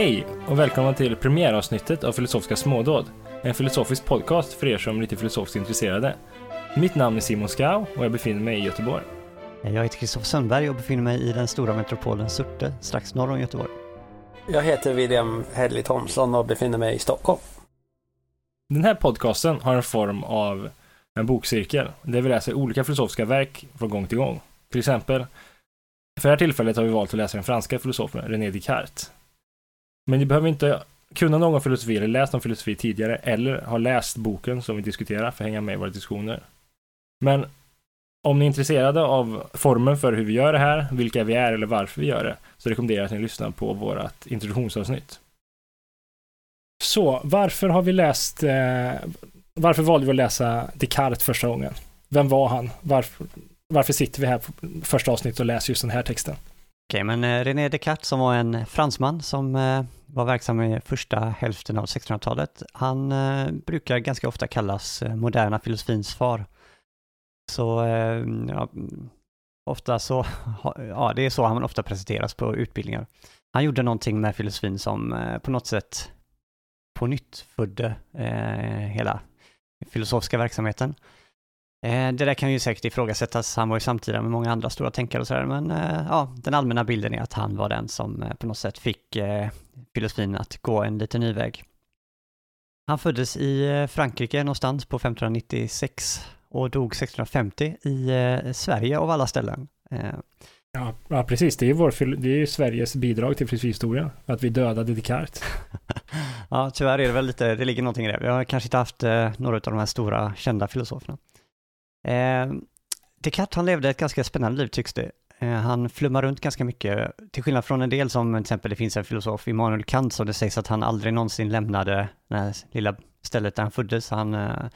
Hej och välkomna till premiäravsnittet av Filosofiska smådåd. En filosofisk podcast för er som är lite filosofiskt intresserade. Mitt namn är Simon Skau och jag befinner mig i Göteborg. Jag heter Kristoffer Sundberg och befinner mig i den stora metropolen Surte, strax norr om Göteborg. Jag heter William Hedley Thomsson och befinner mig i Stockholm. Den här podcasten har en form av en bokcirkel där vi läser olika filosofiska verk från gång till gång. Till exempel, för det här tillfället har vi valt att läsa den franska filosofen René Descartes. Men ni behöver inte kunna någon filosofi eller läst någon filosofi tidigare eller ha läst boken som vi diskuterar för att hänga med i våra diskussioner. Men om ni är intresserade av formen för hur vi gör det här, vilka vi är eller varför vi gör det, så rekommenderar jag att ni lyssnar på vårt introduktionsavsnitt. Så, varför har vi läst, eh, varför valde vi att läsa Descartes första gången? Vem var han? Varför, varför sitter vi här på första avsnittet och läser just den här texten? Okej, men eh, René Descartes som var en fransman som eh, var verksam i första hälften av 1600-talet, han eh, brukar ganska ofta kallas moderna filosofins far. Så ja, ofta så, ja det är så han ofta presenteras på utbildningar. Han gjorde någonting med filosofin som på något sätt på nytt födde eh, hela filosofiska verksamheten. Eh, det där kan ju säkert ifrågasättas, han var ju samtida med många andra stora tänkare och sådär, men eh, ja, den allmänna bilden är att han var den som eh, på något sätt fick filosofin att gå en liten ny väg. Han föddes i Frankrike någonstans på 1596 och dog 1650 i Sverige av alla ställen. Ja, ja precis. Det är, vår, det är ju Sveriges bidrag till filosofihistorien. Att vi dödade Descartes. ja, tyvärr är det väl lite, det ligger någonting i det. Vi har kanske inte haft några av de här stora kända filosoferna. Eh, Descartes, han levde ett ganska spännande liv tycks det. Eh, han flummar runt ganska mycket, till skillnad från en del som till exempel det finns en filosof, Immanuel Kant, som det sägs att han aldrig någonsin lämnade det här lilla stället där han föddes. Han eh,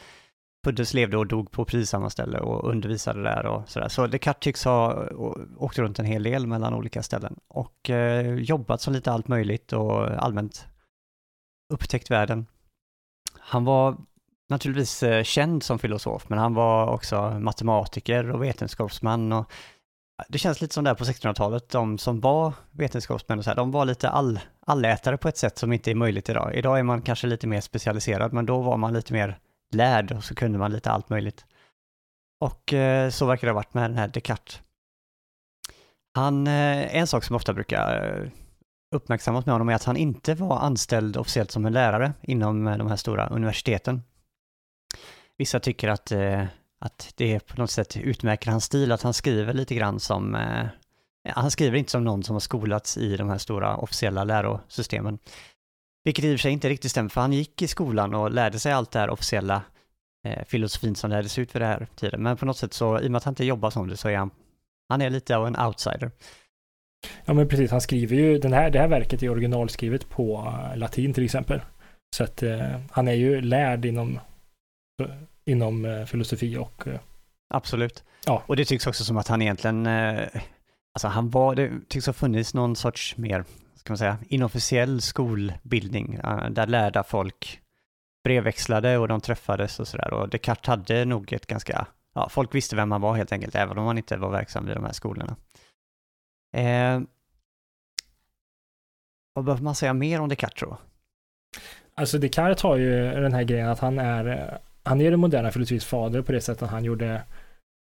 föddes, levde och dog på precis samma ställe och undervisade där och sådär. Så Descartes tycks ha åkt runt en hel del mellan olika ställen och eh, jobbat som lite allt möjligt och allmänt upptäckt världen. Han var naturligtvis eh, känd som filosof, men han var också matematiker och vetenskapsman och det känns lite som där på 1600-talet, de som var vetenskapsmän och så här, de var lite all, allätare på ett sätt som inte är möjligt idag. Idag är man kanske lite mer specialiserad, men då var man lite mer lärd och så kunde man lite allt möjligt. Och eh, så verkar det ha varit med den här Descartes. Han, eh, en sak som ofta brukar uppmärksammas med honom är att han inte var anställd officiellt som en lärare inom de här stora universiteten. Vissa tycker att, eh, att det på något sätt utmärker hans stil, att han skriver lite grann som, eh, han skriver inte som någon som har skolats i de här stora officiella lärosystemen. Vilket i och för sig inte riktigt stämmer, för han gick i skolan och lärde sig allt det här officiella eh, filosofin som lärdes ut vid det här tiden. Men på något sätt så, i och med att han inte jobbar som det, så är han, han är lite av en outsider. Ja, men precis. Han skriver ju, den här, det här verket är originalskrivet på eh, latin till exempel. Så att eh, han är ju lärd inom, inom eh, filosofi och eh, Absolut. Ja. Och det tycks också som att han egentligen, eh, alltså han var, det tycks ha funnits någon sorts mer, ska man säga, inofficiell skolbildning, där lärda folk brevväxlade och de träffades och sådär. Och Descartes hade nog ett ganska, ja, folk visste vem han var helt enkelt, även om han inte var verksam vid de här skolorna. Eh, vad behöver man säga mer om Descartes tror Alltså Descartes har ju den här grejen att han är, han är den moderna filosofins fader på det sättet han gjorde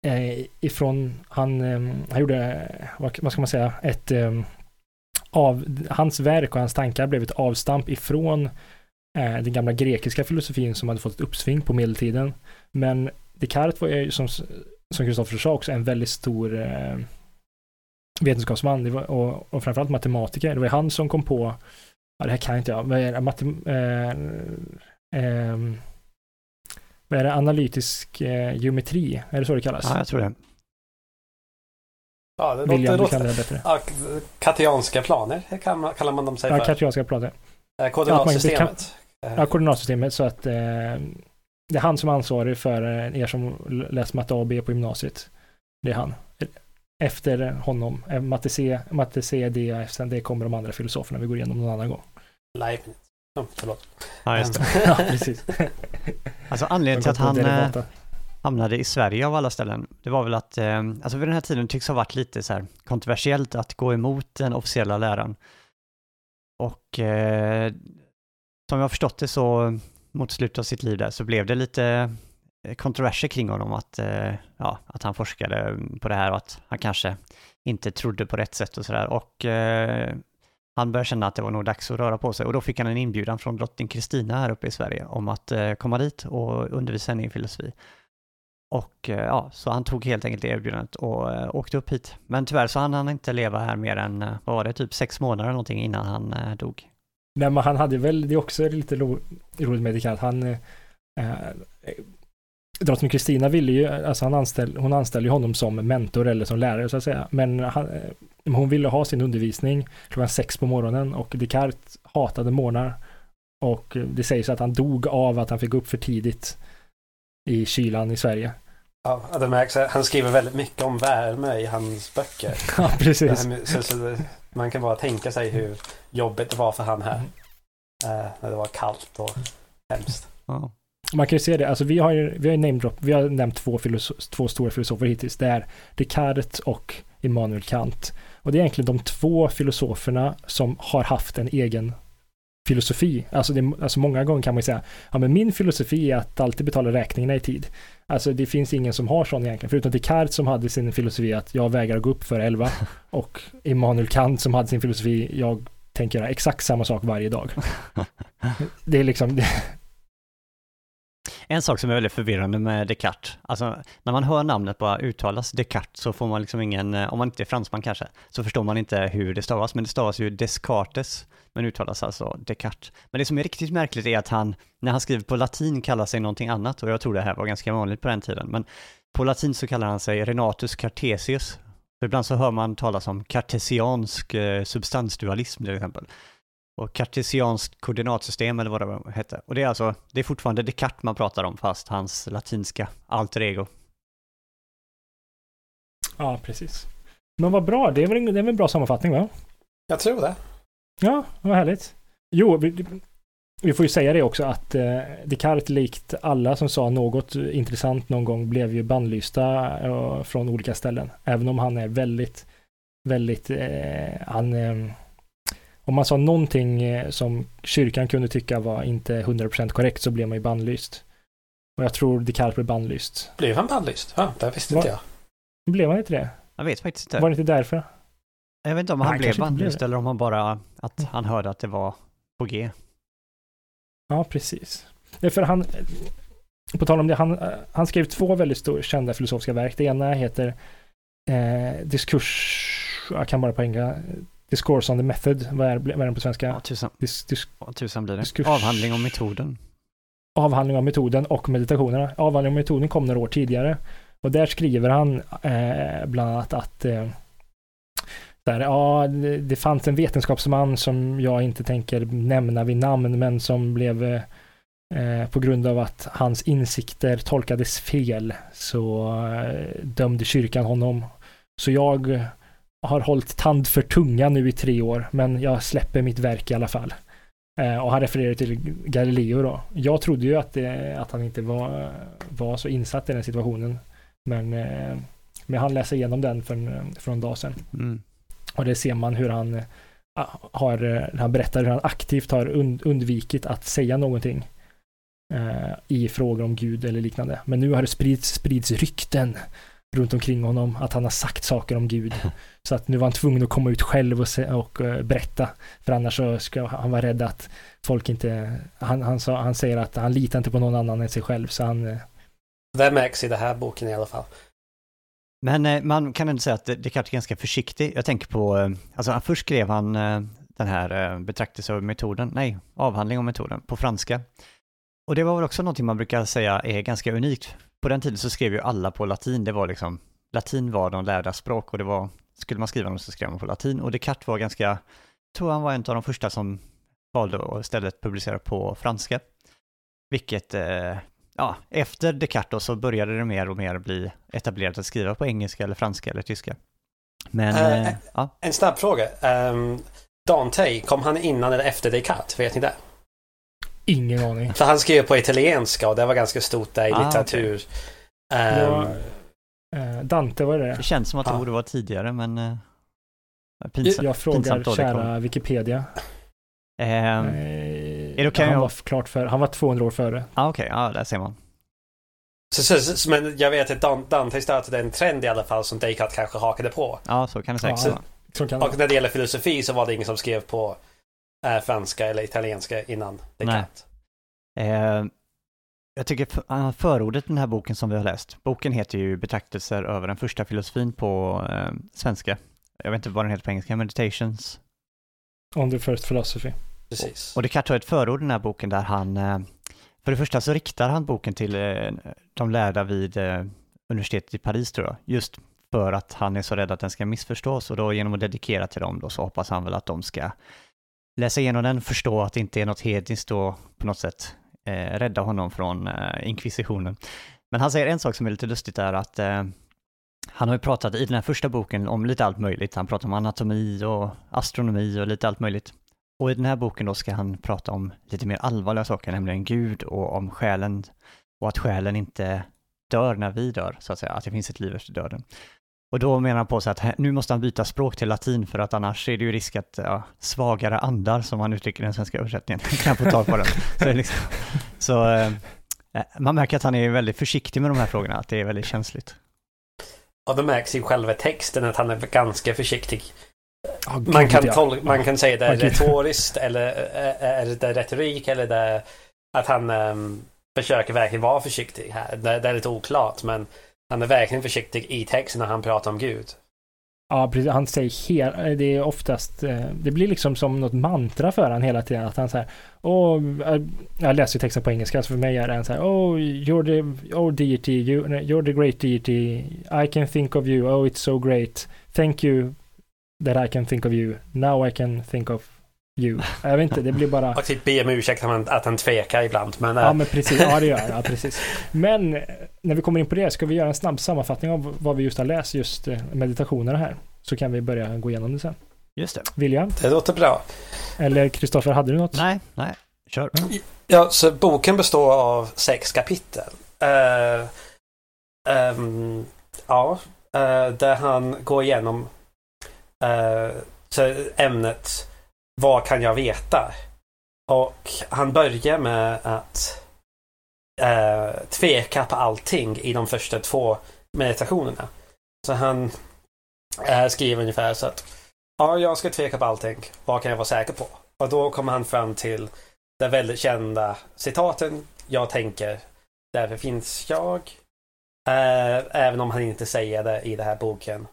eh, ifrån, han, eh, han gjorde, vad, vad ska man säga, ett eh, av, hans verk och hans tankar blev ett avstamp ifrån eh, den gamla grekiska filosofin som hade fått ett uppsving på medeltiden. Men Descartes var ju som, som Kristoffer sa också en väldigt stor eh, vetenskapsman det var, och, och framförallt matematiker. Det var han som kom på Ja, det här kan inte jag. Vad är det? Matem eh, eh, vad är det? Analytisk eh, geometri? Är det så det kallas? Ja, jag tror det. Ja, det William, låter, du kan det bättre. ja, kartianska planer kan man, kallar man dem sig Ja, för. kartianska planer. Eh, Koordinatsystemet. Ja, koordinatsystemet. Så att eh, det är han som är ansvarig för eh, er som läst matte A och B på gymnasiet. Det är han. Efter honom, eh, matte C, matte C, D, F, sen det kommer de andra filosoferna vi går igenom någon annan gång. Leibniz. Oh, förlåt. Ja, just det. ja, precis. Alltså anledningen till att han eh, hamnade i Sverige av alla ställen, det var väl att, eh, alltså vid den här tiden tycks ha varit lite så här kontroversiellt att gå emot den officiella läran. Och eh, som jag har förstått det så mot slutet av sitt liv där så blev det lite eh, kontroverser kring honom att, eh, ja, att han forskade på det här och att han kanske inte trodde på rätt sätt och sådär. Och eh, han började känna att det var nog dags att röra på sig och då fick han en inbjudan från drottning Kristina här uppe i Sverige om att eh, komma dit och undervisa henne i filosofi. Och eh, ja, så han tog helt enkelt det erbjudandet och eh, åkte upp hit. Men tyvärr så hann han inte leva här mer än, eh, vad var det, typ sex månader eller någonting innan han eh, dog. Nej, men han hade väl, det är också lite roligt med det att han eh, eh Drottning Kristina ville ju, alltså han anställ, hon anställde honom som mentor eller som lärare så att säga. Men han, eh, hon ville ha sin undervisning klockan sex på morgonen och Descartes hatade morgnar. Och det sägs att han dog av att han fick gå upp för tidigt i kylan i Sverige. Ja, det märks. Han skriver väldigt mycket om värme i hans böcker. Ja, precis. så, så man kan bara tänka sig hur jobbigt det var för han här. Eh, när det var kallt och hemskt. Ja. Man kan ju se det, alltså vi har ju, vi har ju drop, vi har nämnt två, filoso- två stora filosofer hittills. Det är Descartes och Immanuel Kant. Och det är egentligen de två filosoferna som har haft en egen filosofi. Alltså, det, alltså många gånger kan man ju säga, ja men min filosofi är att alltid betala räkningarna i tid. Alltså det finns ingen som har sån egentligen, förutom Descartes som hade sin filosofi att jag vägrar gå upp för 11 och Immanuel Kant som hade sin filosofi, jag tänker göra exakt samma sak varje dag. Det är liksom, det, en sak som är väldigt förvirrande med Descartes, alltså när man hör namnet bara uttalas Descartes så får man liksom ingen, eh, om man inte är fransman kanske, så förstår man inte hur det stavas, men det stavas ju Descartes, men uttalas alltså Descartes. Men det som är riktigt märkligt är att han, när han skriver på latin, kallar sig någonting annat, och jag tror det här var ganska vanligt på den tiden, men på latin så kallar han sig Renatus Cartesius. För ibland så hör man talas om kartesiansk eh, substansdualism till exempel och kartesianskt koordinatsystem eller vad det hette. Och det är alltså, det är fortfarande Descartes man pratar om fast hans latinska alter ego. Ja, precis. Men vad bra, det är väl en, det är väl en bra sammanfattning va? Jag tror det. Ja, vad härligt. Jo, vi, vi får ju säga det också att eh, Descartes likt alla som sa något intressant någon gång blev ju bannlysta eh, från olika ställen. Även om han är väldigt, väldigt, eh, han, eh, om man sa någonting eh, som kyrkan kunde tycka var inte 100% korrekt så blev man ju bannlyst. Och jag tror Descartes blev bannlyst. Blev han bannlyst? Ja, det visste Va? inte jag. Blev han inte det? Jag vet faktiskt inte. Var det inte därför? Jag vet inte om Nej, han han blev bannlyst eller om han bara, att han hörde att det var på G. Ja, precis. Det är för han, på tal om det, han, han skrev två väldigt stor, kända filosofiska verk. Det ena heter eh, Diskurs, jag kan bara på engelska, Discourse on the Method, vad är, vad är den på svenska? Ja, tusan, Dis, dis, ja, tusan blir det. Diskurs- Avhandling om metoden. avhandling av metoden och meditationerna. Avhandling av metoden kom några år tidigare. Och där skriver han eh, bland annat att eh, där, ja, det, det fanns en vetenskapsman som jag inte tänker nämna vid namn, men som blev eh, eh, på grund av att hans insikter tolkades fel så eh, dömde kyrkan honom. Så jag har hållit tand för tunga nu i tre år, men jag släpper mitt verk i alla fall. Eh, och han refererar till Galileo då. Jag trodde ju att, det, att han inte var, var så insatt i den situationen. Men, eh, men han läser igenom den för, för en dag sedan. Mm. Och det ser man hur han eh, har, eh, han berättar hur han aktivt har und, undvikit att säga någonting eh, i frågor om Gud eller liknande. Men nu har det spridits, sprids rykten runt omkring honom att han har sagt saker om Gud. Så att nu var han tvungen att komma ut själv och, se, och eh, berätta. För annars så ska han vara rädd att folk inte, han, han, sa, han säger att han litar inte på någon annan än sig själv. Så han, eh, Det märks i den här boken i alla fall. Men eh, man kan ändå säga att Descartes är ganska försiktig. Jag tänker på, eh, alltså först skrev han eh, den här eh, betraktelse över metoden, nej, avhandling om metoden på franska. Och det var väl också någonting man brukar säga är ganska unikt. På den tiden så skrev ju alla på latin, det var liksom, latin var de lärda språk och det var, skulle man skriva något så skrev man på latin och Descartes var ganska, jag tror han var en av de första som valde att istället publicera på franska. Vilket, eh, ja, efter Descartes så började det mer och mer bli etablerat att skriva på engelska eller franska eller tyska. Men, Eh, eh, ja, En snabb fråga. Um, Dante, kom han innan eller efter Descartes? Vet ni det? Ingen aning. För han skrev på italienska och det var ganska stort där i Ah, litteratur. Det Ehm, var, eh, Dante var det det känns som att det borde vara tidigare men eh, pinsamt. Jag frågar kära. Wikipedia. Ehm, Eh, är det okej han var klart för, han var 200 år före. ah, Okej, ja, där ser man. Så, så, så, men jag vet att Dan- Dante startade en trend i alla fall som Descartes kanske hakade på. Ja, så kan det säkert vara. Och när det gäller filosofi så var det ingen som skrev på eh, franska eller italienska innan Descartes. Eh, jag tycker uh, förordet i den här boken som vi har läst, boken heter ju Betraktelser över den första filosofin på eh, svenska. Jag vet inte vad den heter på engelska, Meditations. On the first philosophy. Precis. Och Descartes har ett förord i den här boken där han, eh, för det första så riktar han boken till eh, de lärda vid eh, universitetet i Paris tror jag, just för att han är så rädd att den ska missförstås och då genom att dedikera till dem då så hoppas han väl att de ska läsa igenom den, förstå att det inte är något hedniskt och på något sätt eh, rädda honom från eh, inkvisitionen. Men han säger en sak som är lite lustigt är att eh, han har ju pratat i den här första boken om lite allt möjligt. Han pratar om anatomi och astronomi och lite allt möjligt. Och i den här boken då ska han prata om lite mer allvarliga saker, nämligen Gud och om själen och att själen inte dör när vi dör, så att säga, att det finns ett liv efter döden. Och då menar han på sig att nu måste han byta språk till latin för att annars är det ju risk att ja, svagare andar, som han uttrycker i den svenska översättningen, kan få tag på den. Så, liksom, så eh, man märker att han är väldigt försiktig med de här frågorna, att det är väldigt känsligt. Och det märks i själva texten att han är ganska försiktig. Oh, Man kan, tol- man kan säga det är Ja, gud. retoriskt eller eh, är det retorik eller det är att han ehm, försöker verkligen vara försiktig här. Det, det är lite oklart men han är verkligen försiktig i texten när han pratar om Gud. Ja, precis. Han säger hela, eh, det är oftast, eh, det blir liksom som något mantra för han hela tiden. Att han säger, åh, jag läser ju texten på engelska, så för mig är det en så här, oh, you're the, oh deity, you, you're the great deity, I can think of you, oh it's so great, thank you that I can think of you, now I can think of you. Jag vet inte, det blir bara, Och typ be om ursäkt att han, att han tvekar ibland men, eh, ja men precis, ja det gör jag, ja, precis. Men eh, när vi kommer in på det, ska vi göra en snabb sammanfattning av vad vi just har läst, just eh, meditationerna här. Så kan vi börja gå igenom det sen. Just det. William? det låter bra. Eller Kristoffer, hade du något? Nej, nej, kör. Ja, så boken består av sex kapitel. Eh, ehm, ja, eh, där han går igenom eh, så ämnet vad kan jag veta? Och han börjar med att eh, tveka på allting i de första två meditationerna. Så han eh, skriver ungefär så att Ja, jag ska tveka på allting. Vad kan jag vara säker på? Och då kommer han fram till det väldigt kända citaten Jag tänker, därför finns jag. Eh, även om han inte säger det i den här boken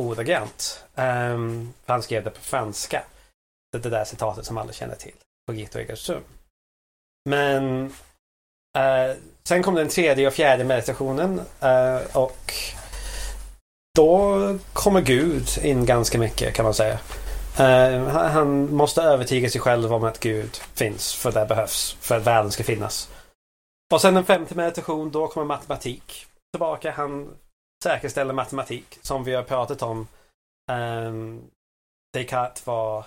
ordagrant. Eh, han skrev det på franska. Det, det där citatet som alla känner till. På Gito Egersum. Men eh, sen kom den tredje och fjärde meditationen. eh, och då kommer Gud in ganska mycket kan man säga. Eh, han- måste övertyga sig själv om att Gud finns, för det behövs, för att världen ska finnas. Och sen den femte meditation, då kommer matematik tillbaka. Han säkerställer matematik, som vi har pratat om. Um, Descartes var,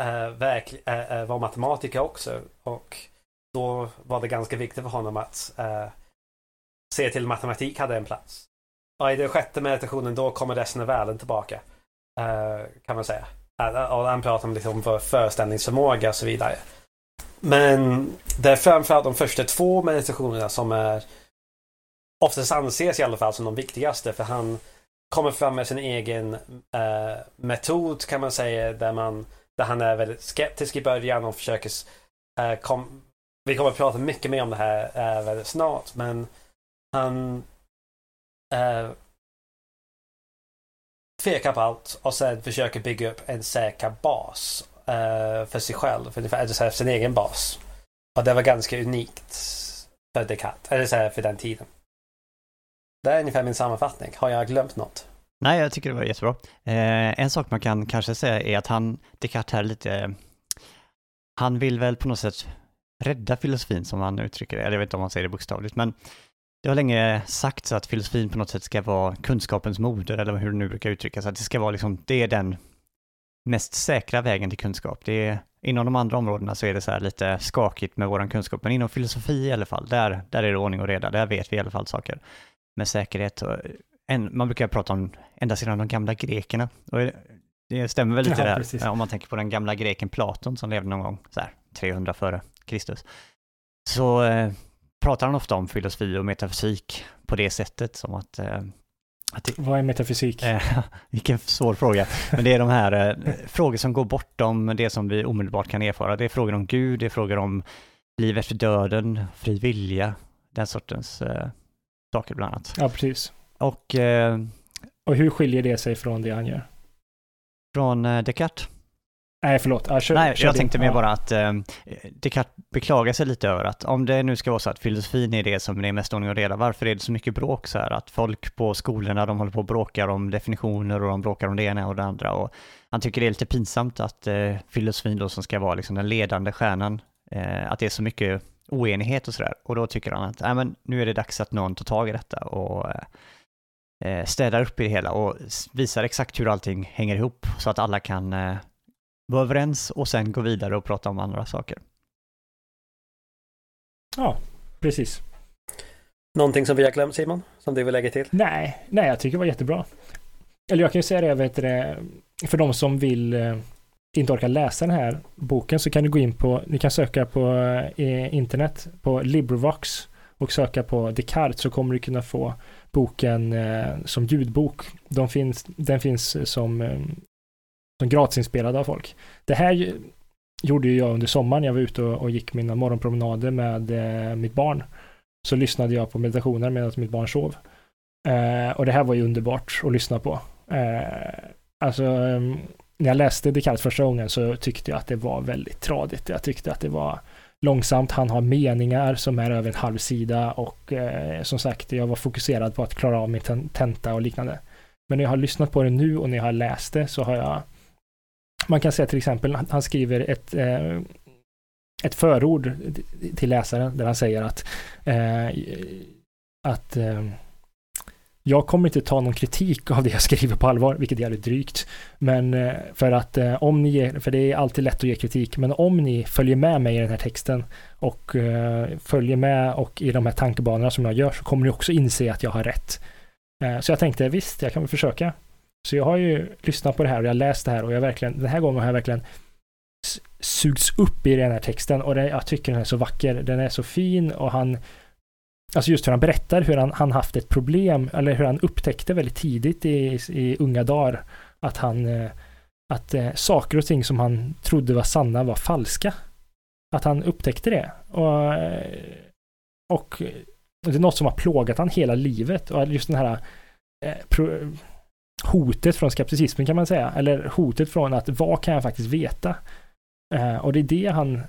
Eh, äh, verk, äh, eh, eh, var matematiker också. Och då var det ganska viktigt för honom att äh, se till matematik hade en plats. Och i den sjätte meditationen, då kommer resten av världen tillbaka. kan man säga. Och han pratar om liksom vår föreställningsförmåga och så vidare. Men det är framförallt de första två meditationerna som är oftast anses i alla fall som de viktigaste för han kommer fram med sin egen eh, metod kan man säga där, man, där han är väldigt skeptisk i början och försöker eh, kom, vi kommer att prata mycket mer om det här eh, väldigt snart men han eh, tvekar på allt och sen försöker bygga upp en säker bas eh, för sig själv, för, så här, sin egen bas. Och det var ganska unikt för Descartes, eller så här, för den tiden. Det är ungefär min sammanfattning. Har jag glömt något? Nej, jag tycker det var jättebra. Eh, en sak man kan kanske säga är att han, Descartes här lite, han vill väl på något sätt rädda filosofin som han uttrycker det, eller jag vet inte om man säger det bokstavligt, men det har länge sagts att filosofin på något sätt ska vara kunskapens moder, eller hur det nu brukar uttryckas, att det ska vara liksom, det är den mest säkra vägen till kunskap. Det är, inom de andra områdena så är det så här lite skakigt med våran kunskap, men inom filosofi i alla fall, där, där är det ordning och reda, där vet vi i alla fall saker med säkerhet. Och en, man brukar prata om ända sedan de gamla grekerna. Och det stämmer väl lite Ja, där. precis. Om man tänker på den gamla greken Platon som levde någon gång så här 300 före Kristus. Så eh, pratar han ofta om filosofi och metafysik på det sättet som att, eh, att det, Vad är metafysik? Eh, vilken svår fråga. Men det är de här eh, frågor som går bortom det som vi omedelbart kan erfara. Det är frågor om Gud, det är frågor om liv efter döden, fri vilja, den sortens eh, saker bland annat. Ja, precis. Och eh, Och hur skiljer det sig från det han gör? från eh, Descartes. Nej, förlåt. Ja, kör, Nej, kör jag din. tänkte mer bara att eh, Descartes beklagar sig lite över att om det nu ska vara så att filosofin är det som det är mest ordning och reda, varför är det så mycket bråk så här? Att folk på skolorna, de håller på och bråkar om definitioner och de bråkar om det ena och det andra. Och han tycker det är lite pinsamt att eh, filosofin då som ska vara liksom den ledande stjärnan, eh, att det är så mycket oenighet och sådär. Och då tycker han att äh, men, nu är det dags att någon tar tag i detta och eh, städar upp i det hela och visar exakt hur allting hänger ihop så att alla kan eh, vara överens och sen gå vidare och prata om andra saker. Ja, precis. Någonting som vi har glömt Simon? Som du vill lägga till? Nej, nej, jag tycker det var jättebra. Eller jag kan ju säga det, vet du, för de som vill eh, inte orkar läsa den här boken så kan du gå in på, ni kan söka på internet på LibriVox och söka på Descartes så kommer du kunna få boken eh, som ljudbok. De finns, den finns eh, som, eh, som gratisinspelad av folk. Det här gjorde ju jag under sommaren. Jag var ute och, och gick mina morgonpromenader med eh, mitt barn. Så lyssnade jag på meditationer medan mitt barn sov. Eh, och det här var ju underbart att lyssna på. Eh, alltså, ehm, när jag läste Descartes första gången så tyckte jag att det var väldigt tradigt. Jag tyckte att det var långsamt. Han har meningar som är över en halv sida och eh, som sagt, jag var fokuserad på att klara av min tenta och liknande. Men när jag har lyssnat på det nu och när jag har läst det så har jag man kan säga till exempel, han- han skriver ett, eh, ett förord till läsaren där han säger att, eh, att eh, jag kommer inte ta någon kritik av det jag skriver på allvar, vilket är jävligt drygt. Men eh, för att eh, om ni ger, för det är alltid lätt att ge kritik, men om ni följer med mig i den här texten och eh, följer med och i de här tankebanorna som jag gör så kommer ni också inse att jag har rätt. Så jag tänkte visst, jag kan väl försöka. Så jag har ju lyssnat på det här och jag har läst det här och jag verkligen, den här gången har jag verkligen s- sugits upp i den här texten och det, jag tycker den är så vacker. Den är så fin och han Alltså just hur han berättar hur han, han haft ett problem eller hur han upptäckte väldigt tidigt i, i unga dagar att han eh, att eh, saker och ting som han trodde var sanna var falska. Att han upptäckte det. Och, eh, och det är något som har plågat han hela livet och just den här eh, pro, hotet från skepticismen kan man säga. Eller hotet från att vad kan jag faktiskt veta? Eh, och det är det han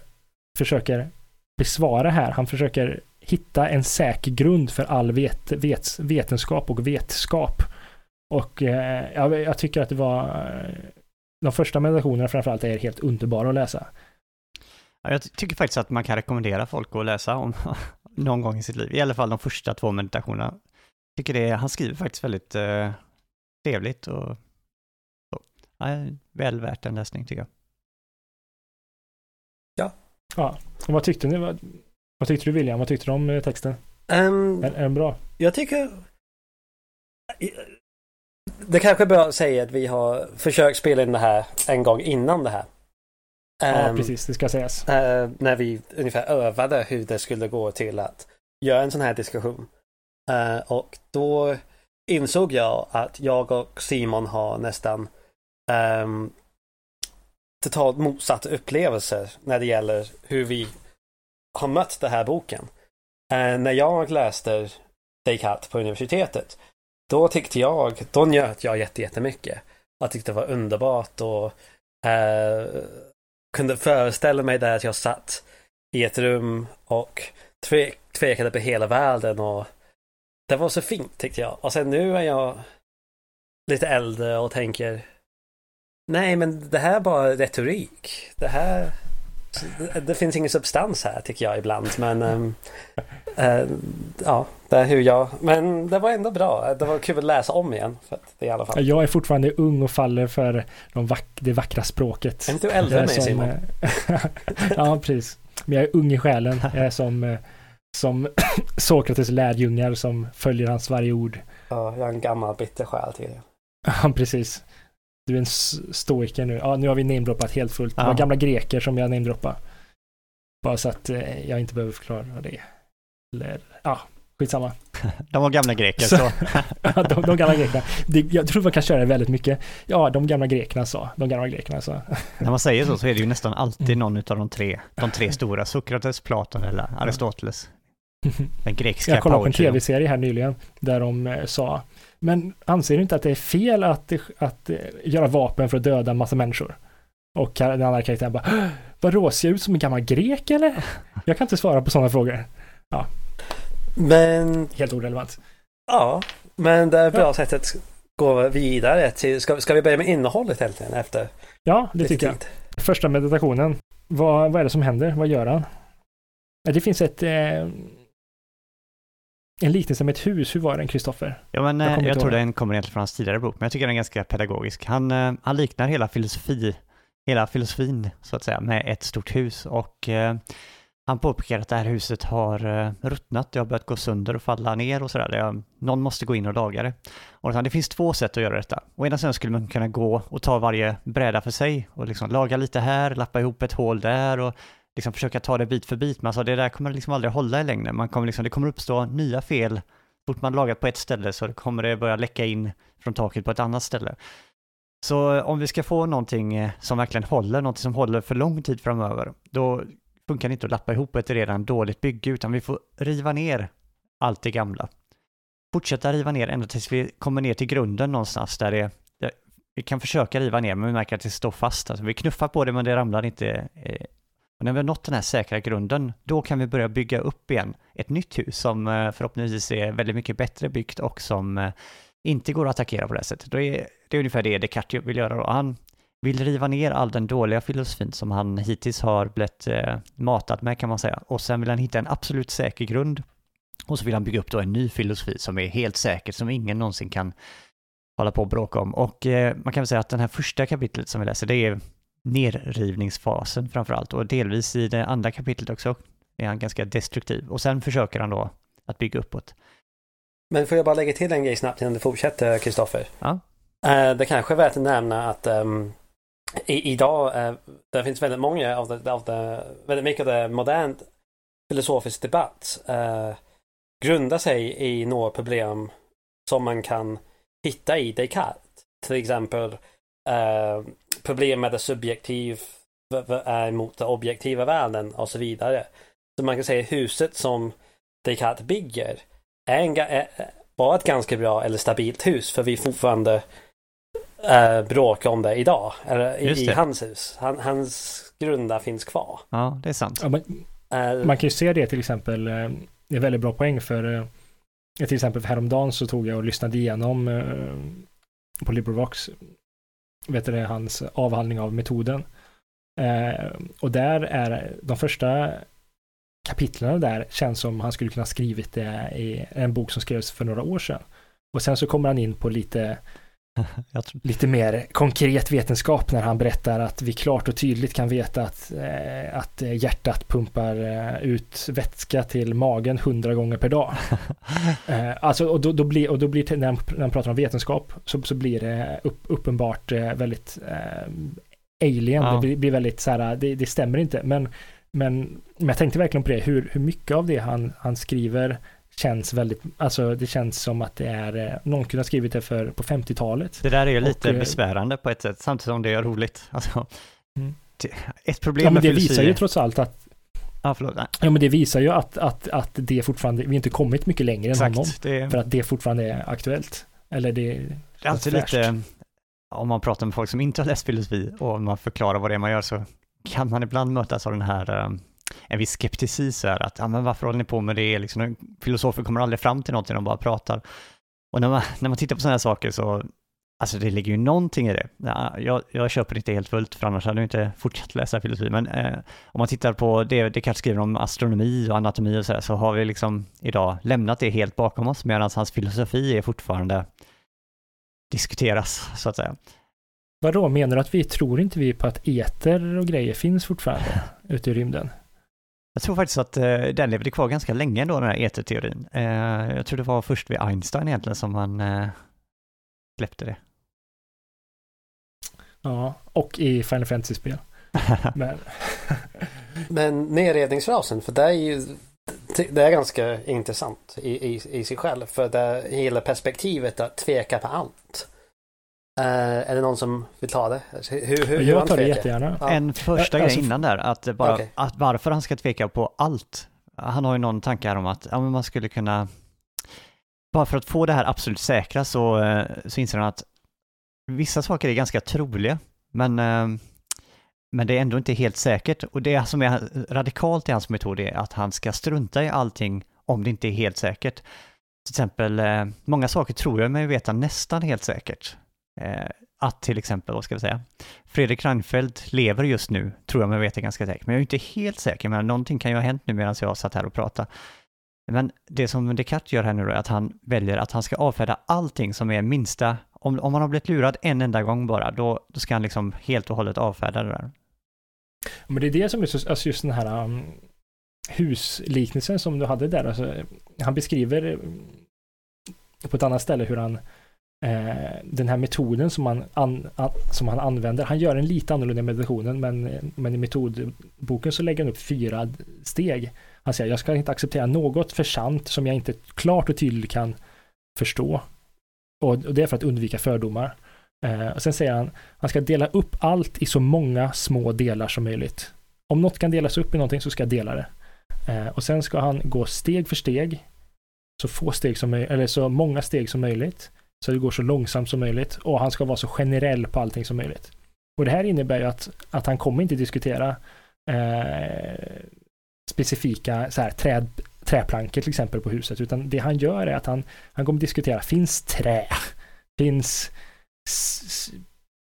försöker besvara här. Han försöker hitta en säker grund för all vet, vet, vetenskap och vetskap. Och eh, jag, jag tycker att det var eh, de första meditationerna framförallt är helt underbara att läsa. Ja, jag ty- tycker faktiskt att man kan rekommendera folk att läsa om någon gång i sitt liv, i alla fall de första två meditationerna. Jag tycker det, han skriver faktiskt väldigt eh, trevligt och. Ja, väl värt en läsning tycker jag. Ja, och vad tyckte ni? Vad, tyckte du William? Vad tyckte du om eh, texten? Ehm, Är, är den bra? Jag tycker... Det kanske är bra att säga att vi har försökt spela in det här en gång innan det här. Ja, Ehm, precis. Det ska sägas. eh, när vi ungefär övade hur det skulle gå till att göra en sån här diskussion. Eh, och då insåg jag att jag och Simon har nästan um, totalt motsatta upplevelser när det gäller hur vi har mött den här boken. Eh, när jag läste Descartes på universitetet, då tyckte jag, då njöt jag jättemycket. Jag tyckte det var underbart och eh, kunde föreställa mig där att jag satt i ett rum och tve- tvekade på hela världen och det var så fint tyckte jag. Och sen nu är jag lite äldre och tänker Nej men det här är bara retorik. Det här det, det finns ingen substans här tycker jag ibland men eh, Ja, det är hur jag Men det var ändå bra. Det var kul att läsa om igen. För det i alla fall. Jag är fortfarande ung och faller för de vack, det vackra språket. Är inte du äldre än mig Simon? eh, ja, precis. Men jag är ung i själen. Jag är som, eh, som Sokrates lärjungar som följer hans varje ord. Ja, jag är en gammal bitter själ till. Ja, precis. Du är en stoiker nu. Ja, nu har vi namedroppat helt fullt. Det var gamla greker som jag namedroppade. Bara så att eh, jag inte behöver förklara det. Eller, ja, skitsamma. De var gamla greker Så- så. De, de gamla grekerna. Jag tror man kan köra det väldigt mycket. Ja, de gamla grekerna sa. De gamla grekerna sa. När man säger så så är det ju nästan alltid Mm. någon av de tre, de tre stora, Sokrates, Platon eller Aristoteles. Den grekiska Jag kollade på en tv-serie här nyligen där de eh, sa Men anser du inte att det är fel att, att eh, göra vapen för att döda en massa människor? Och den andra karaktären bara "Åh, Vadå, ser jag ut som en gammal grek eller? Jag kan inte svara på sådana frågor. Men Helt orelevant. ja, men det är bra Ja. sätt att gå vidare till. Ska, ska vi börja med innehållet egentligen efter Ja, det tycker jag. tid? Första meditationen. Vad, vad är det som händer? Vad gör han? Ja, Det finns ett eh, en liknelse med ett hus. Hur var den, Kristoffer? Ja, men Jag jag, kommer jag tror den kommer egentligen från hans tidigare bok, men jag tycker den är ganska pedagogisk. Han, eh, han liknar hela filosofi, hela filosofin så att säga, med ett stort hus och eh, han påpekar att det här huset har eh, ruttnat, det har börjat gå sönder och falla ner och sådär. Någon måste gå in och laga det. Och det finns två sätt att göra detta. Å ena sidan skulle man kunna gå och ta varje bräda för sig och liksom laga lite här, lappa ihop ett hål där och liksom försöka ta det bit för bit. Man sa alltså det där kommer liksom aldrig hålla i längden. Man kommer liksom, det kommer uppstå nya fel fort man lagat på ett ställe så kommer det börja läcka in från taket på ett annat ställe. Så eh, om vi ska få någonting eh, som verkligen håller, någonting som håller för lång tid framöver, då funkar det inte att lappa ihop ett redan dåligt bygge, utan vi får riva ner allt det gamla. Fortsätta riva ner ända tills vi kommer ner till grunden någonstans där det, vi kan försöka riva ner, men vi märker att det står fast. Alltså vi knuffar på det, men det ramlar inte. Eh, och när vi har nått den här säkra grunden, då kan vi börja bygga upp igen ett nytt hus som eh, förhoppningsvis är väldigt mycket bättre byggt och som eh, inte går att attackera på det här sättet. Det är, det är ungefär det Descartes vill göra då. Han vill riva ner all den dåliga filosofin som han hittills har blivit eh, matad med kan man säga. Och sen vill han hitta en absolut säker grund. Och så vill han bygga upp då en ny filosofi som är helt säker, som ingen någonsin kan hålla på och bråka om. Och man kan väl säga att den här första kapitlet som vi läser, det är nerrivningsfasen framför allt. Och delvis i det andra kapitlet också är han ganska destruktiv. Och sen försöker han då att bygga uppåt. Men får jag bara lägga till en grej snabbt innan du fortsätter, Kristoffer? Ja. Eh, det kanske är värt att nämna att ehm, i, idag uh, det finns väldigt många av det, av det, väldigt mycket av det modern filosofisk debatt uh, grundar sig i några problem som man kan hitta i Descartes. Till exempel eh, problem med det subjektiv v- v- är mot den objektiva världen och så vidare. Så man kan säga huset som Descartes bygger är en, ga- är, var ett ganska bra eller stabilt hus för vi fortfarande äh, bråkar om det idag. Eller i, i hans hus. Han, hans grundar finns kvar. Ja, det är sant. Ja, man, Eh, man kan ju se det till exempel. eh, Det är väldigt bra poäng för till exempel för häromdagen så tog jag och lyssnade igenom på LibriVox vet du det, hans avhandling av metoden. Eh, och där är de första kapitlen där känns som han skulle kunna skrivit det i en bok som skrevs för några år sedan. Och sen så kommer han in på lite, lite mer konkret vetenskap när han berättar att vi klart och tydligt kan veta att, eh, att hjärtat pumpar eh, ut vätska till magen hundra gånger per dag. Eh, alltså, och då, då blir, och då blir när han, när han pratar om vetenskap så, så blir det upp, uppenbart väldigt alien. Ja. Det blir, blir väldigt så här, det, det stämmer inte. Men, men, men jag tänkte verkligen på det, hur, hur mycket av det han, han skriver känns väldigt, alltså det känns som att det är, eh, någon kunde ha skrivit det för, på 50-talet. det där är ju Och, lite eh, besvärande på ett sätt, samtidigt som det är roligt. Alltså, Mm. Ett problem Ja, men med det filosofi... visar ju trots allt att, Ja, förlåt. Ja men det visar ju att, att, att det fortfarande, vi inte kommit mycket längre än honom. exakt. Det, För att det fortfarande är aktuellt. Eller det, det är alltid fräscht. lite... Om man pratar med folk som inte har läst filosofi och man förklarar vad det är man gör så kan man ibland mötas av den här eh, en viss skepticism här att ja, men varför håller ni på med det? Liksom, filosofer kommer aldrig fram till någonting, de bara pratar. Och när man, när man tittar på sådana här saker så, alltså det ligger ju någonting i det. Ja, jag, jag köper det inte helt fullt, för annars hade jag inte fortsatt läsa filosofi. Men eh, om man tittar på det Descartes skriver om astronomi och anatomi och sådär, så har vi liksom idag lämnat det helt bakom oss, medan hans filosofi är fortfarande diskuteras, så att säga. Vadå, menar du att vi tror inte vi på att eter och grejer finns fortfarande ute i rymden? Jag tror faktiskt att eh, den levde kvar ganska länge ändå, den här eterteorin. Eh, jag tror det var först vid Einstein egentligen som man eh, släppte det. Ja, och i Final Fantasy-spel. Men, Men nedredningsrasen, för det är ju det är ganska intressant i, i, i sig själv. För det hela perspektivet att tveka på allt. Uh, är det någon som vill ta det? Hur, hur, jag tar det jättegärna. Ja. En första alltså, grej innan där, att, bara, okay. att varför han ska tveka på allt. Han har ju någon tanke här om att ja, man skulle kunna, bara för att få det här absolut säkra så, eh, så inser han att vissa saker är ganska troliga, men, eh, men det är ändå inte helt säkert. Och det som är radikalt i hans metod är att han ska strunta i allting om det inte är helt säkert. Till exempel, många saker tror jag mig veta nästan helt säkert. Eh, att till exempel, vad ska vi säga, Fredrik Reinfeldt lever just nu, tror jag mig veta ganska säkert, men jag är inte helt säker, men någonting kan ju ha hänt nu medan jag satt här och pratade. Men det som Descartes gör här nu då är att han väljer att han ska avfärda allting som är minsta, om, om man har blivit lurad en enda gång bara, då, då ska han liksom helt och hållet avfärda det där. Men det är det som är så, alltså just den här um, husliknelsen som du hade där, alltså, han beskriver eh, på ett annat ställe hur han eh, Eh, den här metoden som han, an, an, som han använder. Han gör en lite annorlunda i meditationen, men, men i metodboken så lägger han upp fyra steg. Han säger, jag ska inte acceptera något för sant som jag inte klart och tydligt kan förstå. Och, och det är för att undvika fördomar. Eh, och sen säger han, han ska dela upp allt i så många små delar som möjligt. Om något kan delas upp i någonting så ska jag dela det. Eh, och sen ska han gå steg för steg, så få steg som möjligt, eller så många steg som möjligt. Så det går så långsamt som möjligt och han ska vara så generell på allting som möjligt. Och det här innebär ju att, att han kommer inte diskutera eh, specifika så här, träd, träplankor till exempel på huset, utan det han gör är att han, han kommer diskutera, finns trä? Finns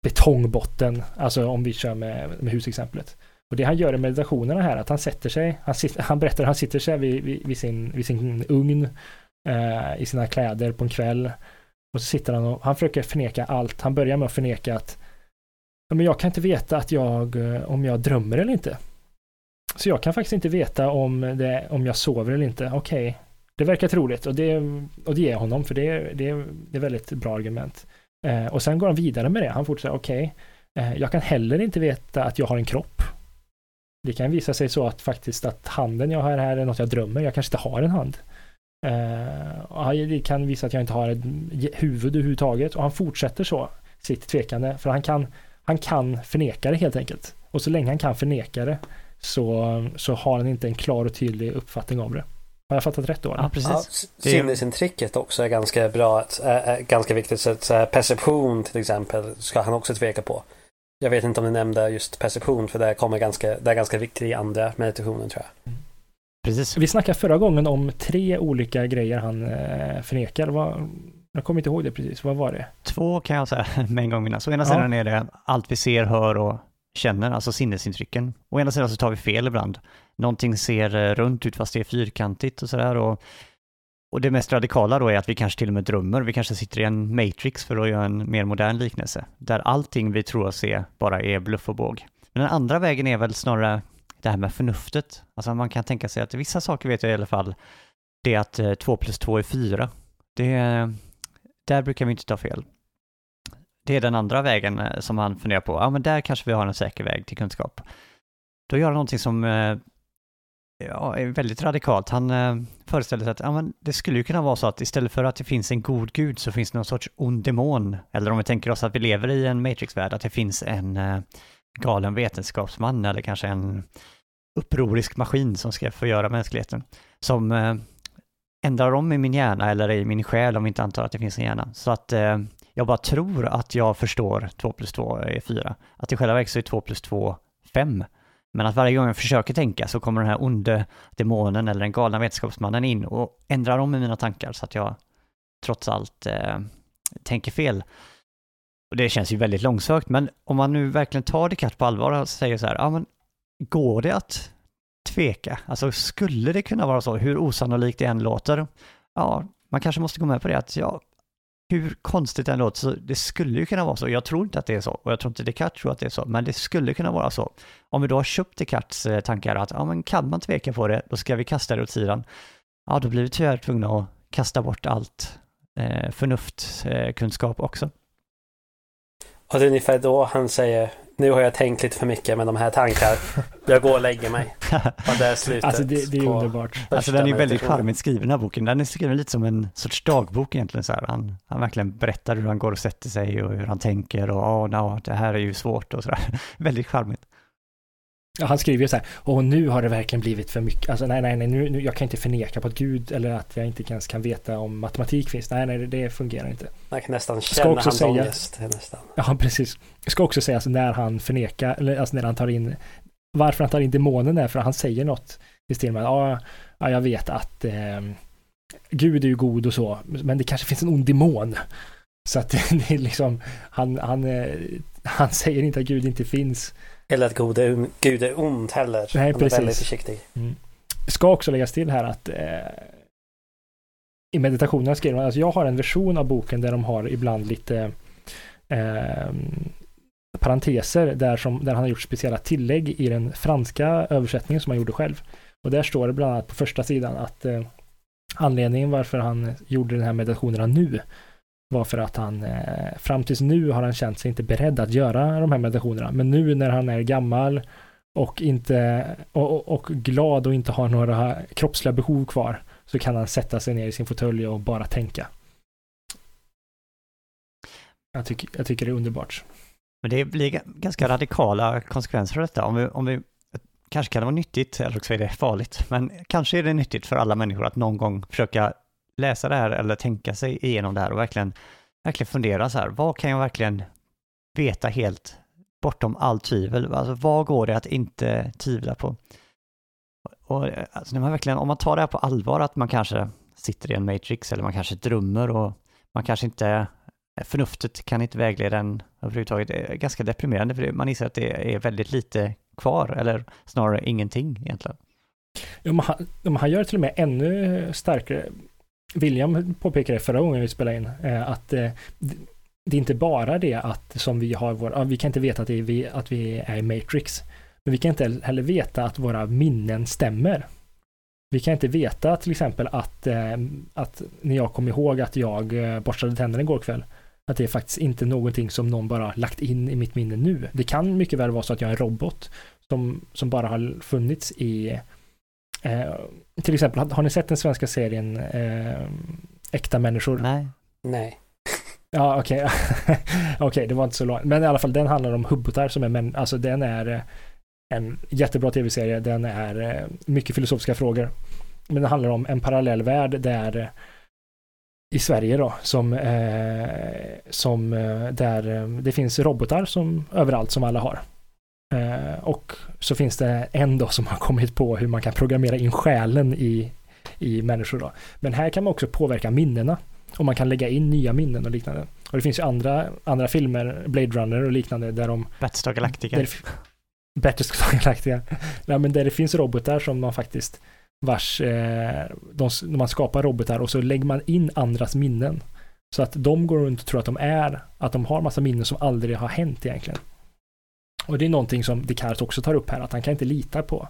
betongbotten? Alltså om vi kör med, med husexemplet. Och det han gör i meditationerna här, att han sätter sig, han, sitter, han berättar, han sitter sig vid, vid, vid, sin, vid sin ugn eh, i sina kläder på en kväll och så sitter han och han försöker förneka allt. Han börjar med att förneka att men jag kan inte veta att jag, eh, om jag drömmer eller inte. Så jag kan faktiskt inte veta om, det, om jag sover eller inte. Okej, okay. det verkar troligt och det, och det ger jag honom för det, det, det är väldigt bra argument. Eh, och sen går han vidare med det. Han fortsätter, okej, okay, eh, jag kan heller inte veta att jag har en kropp. Det kan visa sig så att faktiskt att handen jag har här är något jag drömmer. Jag kanske inte har en hand. Uh, det kan visa att jag inte har ett huvud överhuvudtaget och han fortsätter så sitt tvekande för han kan, han kan förneka det helt enkelt. Och så länge han kan förneka det så, så har han inte en klar och tydlig uppfattning av det. Har jag fattat rätt då? Ja, precis. Ja, sinnesintrycket också är ganska bra, är ganska viktigt. Så att perception till exempel ska han också tveka på. Jag vet inte om du nämnde just perception för det, kommer ganska, det är ganska viktigt i andra meditationen tror jag. Mm. Precis. Vi snackade förra gången om tre olika grejer han eh, förnekar. Vad, jag kommer inte ihåg det precis. Vad var det? Två kan jag säga med en gång minnas. Å ena ja. sidan är det allt vi ser, hör och känner, alltså sinnesintrycken. Å ena sidan så tar vi fel ibland. Någonting ser eh, runt ut fast det är fyrkantigt och sådär. Och, och det mest radikala då är att vi kanske till och med drömmer. Vi kanske sitter i en matrix för att göra en mer modern liknelse. Där allting vi tror oss se bara är bluff och båg. Men den andra vägen är väl snarare det här med förnuftet. Alltså man kan tänka sig att vissa saker vet jag i alla fall, det är att eh, 2 plus 2 är 4. Det, där brukar vi inte ta fel. Det är den andra vägen eh, som han funderar på. Ja, men där kanske vi har en säker väg till kunskap. Då gör han någonting som eh, ja, är väldigt radikalt. Han föreställer sig att ja, men det skulle ju kunna vara så att istället för att det finns en god gud så finns det någon sorts ond demon. Eller om vi tänker oss att vi lever i en matrixvärld, att det finns en galen vetenskapsman eller kanske en upprorisk maskin som ska förgöra mänskligheten. Som eh, ändrar om i min hjärna eller i min själ om vi inte antar att det finns en hjärna. Så att eh, jag bara tror att jag förstår 2 plus 2 är 4. Att i själva verket så är 2 plus 2 5. Men att varje gång jag försöker tänka så kommer den här onde demonen eller den galna vetenskapsmannen in och ändrar om i mina tankar så att jag trots allt eh, tänker fel. Och det känns ju väldigt långsökt, men om man nu verkligen tar det katt på allvar och säger så här, ja men går det att tveka? Alltså skulle det kunna vara så, hur osannolikt det än låter? Ja, man kanske måste gå med på det att ja, hur konstigt det än låter, så det skulle ju kunna vara så. Jag tror inte att det är så och jag tror inte Descartes tror att det är så, men det skulle kunna vara så. Om vi då har köpt Descartes eh, tankar att ja, men kan man tveka på det, då ska vi kasta det åt sidan. Ja, då blir vi tyvärr tvungna att kasta bort allt eh, förnuftskunskap eh, också. Och det är ungefär då han säger nu har jag tänkt lite för mycket med de här tankar. Jag går och lägger mig. Och det är slutet. Alltså det, det är underbart. Alltså den är väldigt meditationen. charmigt skriven den här boken. Den är skriven lite som en sorts dagbok egentligen. Så här. Han, han verkligen berättar hur han går och sätter sig och hur han tänker och oh, no, det här är ju svårt och sådär. väldigt charmigt. Ja, han skriver ju så här, åh nu har det verkligen blivit för mycket, alltså nej, nej, nej, nu, nu, jag kan inte förneka på att Gud eller att jag inte ens kan veta om matematik finns. Nej, nej, det, det fungerar inte. Man kan nästan känna också hans säga- ångest. Nästan. Ja, precis. Det ska också sägas när han förnekar, eller alltså när han tar in, varför han tar in demonen är för att han säger något i stil med, ja, ja jag vet att eh, Gud är ju god och så, men det kanske finns en ond demon. Så att det är liksom, han, han, eh, han säger inte att Gud inte finns. Eller att Gud är, Gud är ond heller. Nej, Han är precis. väldigt försiktig. ska också läggas till här att eh, i meditationerna skriver man, alltså jag har en version av boken där de har ibland lite eh, parenteser där, som, där han har gjort speciella tillägg i den franska översättningen som han gjorde själv. Och där står det bland annat på första sidan att eh, anledningen varför han gjorde den här meditationerna nu var för att han eh, fram tills nu har han känt sig inte beredd att göra de här meditationerna. Men nu när han är gammal och inte och, och, och glad och inte har några kroppsliga behov kvar så kan han sätta sig ner i sin fåtölj och bara tänka. Jag tycker, jag tycker det är underbart. Men det blir ganska radikala konsekvenser av detta. Om vi, om vi, kanske kan det vara nyttigt, eller också är det farligt, men kanske är det nyttigt för alla människor att någon gång försöka läsa det här eller tänka sig igenom det här och verkligen, verkligen fundera så här, vad kan jag verkligen veta helt bortom all tvivel? Alltså vad går det att inte tvivla på? Och eh, alltså, när man verkligen, om man tar det här på allvar, att man kanske sitter i en matrix eller man kanske drömmer och man kanske inte eh, förnuftet kan inte vägleda en överhuvudtaget. Det är ganska deprimerande för man inser att det är väldigt lite kvar, eller snarare ingenting egentligen. Ja, men han, han gör det till och med ännu starkare. William påpekade förra gången vi spelade in eh, att eh, det, är inte bara det att som vi har vår, vi kan inte veta att, det är vi, att vi är i Matrix. Men vi kan inte heller veta att våra minnen stämmer. Vi kan inte veta till exempel att, eh, att när jag kom ihåg att jag eh, borstade tänderna igår kväll, att det är faktiskt inte någonting som någon bara lagt in i mitt minne nu. Det kan mycket väl vara så att jag är en robot som, som bara har funnits i Eh, till exempel, har, har ni sett den svenska serien eh, Äkta människor? Nej. Nej. Ja, okej. okej, det var inte så långt. Men i alla fall, den handlar om hubbotar som är män. Alltså den är eh, en jättebra tv-serie. Den är eh, mycket filosofiska frågor. Men den handlar om en parallell värld där i Sverige då, som, eh, som där det finns robotar som överallt som alla har. Eh, och så finns det en då som har kommit på hur man kan programmera in själen i, i människor då. Men här kan man också påverka minnena. Och man kan lägga in nya minnen och liknande. Och det finns ju andra, andra filmer, Blade Runner och liknande, där de... Battlestar Galactica. Där, Battlestar Galactica. Nej, men där det finns robotar som man faktiskt vars, eh, de, man skapar robotar och så lägger man in andras minnen. Så att de går runt och tror att de är, att de har massa minnen som aldrig har hänt egentligen. Och det är någonting som Descartes också tar upp här, att han kan inte lita på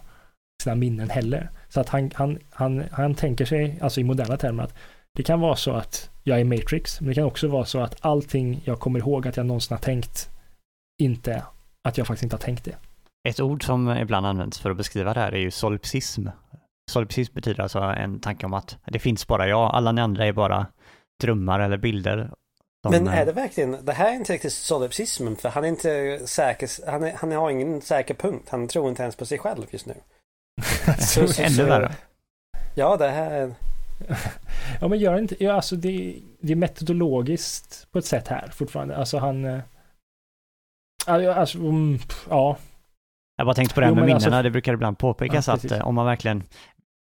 sina minnen heller. Så att han, han, han, han tänker sig, alltså i moderna termer, att det kan vara så att jag är Matrix, men det kan också vara så att allting jag kommer ihåg att jag någonsin har tänkt, inte, att jag faktiskt inte har tänkt det. Ett ord som ibland används för att beskriva det här är ju solipsism. Solipsism betyder alltså en tanke om att det finns bara jag, alla ni andra är bara drömmar eller bilder. Men är det verkligen, det här är inte riktigt solipsismen för han är inte säker, han, är, han har ingen säker punkt. Han tror inte ens på sig själv just nu. så, så- ännu värre. Ja, det här är... Ja, men gör inte, ja, alltså det, det är metodologiskt på ett sätt här fortfarande. Alltså han... eh, ja, Alltså, mm, ja. Jag bara tänkte på det här Jo, med minnena, alltså- det brukar ibland påpekas Ja, att precis. eh, om man verkligen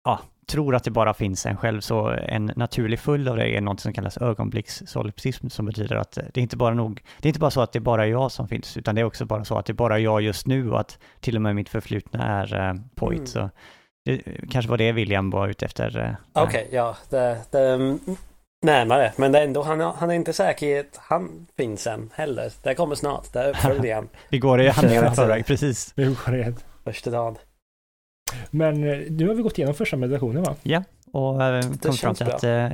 ja, tror att det bara finns en själv så en naturlig följd av det är något som kallas ögonblickssolipsism som betyder att det är inte bara nog, det är inte bara så att det är bara jag som finns utan det är också bara så att det är bara jag just nu och att till och med mitt förflutna är eh, påhitt. Mm. Så det kanske var det William var ute efter. eh, Okej, ja, det, det är mm, närmare. Men det är ändå, han, han är inte säker i att han finns än heller. Det kommer snart, det följer han Vi går i handlingarna i förväg, precis. Det är korrekt. första dagen. Men eh, nu har vi gått igenom första meditationen va? Och eh, kom fram till att eh,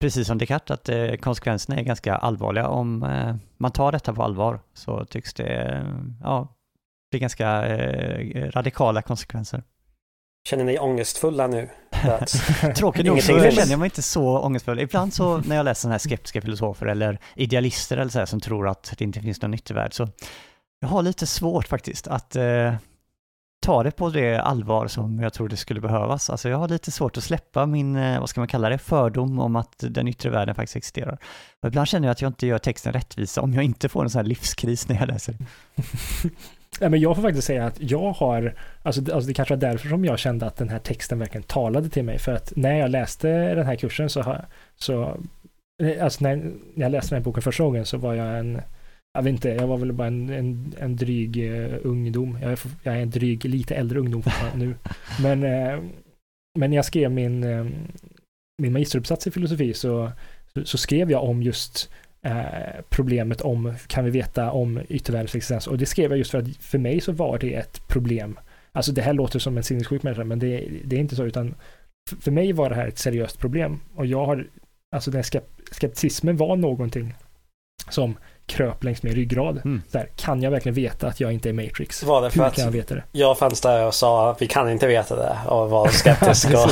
precis som Descartes, att konsekvenserna är ganska allvarliga. Om man tar detta på allvar så tycks det ja, bli ganska radikala konsekvenser. Känner ni ångestfulla nu? Tråkigt nog så känner jag mig inte så ångestfull. Ibland så när jag läser sådana här skeptiska filosofer eller idealister eller så här, som tror att det inte finns någon nyttovärld så jag har lite svårt faktiskt att eh, ta det på det allvar som jag tror det skulle behövas. Alltså jag har lite svårt att släppa min, eh, vad ska man kalla det, fördom om att den yttre världen faktiskt existerar. Och ibland känner jag att jag inte gör texten rättvisa om jag inte får en sån här livskris när jag läser. Ja, men jag får faktiskt säga att jag har, alltså, alltså det kanske var därför som jag kände att den här texten verkligen talade till mig. För att när jag läste den här kursen så, så eh, alltså när jag läste den här boken första gången så var jag en, jag vet inte, jag var väl bara en, en, en dryg uh, ungdom. Jag är, jag är en dryg, lite äldre ungdom nu. Men, uh, men när jag skrev min, uh, min magisteruppsats i filosofi så, så, så skrev jag om just problemet om, kan vi veta om yttervärldens existens? Och det skrev jag just för att för mig så var det ett problem. Alltså det här låter som en sinnessjuk människa, men det, det är inte så, utan för mig var det här ett seriöst problem. Och jag har, alltså den skep skepticismen var någonting som kröp längs min ryggrad. Mm. Där, kan jag verkligen veta att jag inte är Matrix? Var det för Hur att kan jag veta det? Jag fanns där och sa vi kan inte veta det och var skeptisk. och,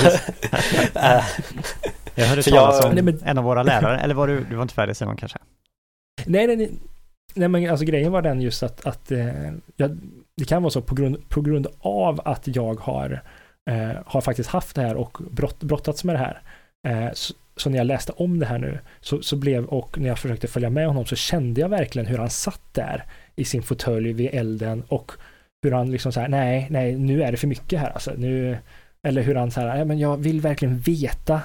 Jag hörde talas om nej, men... en av våra lärare, eller var du, du var inte färdig Simon kanske? Nej, nej, nej. Nej, men alltså grejen var den just att, att eh, jag, det kan vara så på grund, på grund av att jag har, eh, har faktiskt haft det här och brott, brottats med det här. Eh, så, så, när jag läste om det här nu så, så blev, och när jag försökte följa med honom så kände jag verkligen hur han satt där i sin fåtölj vid elden och hur han liksom så här, nej, nej, nu är det för mycket här alltså. Nu, eller hur han så här, men jag vill verkligen veta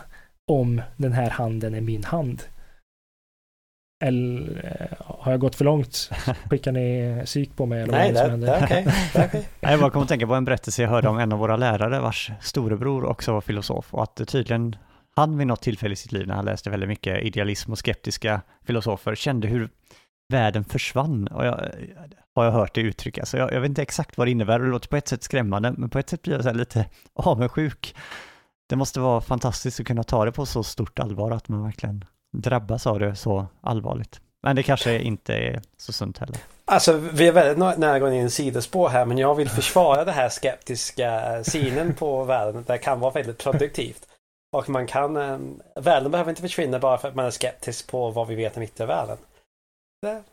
om den här handen är min hand. Eller eh, har jag gått för långt? Skickar ni psyk på mig? Eller Nej, det, det är okej. Okay. Jag bara kom att tänka på en berättelse jag hörde om en av våra lärare vars storebror också var filosof och att tydligen han vid något tillfälle i sitt liv när han läste väldigt mycket idealism och skeptiska filosofer kände hur världen försvann. Och jag, har jag hört det uttryckas. Jag, jag vet inte exakt vad det innebär och det låter på ett sätt skrämmande men på ett sätt blir jag så lite avundsjuk det måste vara fantastiskt att kunna ta det på så stort allvar att man verkligen drabbas av det så allvarligt. Men det kanske inte är så sunt heller. Alltså vi är väldigt nära gång i en sidospår här men jag vill försvara det här skeptiska synen på världen. Det kan vara väldigt produktivt. Och man kan, eh, världen behöver inte försvinna bara för att man är skeptisk på vad vi vet om yttervärlden. Det...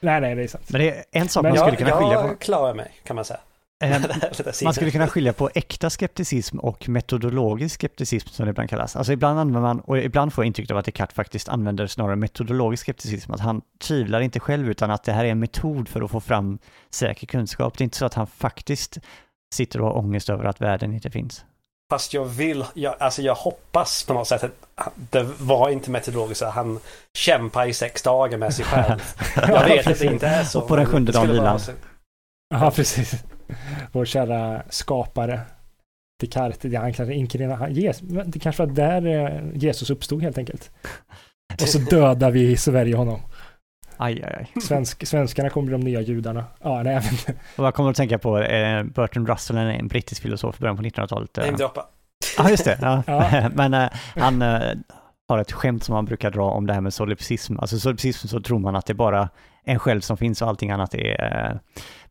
Nej, nej, det är sant. Men det är en sak men man skulle kunna skilja på. Jag klarar mig, kan man säga. Ehm, man skulle kunna skilja på äkta skepticism och metodologisk skepticism som det ibland kallas. Alltså ibland använder man, och ibland får jag intrycket av att Descartes faktiskt använder snarare metodologisk skepticism, att han tvivlar inte själv utan att det här är en metod för att få fram säker kunskap. Det är inte så att han faktiskt sitter och har ångest över att världen inte finns. Fast jag vill, jag, alltså jag hoppas på något sätt att det var inte metodologiskt, han kämpar i sex dagar med sig själv. Jag vet att det inte är så. Och på den sjunde dagen vilar Ja, precis. Vår kära skapare. Descartes, han kanske inkarnerar, det kanske var där eh, Jesus uppstod helt enkelt. Och så dödar vi i Sverige honom. Aj, aj, aj. Svensk, svenskarna kommer bli de nya judarna. Ja, nej, inte. Och jag kommer att tänka på eh, Bertrand Russell, en brittisk filosof i början på 1900-talet. Eh. Namedroppa. Ja, just det. Ja. ja. Men eh, han eh, har ett skämt som han brukar dra om det här med solipsism. Alltså solipsism så tror man att det är bara en själv som finns och allting annat är eh,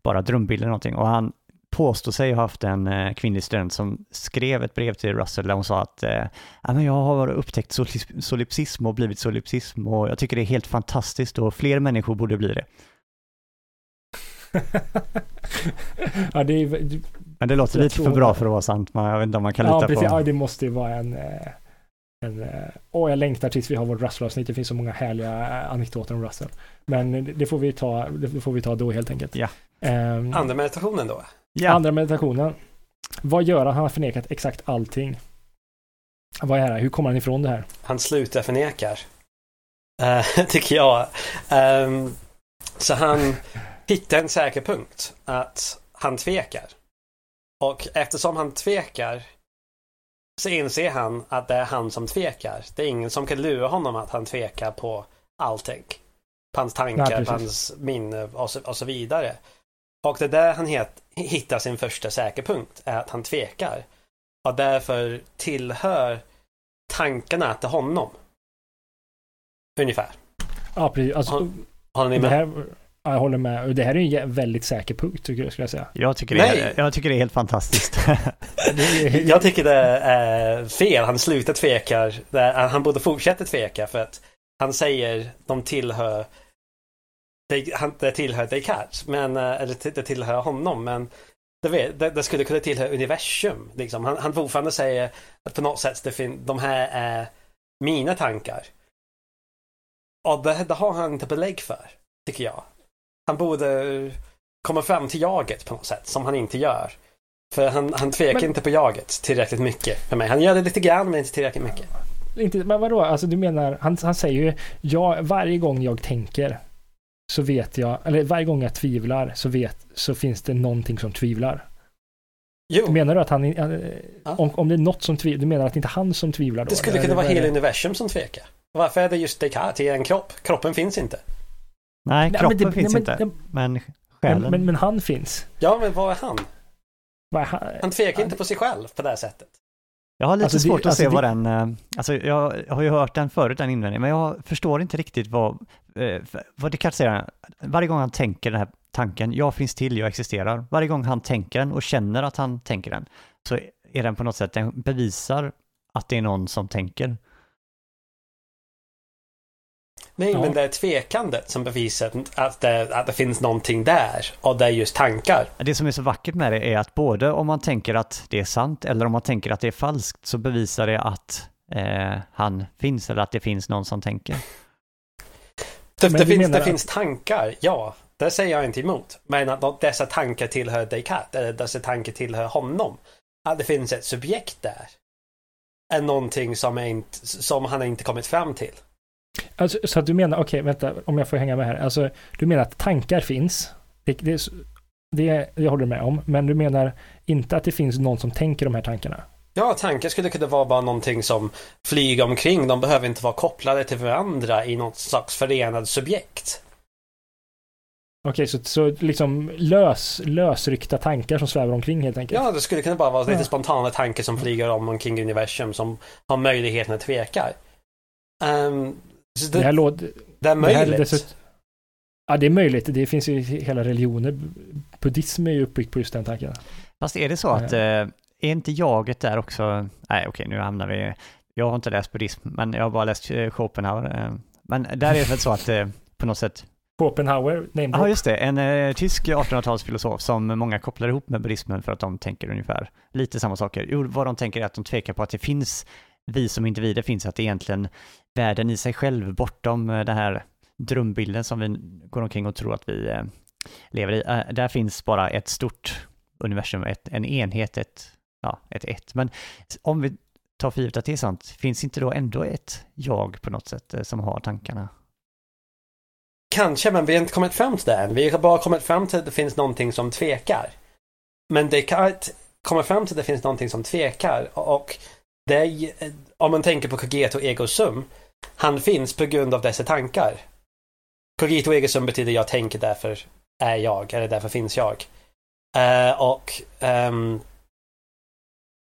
bara drömbilder eller någonting. Och han påstår sig ha haft en eh, kvinnlig student som skrev ett brev till Russell där hon sa att eh, jag har upptäckt solipsism och blivit solipsism och jag tycker det är helt fantastiskt och fler människor borde bli det. ja, det är, Men det låter lite för bra för att vara sant, man, jag vet inte om man kan lita ja, precis, på. Ja, det måste ju vara en... Eh, en åh, jag längtar tills vi har vårt Russell-avsnitt. Det finns så många härliga anekdoter om Russell. Men det får vi ta, det får vi ta då helt enkelt. Ja. Um, Andra meditationen då? Ja. Andra meditationen. Vad gör han? Han har förnekat exakt allting. Vad är det? Hur kommer han ifrån det här? Han slutar förnekar. Uh, tycker jag. Um, så han hittar en säker punkt. Att han tvekar. Och eftersom han tvekar så inser han att det är han som tvekar. Det är ingen som kan lura honom att han tvekar på allting. På hans tankar, Nej, på hans minne och så, och så vidare. Och det är där han het, hittar sin första säkerpunkt, är att han tvekar. Och därför tillhör tankarna till honom. ungefär. Ja, precis. Alltså, Har- Håller ni det med? här, ja, jag håller med. Det här är en väldigt säker punkt, tycker jag, skulle jag säga. Jag tycker, det är, Nej. jag tycker det är helt fantastiskt. Det är, Jag tycker det är fel. Han slutar tveka. Det- Han borde fortsätta tveka för att han säger de tillhör det, han, det tillhör Descartes, men, eh, eller det tillhör honom, men det, vet, det, det skulle kunna tillhöra universum. Liksom. Han, han fortfarande säger att på något sätt det fin, de här är mina tankar. Och det, det har han inte belägg för, tycker jag. Han borde komma fram till jaget på något sätt, som han inte gör. För han, han tvekar Men- inte på jaget tillräckligt mycket för mig. Han gör det lite grann, men inte tillräckligt mycket. inte, men vadå, alltså du menar, han, han säger ju, ja, varje gång jag tänker så vet jag, eller varje gång jag tvivlar så vet, så finns det någonting som tvivlar. Jo, Menar du att han, eh, om, om det är något som tvivlar, du menar att det inte är han som tvivlar då? det skulle kunna vara hela universum som tvekar. Varför är det just Descartes i en kropp? Kroppen finns inte. Nej, Nej, kroppen men det- finns nej, inte. men- Men Men, själen. men, men han finns. Ja, men vad är han? Vad är han? Han tvekar inte på sig själv på det här sättet. Jag har lite Alltså, det- svårt att alltså, se det- vad den, eh, alltså jag har ju hört den förut, den invändningen, men jag förstår inte riktigt vad, eh, vad Descartes säger. Varje gång han tänker den här tanken, jag finns till, jag existerar. Varje gång han tänker den och känner att han tänker den, så är den på något sätt, den bevisar att det är någon som tänker. Nej, Ja. men det är tvekandet som bevisar att det, att det finns någonting där. Och det är just tankar. Det som är så vackert med det är att både om man tänker att det är sant eller om man tänker att det är falskt så bevisar det att eh, han finns eller att det finns någon som tänker. Det, det, finns, det att- finns tankar, ja. Det säger jag inte emot. Men att dessa tankar tillhör Descartes, eller dessa tankar tillhör honom. Att det finns ett subjekt där. Är någonting som, är inte, som han inte kommit fram till. Alltså, så att du menar, okej, vänta, om jag får hänga med här. Alltså, du menar att tankar finns. Det, det, det, det håller du med om. Men du menar inte att det finns någon som tänker de här tankarna. Ja, tankar skulle kunna vara bara någonting som flyger omkring. De behöver inte vara kopplade till varandra i något slags förenad subjekt. Okej, så, så liksom lös, lösryckta tankar som svävar omkring helt enkelt. Ja, det skulle kunna bara vara lite Ja. spontana tankar som flyger om omkring universum som har möjligheten att tveka. Um, så det, det här låter... det är Det här, möjligt. dessut- ja, det är möjligt. Det finns ju i hela religioner. Buddhism är ju uppbyggt på just den tanken. Fast är det så att, eh, är inte jaget där också, nej okej nu hamnar vi, jag har inte läst buddhism, men jag har bara läst eh, Schopenhauer. Eh, men där är det väl så att på något sätt, Schopenhauer, name ja just det, en eh, tysk 1800-talsfilosof som många kopplar ihop med buddhismen för att de tänker ungefär lite samma saker. Jo, vad de tänker är att de tvekar på att det finns, vi som individer finns, att det är egentligen världen i sig själv bortom eh, den här drömbilden som vi går omkring och tror att vi eh, lever i. Eh, där finns bara ett stort universum, ett, en enhet, ett, ja, ett ett. Men om vi tar för givet att det är sant, finns inte då ändå ett jag på något sätt som har tankarna? Kanske, men vi har inte kommit fram till det än. Vi har bara kommit fram till att det finns någonting som tvekar. Men det kan kommer fram till att det finns någonting som tvekar. Och det om man tänker på cogito ego sum. Han finns på grund av dessa tankar. Cogito ego sum betyder jag tänker därför är jag, eller därför finns jag. Eh, och ehm,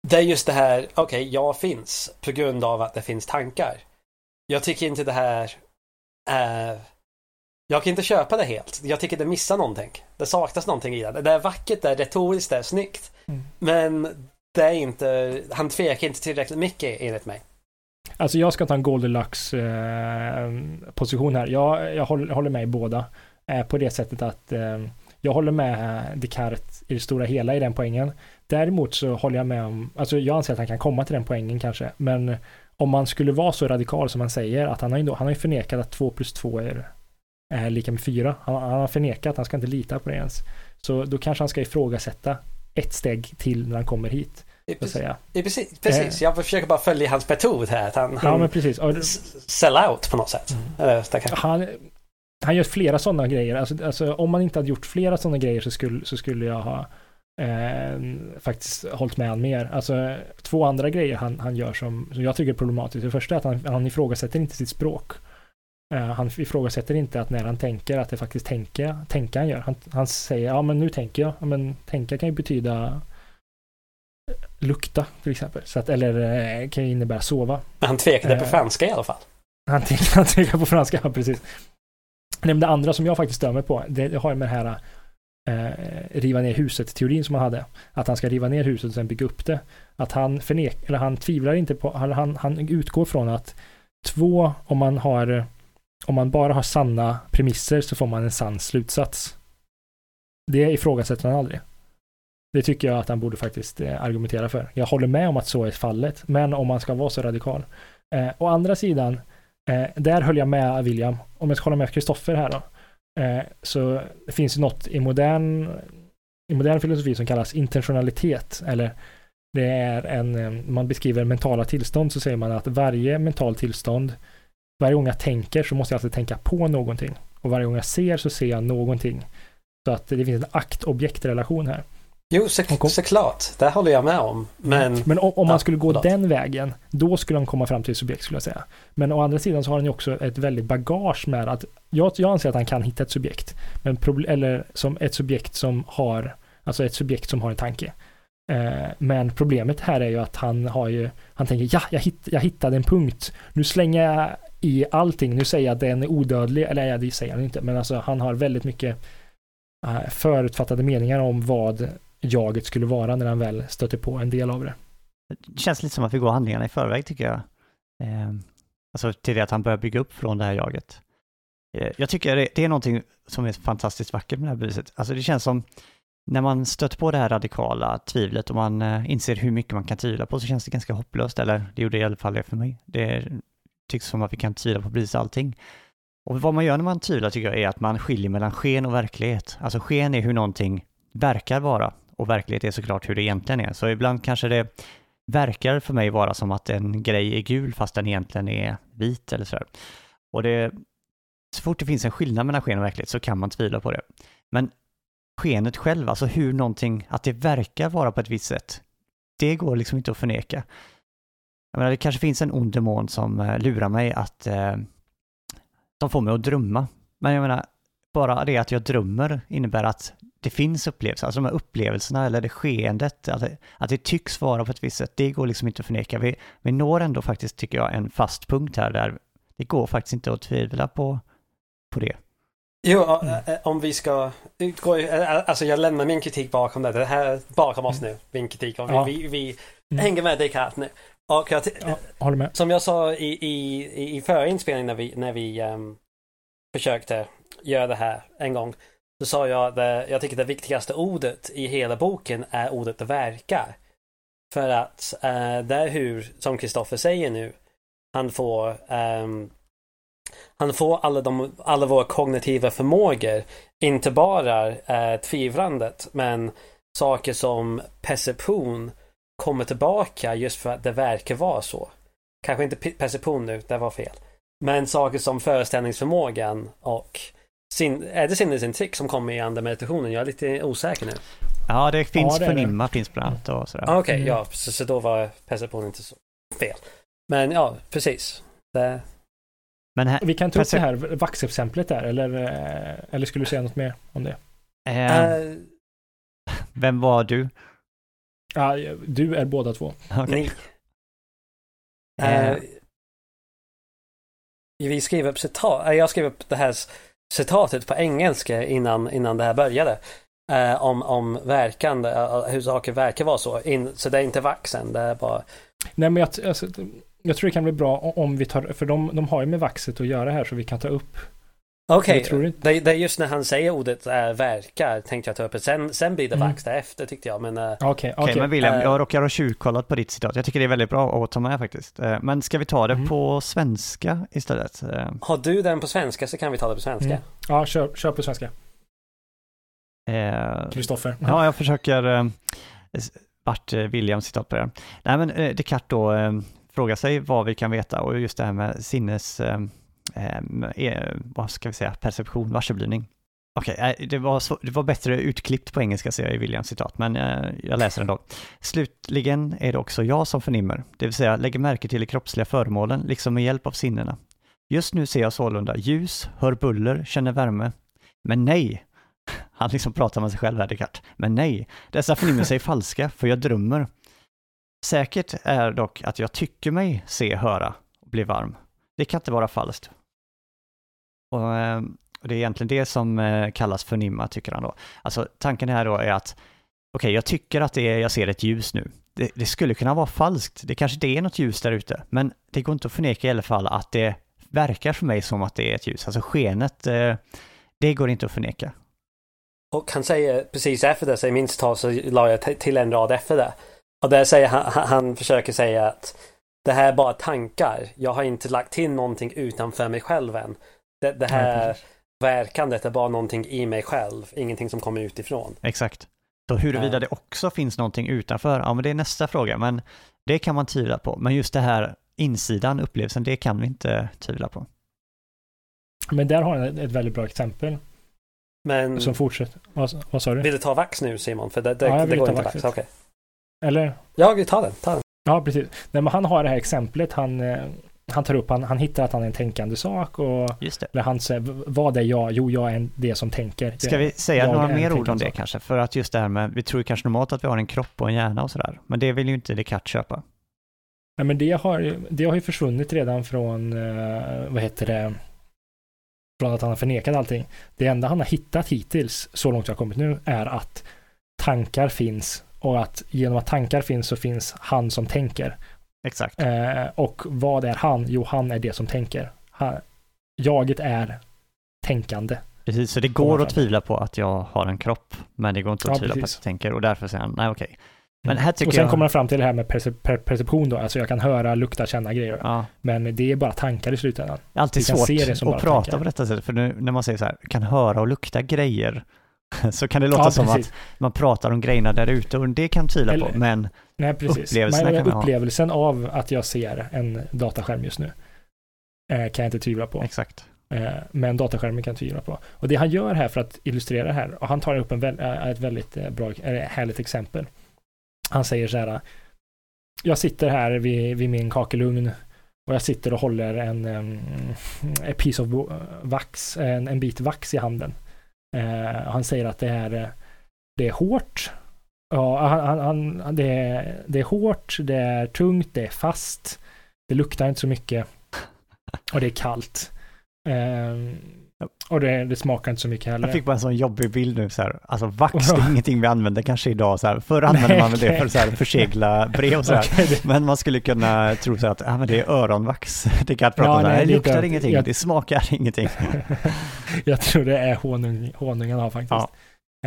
det är just det här, okej, jag finns på grund av att det finns tankar. Jag tycker inte det här är jag kan inte köpa det helt. Jag tycker det missar någonting. Det saknas någonting i det. Det är vackert, det är retoriskt, det är snyggt. Mm. Men det är inte, han tvekar inte tillräckligt mycket enligt mig. Alltså jag ska ta en Goldilocks eh, position här. Jag, jag håller, håller med i båda. Eh, på det sättet att eh, jag håller med Descartes i det stora hela i den poängen. Däremot så håller jag med om, alltså jag anser att han kan komma till den poängen kanske, men om man skulle vara så radikal som han säger, att han har ju, han har ju förnekat att 2 plus 2 är, är lika med 4. Han, han har förnekat, han ska inte lita på det ens. Så då kanske han ska ifrågasätta ett steg till när han kommer hit, att Precis, säga. precis, precis. jag försöker bara följa hans metod här. Att han, Eh. Ja, men precis. Och- sell out på något sätt. Mm. Kan- han, han gör flera sådana grejer. Alltså, alltså, om man inte hade gjort flera sådana grejer så skulle, så skulle jag ha eh, faktiskt hållit med han mer. Alltså, två andra grejer han, han gör som, som jag tycker är problematiskt. Det första är att han, han ifrågasätter inte sitt språk. Eh, han ifrågasätter inte att när han tänker att det faktiskt tänka, tänka han gör. Han, han säger ja men nu tänker jag. Ja, men tänka kan ju betyda lukta till exempel. Så att, eller eh, kan ju innebära sova. Men han tvekade på Eh. franska i alla fall. Han tänker på franska, ja, precis. Men det andra som jag faktiskt dömer på, det, har med det här eh, riva ner huset-teorin som han hade. Att han ska riva ner huset och sen bygga upp det. Att han förnek, eller han tvivlar inte på, han, han utgår från att två, om man har, om man bara har sanna premisser så får man en sann slutsats. Det ifrågasätter han aldrig. Det tycker jag att han borde faktiskt eh, argumentera för. Jag håller med om att så är fallet, men om man ska vara så radikal. Eh, å andra sidan, eh, där höll jag med William. Om jag ska hålla med Kristoffer här då, eh, så det finns något i modern, i modern filosofi som kallas intentionalitet, eller det är en, eh, man beskriver mentala tillstånd så säger man att varje mental tillstånd, varje gång jag tänker så måste jag alltid tänka på någonting. Och varje gång jag ser så ser jag någonting. Så att det finns en akt-objekt-relation här. Jo, så, såklart. Det håller jag med om. Men... Men om, man skulle gå den vägen, då skulle han komma fram till subjekt skulle jag säga. Men å andra sidan så har han ju också ett väldigt bagage med att, jag, jag anser att han kan hitta ett subjekt, men eller som ett subjekt som har, alltså ett subjekt som har en tanke. Eh, men problemet här är ju att han har ju, han tänker ja, jag, hitt, jag hittade en punkt, nu slänger jag i allting, nu säger jag att den är odödlig, eller ja, det säger han inte, men alltså han har väldigt mycket eh, förutfattade meningar om vad jaget skulle vara när han väl stöter på en del av det. Det känns lite som att vi går handlingarna i förväg tycker jag. Eh, alltså till det att han börjar bygga upp från det här jaget. Eh, jag tycker det, det är någonting som är fantastiskt vackert med det här beviset. Alltså det känns som när man stöter på det här radikala tvivlet och man eh, inser hur mycket man kan tvivla på så känns det ganska hopplöst, eller det gjorde i alla fall det för mig. Det tycks som att vi kan tvivla på precis allting. Och vad man gör när man tvivlar tycker jag är att man skiljer mellan sken och verklighet. Alltså sken är hur någonting verkar vara och verklighet är såklart hur det egentligen är. Så ibland kanske det verkar för mig vara som att en grej är gul fast den egentligen är vit eller sådär. Och det, så fort det finns en skillnad mellan sken och verklighet så kan man tvivla på det. Men skenet själv, alltså hur någonting, att det verkar vara på ett visst sätt, det går liksom inte att förneka. Jag menar, det kanske finns en ond demon som eh, lurar mig att, eh, som får mig att drömma. Men jag menar, bara det att jag drömmer innebär att det finns upplevelser, alltså de här upplevelserna eller det skeendet, att det, att det tycks vara på ett visst sätt, det går liksom inte att förneka. Vi, vi når ändå faktiskt, tycker jag, en fast punkt här där det går faktiskt inte att tvivla på, på det. Jo, Mm. om vi ska utgå Alltså jag lämnar min kritik bakom det. Det här är bakom oss nu. Min kritik. Och vi, Ja. vi, vi Mm. hänger med Descartes nu. Och jag, Ja, håller med. som jag sa i, i, i- förra inspelningen när vi, när vi ehm, försökte göra det här en gång. Så sa jag att eh, jag tycker det viktigaste ordet i hela boken är ordet verkar. För att eh, det är hur, som Kristoffer säger nu, han får eh, han får alla, de, alla våra kognitiva förmågor, inte bara eh, tvivlandet, men saker som perception kommer tillbaka just för att det verkar vara så. Kanske inte perception nu, det var fel. Men saker som föreställningsförmågan och sin, är det sinnesintryck som kommer i andra meditationen? Jag är lite osäker nu. Ja, det finns Ja, det är det. förnimma finns bland annat och sådär. Ah, Okej, Mm. ja, så, så då var perception inte så fel. Men ja, precis. Det, Men här, Vi kan ta upp det här vaxexemplet där, eller, eh, eller skulle du säga något mer om det? eh, vem var du? Ja, du är båda två. Eh. Eh, vi skrev upp citat. Jag skrev upp det här citatet på engelska innan, innan det här började. Eh, om, om verkan, eh, hur saker verkar vara så. In, så det är inte vaxen, det är bara... Nej, men jag, alltså, jag tror det kan bli bra om vi tar, för de, de har ju med vaxet att göra här så vi kan ta upp. Okej, inte- det, det är just när han säger ordet äh, verkar tänkte jag ta upp det. Sen, sen blir det Mm. vax därefter tyckte jag. Men eh, Okej, okej. Okej, men William, eh, jag råkar ha tjuvkollat på ditt citat. Jag tycker det är väldigt bra att ta med faktiskt. Eh, Men ska vi ta det Mm. på svenska istället? Eh, har du den på svenska så kan vi ta det på svenska. Mm. Ja, kör, kör på svenska. eh, Kristoffer. Ja, jag försöker eh, eh, Williams citat börjar. Nej, men eh, Descartes då eh, frågar sig vad vi kan veta och just det här med sinnes, eh, eh, vad ska vi säga, perception, varseblivning. Okej, eh, det, var det var bättre utklippt på engelska ser jag i Williams citat, men eh, jag läser ändå. Slutligen är det också jag som förnimmer, det vill säga lägger märke till de kroppsliga föremålen, liksom med hjälp av sinnena. Just nu ser jag sålunda ljus, hör buller, känner värme. Men nej, han liksom pratar med sig själv här, Descartes. Men nej, dessa förnimmelser är falska, för jag drömmer. Säkert är dock att jag tycker mig se, höra och bli varm. Det kan inte vara falskt. Och, eh, och det är egentligen det som eh, kallas förnimma, tycker han då. Alltså tanken här då är att, okej, jag tycker att det är, jag ser ett ljus nu. Det, det skulle kunna vara falskt, det kanske inte är något ljus där ute, men det går inte att förneka i alla fall att det verkar för mig som att det är ett ljus. Alltså skenet, eh, det går inte att förneka. Och han säger precis efter det, så i minst tal så la jag till en rad efter det. Och där säger han, han försöker säga att det här är bara tankar. Jag har inte lagt till någonting utanför mig själv än. Det, det här Nej, verkandet är bara någonting i mig själv, ingenting som kommer utifrån. Exakt. Så huruvida Ja. det också finns någonting utanför, ja men det är nästa fråga, men det kan man tvivla på. Men just det här insidan, upplevelsen, det kan vi inte tvivla på. Men där har han ett, väldigt bra exempel Men som fortsätter. Vad, vad sa du? vill du ta vax nu Simon? För det, det, Ja, jag det vill går ta inte vax. Okej. Eller? Ja, vi tar den. Ta den. Ja, precis. Nej, men han har det här exemplet. Han, eh, han tar upp, han, han hittar att han är en tänkande sak och Just det. eller han säger, "V- vad är jag? Jo, jag är en, det som tänker. Ska vi säga några mer ord om det sak. kanske? För att just det här med, vi tror ju kanske normalt att vi har en kropp och en hjärna och sådär, men det vill ju inte Descartes köpa. Nej, men det har, det har ju försvunnit redan från, eh, vad heter det, från att han har förnekat allting. Det enda han har hittat hittills, så långt jag har kommit nu, är att tankar finns och att genom att tankar finns så finns han som tänker. Exakt. Eh, och vad är han? Jo, han är det som tänker. Han, jaget är tänkande. Precis, så det går att tvivla på att jag har en kropp, men det går inte att Ja, tvivla på att precis. jag tänker och därför säger han, nej okej. Men här tycker och sen jag... kommer han fram till det här med percep- per perception då, alltså jag kan höra, lukta, känna grejer. Ja, Men det är bara tankar i slutändan. alltid svårt att prata tankar. på detta sätt, för nu när man säger så här, kan höra och lukta grejer, så kan det låta Ja, som precis. att man pratar om grejerna där ute och det kan tvivla på, men Nej, precis. Kan man ha. upplevelsen av att jag ser en dataskärm just nu eh, kan jag inte tvivla på. exakt. Eh, men dataskärmen kan jag tvivla på. Och det han gör här för att illustrera det här, och han tar upp en väl, eh, ett väldigt eh, bra, härligt exempel. Han säger så här, jag sitter här vid, vid min kakelugn och jag sitter och håller en, a piece of vax, en, en bit vax i handen. Eh, han säger att det är, eh, det är hårt. Ja, han, han, han, det, är, det är hårt, det är tungt, det är fast. Det luktar inte så mycket. Och det är kallt. Eh, och det, det smakar inte så mycket heller. Jag fick bara en sån jobbig bild nu så här, alltså vax det är ingenting vi använder kanske idag så här, förr använde man väl det för så här försegla brev och så här. Men man skulle kunna tro så här att ah, men det är öronvax. Det kan jag prata Ja, om. nej, Det luktar inte- ingenting, jag- det smakar ingenting. jag tror det är honung, honungen har faktiskt. Ja.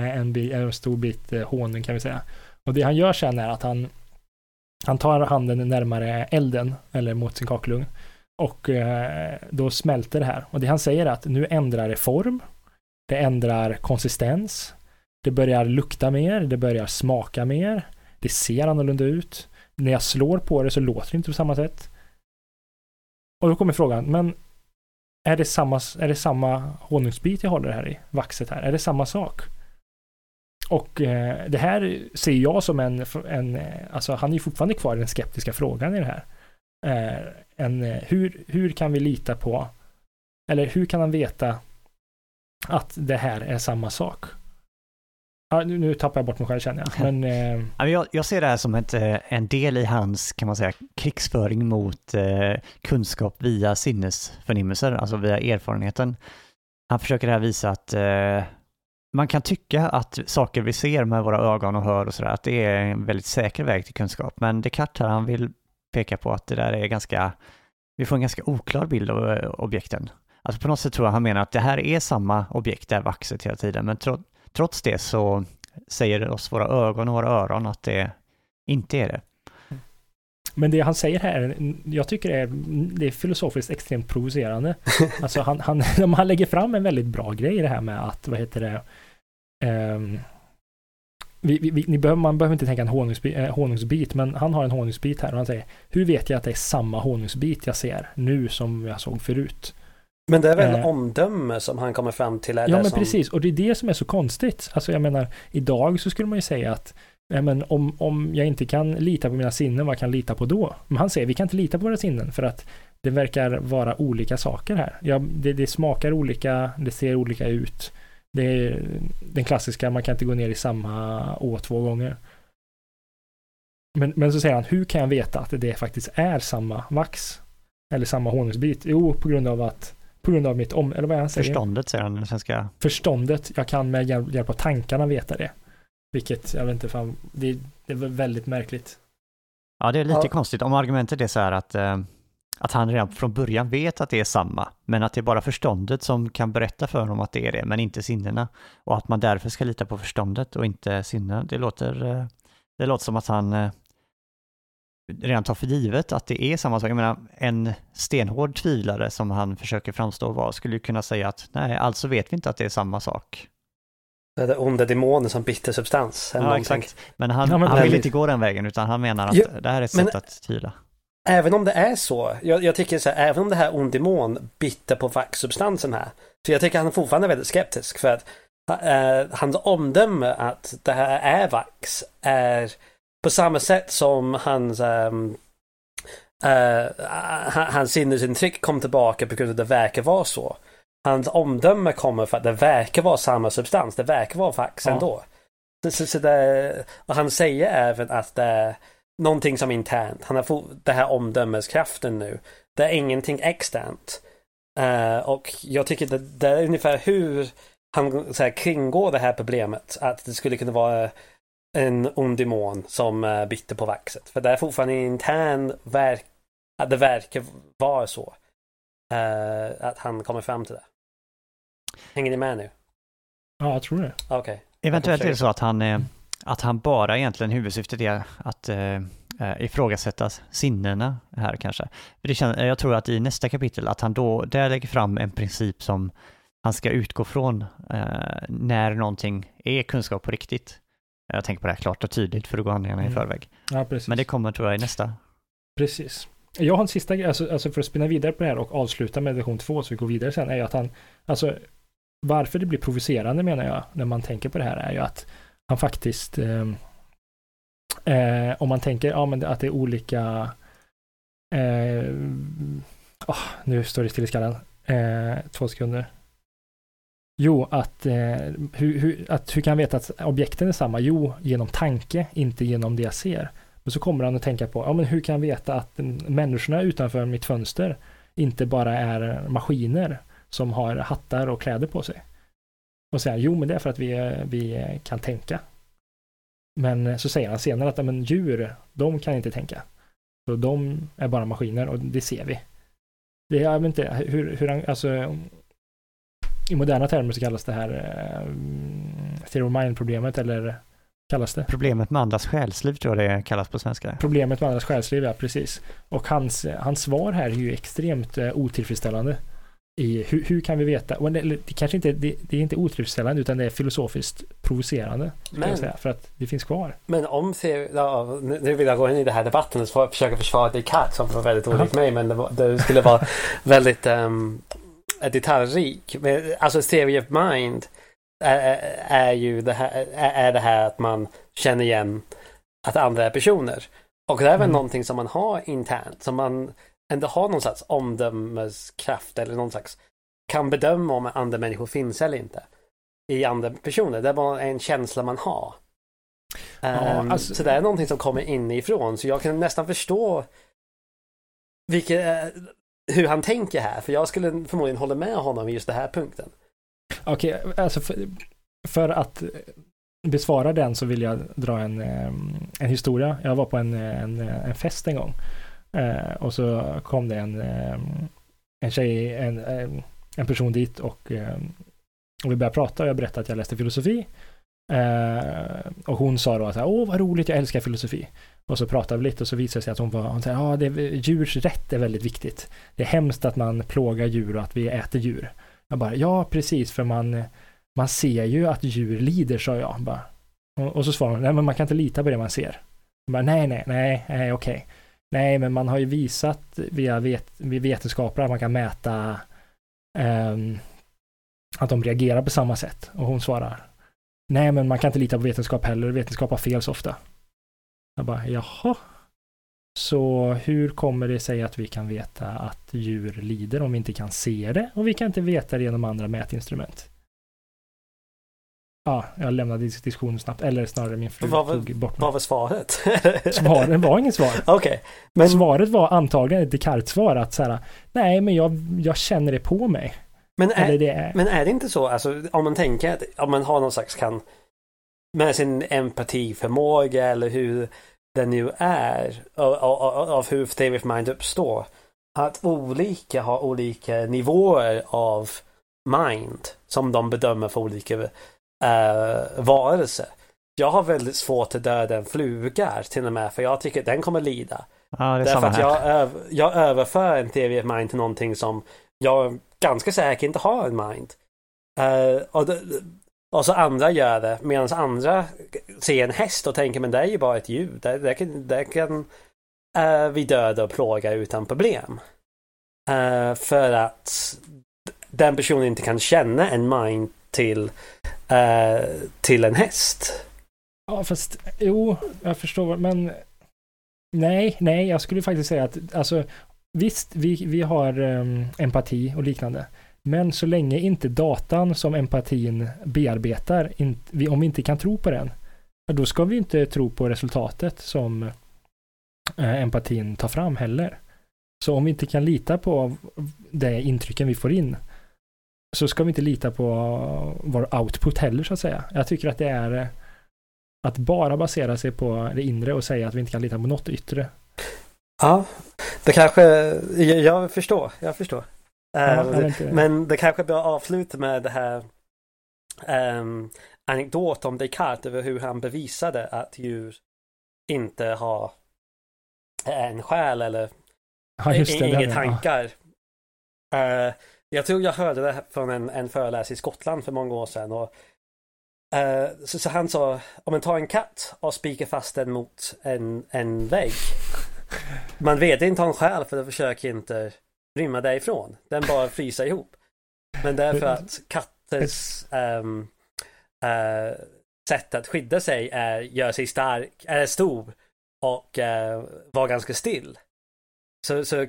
Eh, En, bi, en stor bit eh, honung kan vi säga. Och det han gör sen är att han, han tar handen närmare elden, eller mot sin kakelugn. Och eh, då smälter det här. Och det han säger är att nu ändrar det form. Det ändrar konsistens. Det börjar lukta mer, det börjar smaka mer. Det ser annorlunda ut. När jag slår på det så låter det inte på samma sätt. Och då kommer frågan, men är det samma, är det samma honungsbit jag håller här i, vaxet här? Är det samma sak? Och eh, det här ser jag som en, en, eh, alltså han är ju fortfarande kvar i den skeptiska frågan i det här. Eh, en, eh, hur, hur kan vi lita på, eller hur kan han veta att det här är samma sak? Ja, nu, nu tappar jag bort mig själv känner jag. Men eh, Jag, jag ser det här som ett, eh, en del i hans, kan man säga, krigsföring mot eh, kunskap via sinnesförnimmelser, alltså via erfarenheten. Han försöker här visa att eh, man kan tycka att saker vi ser med våra ögon och hör och sådär, att det är en väldigt säker väg till kunskap. Men Descartes här, han vill peka på att det där är ganska, vi får en ganska oklar bild av eh, objekten. Alltså på något sätt tror jag han menar att det här är samma objekt, det här vaxet hela tiden, men tro, trots det så säger oss våra ögon och våra öron att det inte är det. Men det han säger här, jag tycker det är, det är filosofiskt extremt provocerande. Alltså han, han, han lägger fram en väldigt bra grej i det här med att, vad heter det, ehm, vi, vi, vi, ni behöver, man behöver inte tänka en honungsbit, eh, honungsbit, men han har en honungsbit här och han säger, hur vet jag att det är samma honungsbit jag ser nu som jag såg förut? Men det är väl Eh. omdöme som han kommer fram till? Ja men som... precis, och det är det som är så konstigt. Alltså jag menar, idag så skulle man ju säga att ja, men om, om jag inte kan lita på mina sinnen, vad kan jag lita på då? Men han säger, vi kan inte lita på våra sinnen för att det verkar vara olika saker här. Ja, det, det smakar olika, det ser olika ut. Det är den klassiska, man kan inte gå ner i samma å två gånger. Men, men så säger han, hur kan jag veta att det faktiskt är samma vax? Eller samma honungsbit? Jo, på grund av att på grund av mitt om, eller vad är han säger? Förståndet säger han den svenska. Förståndet. Jag kan med hjälp hjälp av tankarna veta det. Vilket, jag vet inte, fan, det, det är väldigt märkligt. Ja, det är lite Ja. konstigt om argumentet är så här att, eh, att han redan från början vet att det är samma, men att det är bara förståndet som kan berätta för honom att det är det, men inte sinnena. Och att man därför ska lita på förståndet och inte sinnena. Det låter, eh, det låter som att han eh, redan tar för givet att det är samma sak. Jag menar, en stenhård tvivlare som han försöker framstå vara skulle ju kunna säga att nej, alltså vet vi inte att det är samma sak. Det är det onda demonen som bittersubstans. eller Ja, någonting. exakt. Men han, Ja, men han vill inte gå den vägen, utan han menar att Jo, det här är ett men- sätt att tvivla. Även om det är så. Jag, jag tycker så här, även om det här ond demon bitter på vaxsubstansen här. Så jag tycker han är fortfarande väldigt skeptisk för att eh, hans omdöme att det här är vax är på samma sätt som hans um, hans sinnesintryck kom tillbaka på grund av att det verkar vara så. Hans omdöme kommer för att det verkar vara samma substans. Det verkar vara vax Ja. ändå. Så, så, så det, och han säger även att det är någonting som är internt. Han har fått det här omdömeskraften nu. Det är ingenting externt. Eh, och jag tycker det, det är ungefär hur han så här, kringgår det här problemet. Att det skulle kunna vara en ond demon som uh, bitter på vaxet. För det är fortfarande en intern verk, att det verkar vara så. Eh, att han kommer fram till det. Hänger ni med nu? Ja, jag tror det. Okej. Eventuellt är det så att han, eh, att han bara egentligen huvudsyftet är att eh, eh, ifrågasätta sinnena här kanske. Det känns, jag tror att i nästa kapitel att han då där lägger fram en princip som han ska utgå från eh, när någonting är kunskap på riktigt. Jag tänker på det här klart och tydligt för att gå handlingarna i Mm. förväg. Ja, precis. Men det kommer tror jag i nästa. Precis. Jag har en sista grej, alltså, alltså för att spinna vidare på det här och avsluta med version 2 så vi går vidare sen, är ju att han, alltså varför det blir provocerande menar jag, när man tänker på det här, är ju att han faktiskt, eh, eh, om man tänker, ja men att det är olika, eh, oh, nu står det still i skallen, eh, två sekunder. Jo, att, eh, hur, hur, att hur kan han veta att objekten är samma? Jo, genom tanke, inte genom det jag ser. Men så kommer han att tänka på, ja men hur kan jag veta att människorna utanför mitt fönster inte bara är maskiner som har hattar och kläder på sig? Och säger jo men det är för att vi, vi kan tänka. Men så säger han senare att men djur, de kan inte tänka. Så de är bara maskiner och det ser vi. Det är, jag vet inte, hur, hur han, alltså i moderna termer så kallas det här eh, of mind-problemet eller kallas det? Problemet med andras själsliv tror jag det kallas på svenska. Problemet med andras själsliv, ja precis. Och hans, hans svar här är ju extremt eh, otillfredsställande. I hur, hur kan vi veta, och det, det kanske inte, det, det är inte otillfredsställande utan det är filosofiskt provocerande. Men- säga, för att det finns kvar. Men om ser, ja, nu vill jag gå in i den här debatten och försöka försvara Descartes som var väldigt olik mig men det, var, det skulle vara väldigt um, detaljrik. Men, Alltså theory of mind är, är- ju det här, är, är det här att man känner igen att andra är personer. Och det är väl Mm. någonting som man har internt, som man ändå har någon slags omdömeskraft eller någon slags kan bedöma om andra människor finns eller inte i andra personer. Det är bara en känsla man har. Ehm, alltså- Så det är någonting som kommer inifrån. Så jag kan nästan förstå vilket, eh, hur han tänker här. För jag skulle förmodligen hålla med honom i just den här punkten. Okej, alltså för, för att besvara den så vill jag dra en, eh, en historia. Jag var på en, en, en fest en gång. Eh, och så kom det en, ehm, en tjej, en, ehm, en- person dit och, ehm, och vi började prata och jag berättade att jag läste filosofi. Eh, och hon sa då så här, åh vad roligt, jag älskar filosofi. Och så pratade vi lite och så visade det sig att hon var, hon sa, ja, det djurs rätt är väldigt viktigt. Det är hemskt att man plågar djur och att vi äter djur. Jag bara, ja precis, för man, man ser ju att djur lider, sa jag. Bara. Och, och så svarade hon, nej men man kan inte lita på det man ser. Jag bara, nej, nej, nej, nej, okej. Nej, men man har ju visat via vet, via vetenskaper att man kan mäta um, att de reagerar på samma sätt. Och hon svarar, nej men man kan inte lita på vetenskap heller, vetenskap har fel så ofta. Jag bara, jaha. Så hur kommer det sig att vi kan veta att djur lider om vi inte kan se det och vi kan inte veta det genom andra mätinstrument? Ja, jag lämnade diskussionen snabbt. Eller snarare min fru var- tog bort mig. Vad var svaret? Svaret var inget svar. Okej. Men Svaret var antagligen ett Descartes-svar att så här, nej men jag, jag känner det på mig. Men är, det men är det inte så, alltså om man tänker att om man har någon slags kan med sin empatiförmåga eller hur det nu är av, av, av hur Theory of Mind uppstår. Att olika har olika nivåer av mind som de bedömer för olika uh, varelser. Jag har väldigt svårt att döda en fluga till och med för jag tycker att den kommer lida. Ja, det är Därför att jag, öv- jag överför en of mind till någonting som jag ganska säkert inte har en mind. Eh, och, det, och så andra gör det medan andra ser en häst och tänker men det är ju bara ett djur. Det, det kan, det kan eh, vi döda och plåga utan problem. Eh, för att den personen inte kan känna en mind till, eh, till en häst. ja fast jo, jag förstår, men nej, nej, jag skulle faktiskt säga att alltså visst, vi, vi har um, empati och liknande. Men så länge inte datan som empatin bearbetar, in, vi, om vi inte kan tro på den, då ska vi inte tro på resultatet som eh, empatin tar fram heller. Så om vi inte kan lita på det intrycken vi får in, så ska vi inte lita på vår output heller så att säga. Jag tycker att det är eh, att bara basera sig på det inre och säga att vi inte kan lita på något yttre. Ja, det kanske, jag, förstår, jag förstår. Ja, Eh, inte. Men det kanske bör avsluta med det här um, anekdot om Descartes över hur han bevisade att djur inte har en själ eller ja, det, inga den, ja. tankar. Jag tror jag hörde det från en, en föreläsare i Skottland för många år sedan. Och, eh, så, så han sa, om man tar en katt och spikar fast den mot en, en vägg. Man vet inte om själ för den försöker inte rymma därifrån. Den bara fryser ihop. Men därför att katters um, ehm, uh, eh, sätt att skydda sig är göra sig stark, är stor och eh, uh, vara ganska still. Så, så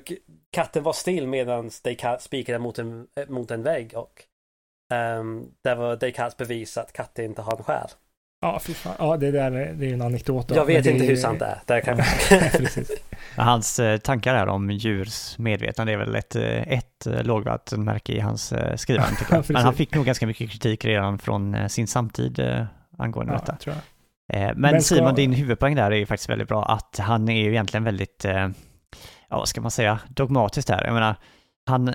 katten var still medan Descartes spikade mot en, eh, mot en vägg och um, det var Descartes bevis att katter inte har en själ. Ja, fy fan. Ja, det där är- det är en anekdot. då. Jag vet det inte hur sant det är. Det kan... Ja, Hans eh, tankar här om djurs medvetande är väl ett, eh, ett lågvattenmärke i hans skrivande tycker Ja, jag. Men han fick nog ganska mycket kritik redan från sin samtid angående Ja, detta. tror jag. Men, Men ska- Simon, din huvudpoäng där är ju faktiskt väldigt bra, att han är ju egentligen väldigt, ja vad ska man säga, dogmatiskt här. Jag menar, han,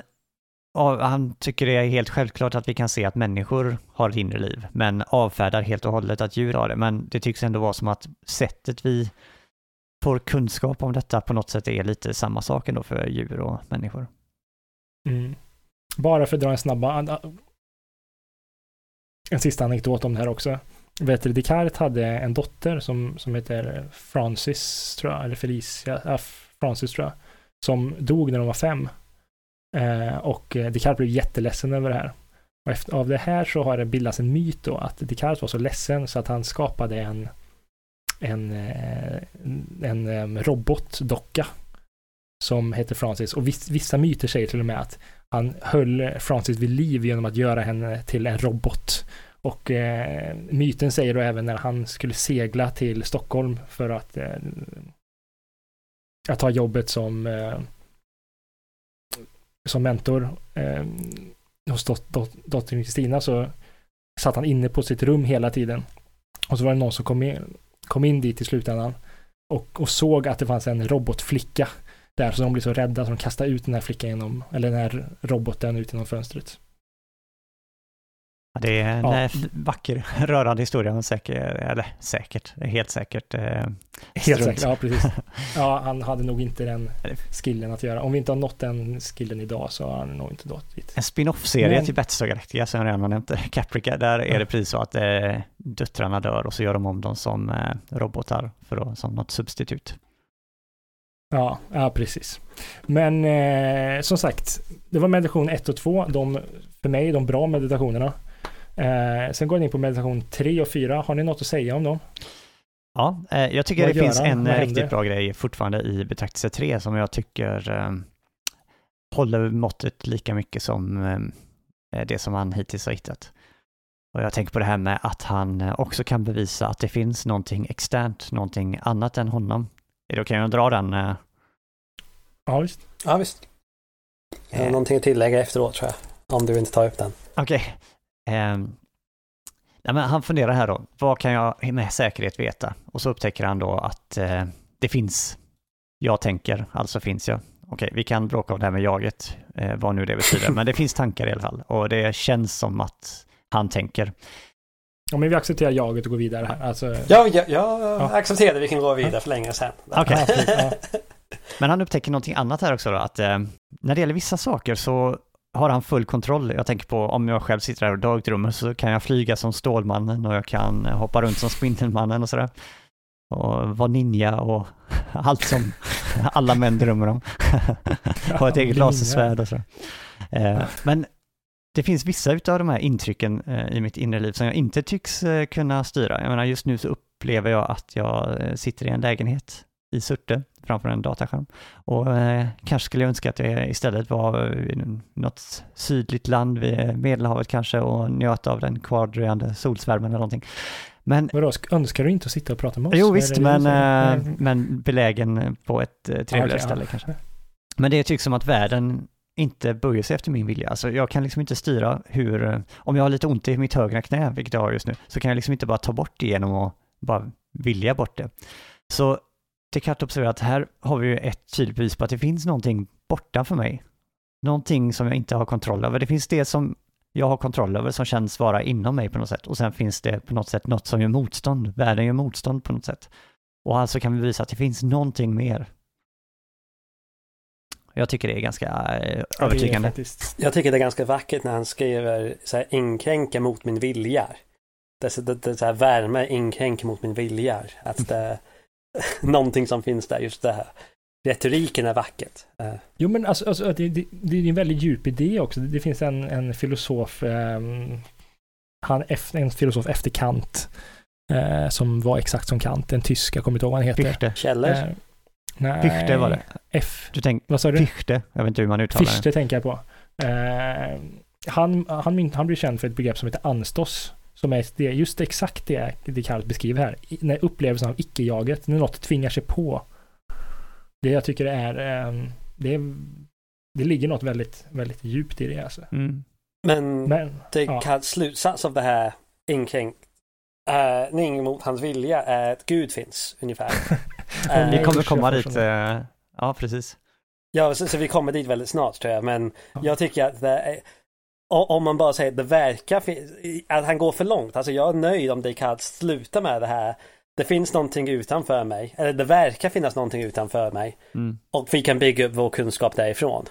han tycker det är helt självklart att vi kan se att människor har ett inre liv, men avfärdar helt och hållet att djur har det. Men det tycks ändå vara som att sättet vi får kunskap om detta på något sätt är lite samma sak ändå för djur och människor. Mm. Bara för att dra en snabba... en sista anekdot om det här också. Vet du, Descartes hade en dotter som, som heter Francis, tror jag, eller Felicia, ja, Francis tror jag, som dog när de var fem. Eh, och eh, Descartes blev jätteledsen över det här. Och efter, av det här så har det bildats en myt då att Descartes var så ledsen så att han skapade en en, eh, en, en robotdocka som heter Francis och viss, vissa myter säger till och med att han höll Francis vid liv genom att göra henne till en robot. Och eh, myten säger då även när han skulle segla till Stockholm för att, eh, att tar jobbet som, eh, som mentor eh, hos dot, dot, dottern Kristina så satt han inne på sitt rum hela tiden. Och så var det någon som kom in, kom in dit i slutändan och, och såg att det fanns en robotflicka där, så de blev så rädda så de kastade ut den här flickan genom, eller den här roboten ut genom fönstret. Det är en Ja. eh, vacker, rörande historia, men säkert, eller säkert, helt säkert. Eh, Helt säkert, ja precis. Ja, han hade nog inte den skillen att göra. Om vi inte har nått den skillen idag så har han nog inte nått dit. En spin-off-serie Men- till Battlestar Galactica som jag redan nämnt, Caprica, där är det precis så att eh, döttrarna dör och så gör de om dem som eh, robotar för att, som något substitut. Ja, ja precis. Men eh, som sagt, det var meditation 1 och 2. De, för mig, de bra meditationerna. Eh, sen går jag in på meditation 3 och 4. Har ni något att säga om dem? Ja, eh, jag tycker Vad det finns han? en Vad eh, händer? riktigt bra grej fortfarande i betraktelse 3 som jag tycker eh, håller måttet lika mycket som eh, det som han hittills har hittat. Och jag tänker på det här med att han eh, också kan bevisa att det finns någonting externt, någonting annat än honom. Är det okej att dra den? eh? Ja, visst. Ja, visst. Jag har Eh. någonting att tillägga efteråt tror jag. Om du inte tar upp den. Okej. Ehm, nej, men han funderar här då, vad kan jag med säkerhet veta? Och så upptäcker han då att eh, det finns. Jag tänker, alltså finns jag. Okej, vi kan bråka om det här med jaget, eh, vad nu det betyder, men det finns tankar i alla fall. Och det känns som att han tänker. Ja, men vi accepterar jaget och går vidare här. Alltså, Ja, jag, jag accepterade vi kan gå vidare för länge sedan. Ja, ja. Men han upptäcker någonting annat här också då, att eh, när det gäller vissa saker så har han full kontroll. Jag tänker på om jag själv sitter här och dagdrömmer så kan jag flyga som Stålmannen och jag kan eh, hoppa runt som Spindelmannen och sådär. Och vara ninja och allt som alla män drömmer om. ha ett eget lasersvärd och så. Eh, men det finns vissa utav de här intrycken eh, i mitt inre liv som jag inte tycks kunna styra. Jag menar just nu så upplever jag att jag sitter i en lägenhet i Surte framför en dataskärm. Och eh, kanske skulle jag önska att jag istället var i något sydligt land vid Medelhavet kanske och njöt av den kvardröjande solsvärmen eller någonting. Men Vadå, sk- önskar du inte att sitta och prata med oss? Jo visst, men, säger? eh, men belägen på ett eh, trevligare Okej, ställe ja. kanske. Men det tycks som att världen inte böjer sig efter min vilja. Alltså jag kan liksom inte styra hur, eh, om jag har lite ont i mitt högra knä, vilket jag har just nu, så kan jag liksom inte bara ta bort det genom att bara vilja bort det. Så Descartes observerar att här har vi ju ett tydligt bevis på att det finns någonting borta för mig. Någonting som jag inte har kontroll över. Det finns det som jag har kontroll över som känns vara inom mig på något sätt. Och sen finns det på något sätt något som gör motstånd. Världen gör motstånd på något sätt. Och alltså kan vi visa att det finns någonting mer. Jag tycker det är ganska eh, Ja, det är övertygande. Jag tycker det är ganska vackert när han skriver så här, inkränka mot min vilja. Det, är så- det, det är så här, värme inkränker mot min vilja. Att det någonting som finns där, just det här. Retoriken är vackert. Eh, Jo, men alltså, alltså det, det, det är en väldigt djup idé också. Det, det finns en, en filosof, ehm, han, en filosof efter Kant, eh, som var exakt som Kant, en tysk, jag kommer inte ihåg vad han heter. Fichte. Källor? Eh, nej, Fichte var det. F. Du tänk, Vad sa du? Fichte, jag vet inte hur man uttalar det. Fichte tänker jag på. Eh, han, han, min- han blir känd för ett begrepp som heter anstos. Som är det, just exakt det Descartes beskriver här. När upplevelsen av icke-jaget, när något tvingar sig på. Det jag tycker är, eh, det, är det ligger något väldigt, väldigt djupt i det alltså. Mm. Men Men, det ja. kan slutsats av det här inkränkning mot hans vilja är att Gud finns ungefär. Eh, Vi kommer usch, komma dit. eh, Ja, precis. Ja, så, så vi kommer dit väldigt snart tror jag. Men Ja. jag tycker att det är, om man bara säger att det verkar att han går för långt. Alltså jag är nöjd om Descartes slutar med det här. Det finns någonting utanför mig. Eller det verkar finnas någonting utanför mig. Mm. Och vi kan bygga upp vår kunskap därifrån.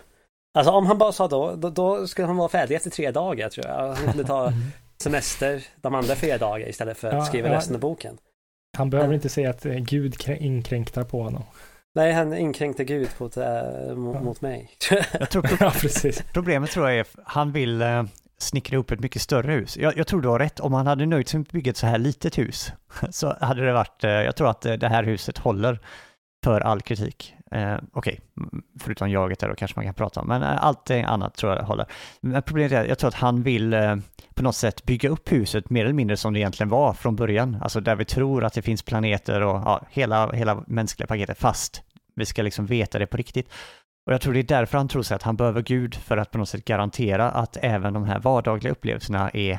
Alltså om han bara sa då, då, då skulle han vara färdig efter tre dagar tror jag. Han skulle ta semester de andra fyra dagar istället för att Ja, skriva ja. resten av boken. han behöver inte säga att eh, Gud krä- inkränktar på honom. Nej, han inkränkte Gud mot, äh, mot, Ja. mot mig. Jag tror ja, precis. Problemet tror jag är att han vill eh, snickra upp ett mycket större hus. Jag, jag tror du har rätt, om han hade nöjt sig med att bygga ett så här litet hus så hade det varit, eh, jag tror att eh, det här huset håller för all kritik. Eh, Okej, mm, förutom jaget där då kanske man kan prata om, men eh, allt annat tror jag håller. Men problemet är att jag tror att han vill eh, på något sätt bygga upp huset mer eller mindre som det egentligen var från början. Alltså där vi tror att det finns planeter och ja, hela, hela mänskliga paketet, fast vi ska liksom veta det på riktigt. Och jag tror det är därför han tror sig att han behöver Gud för att på något sätt garantera att även de här vardagliga upplevelserna är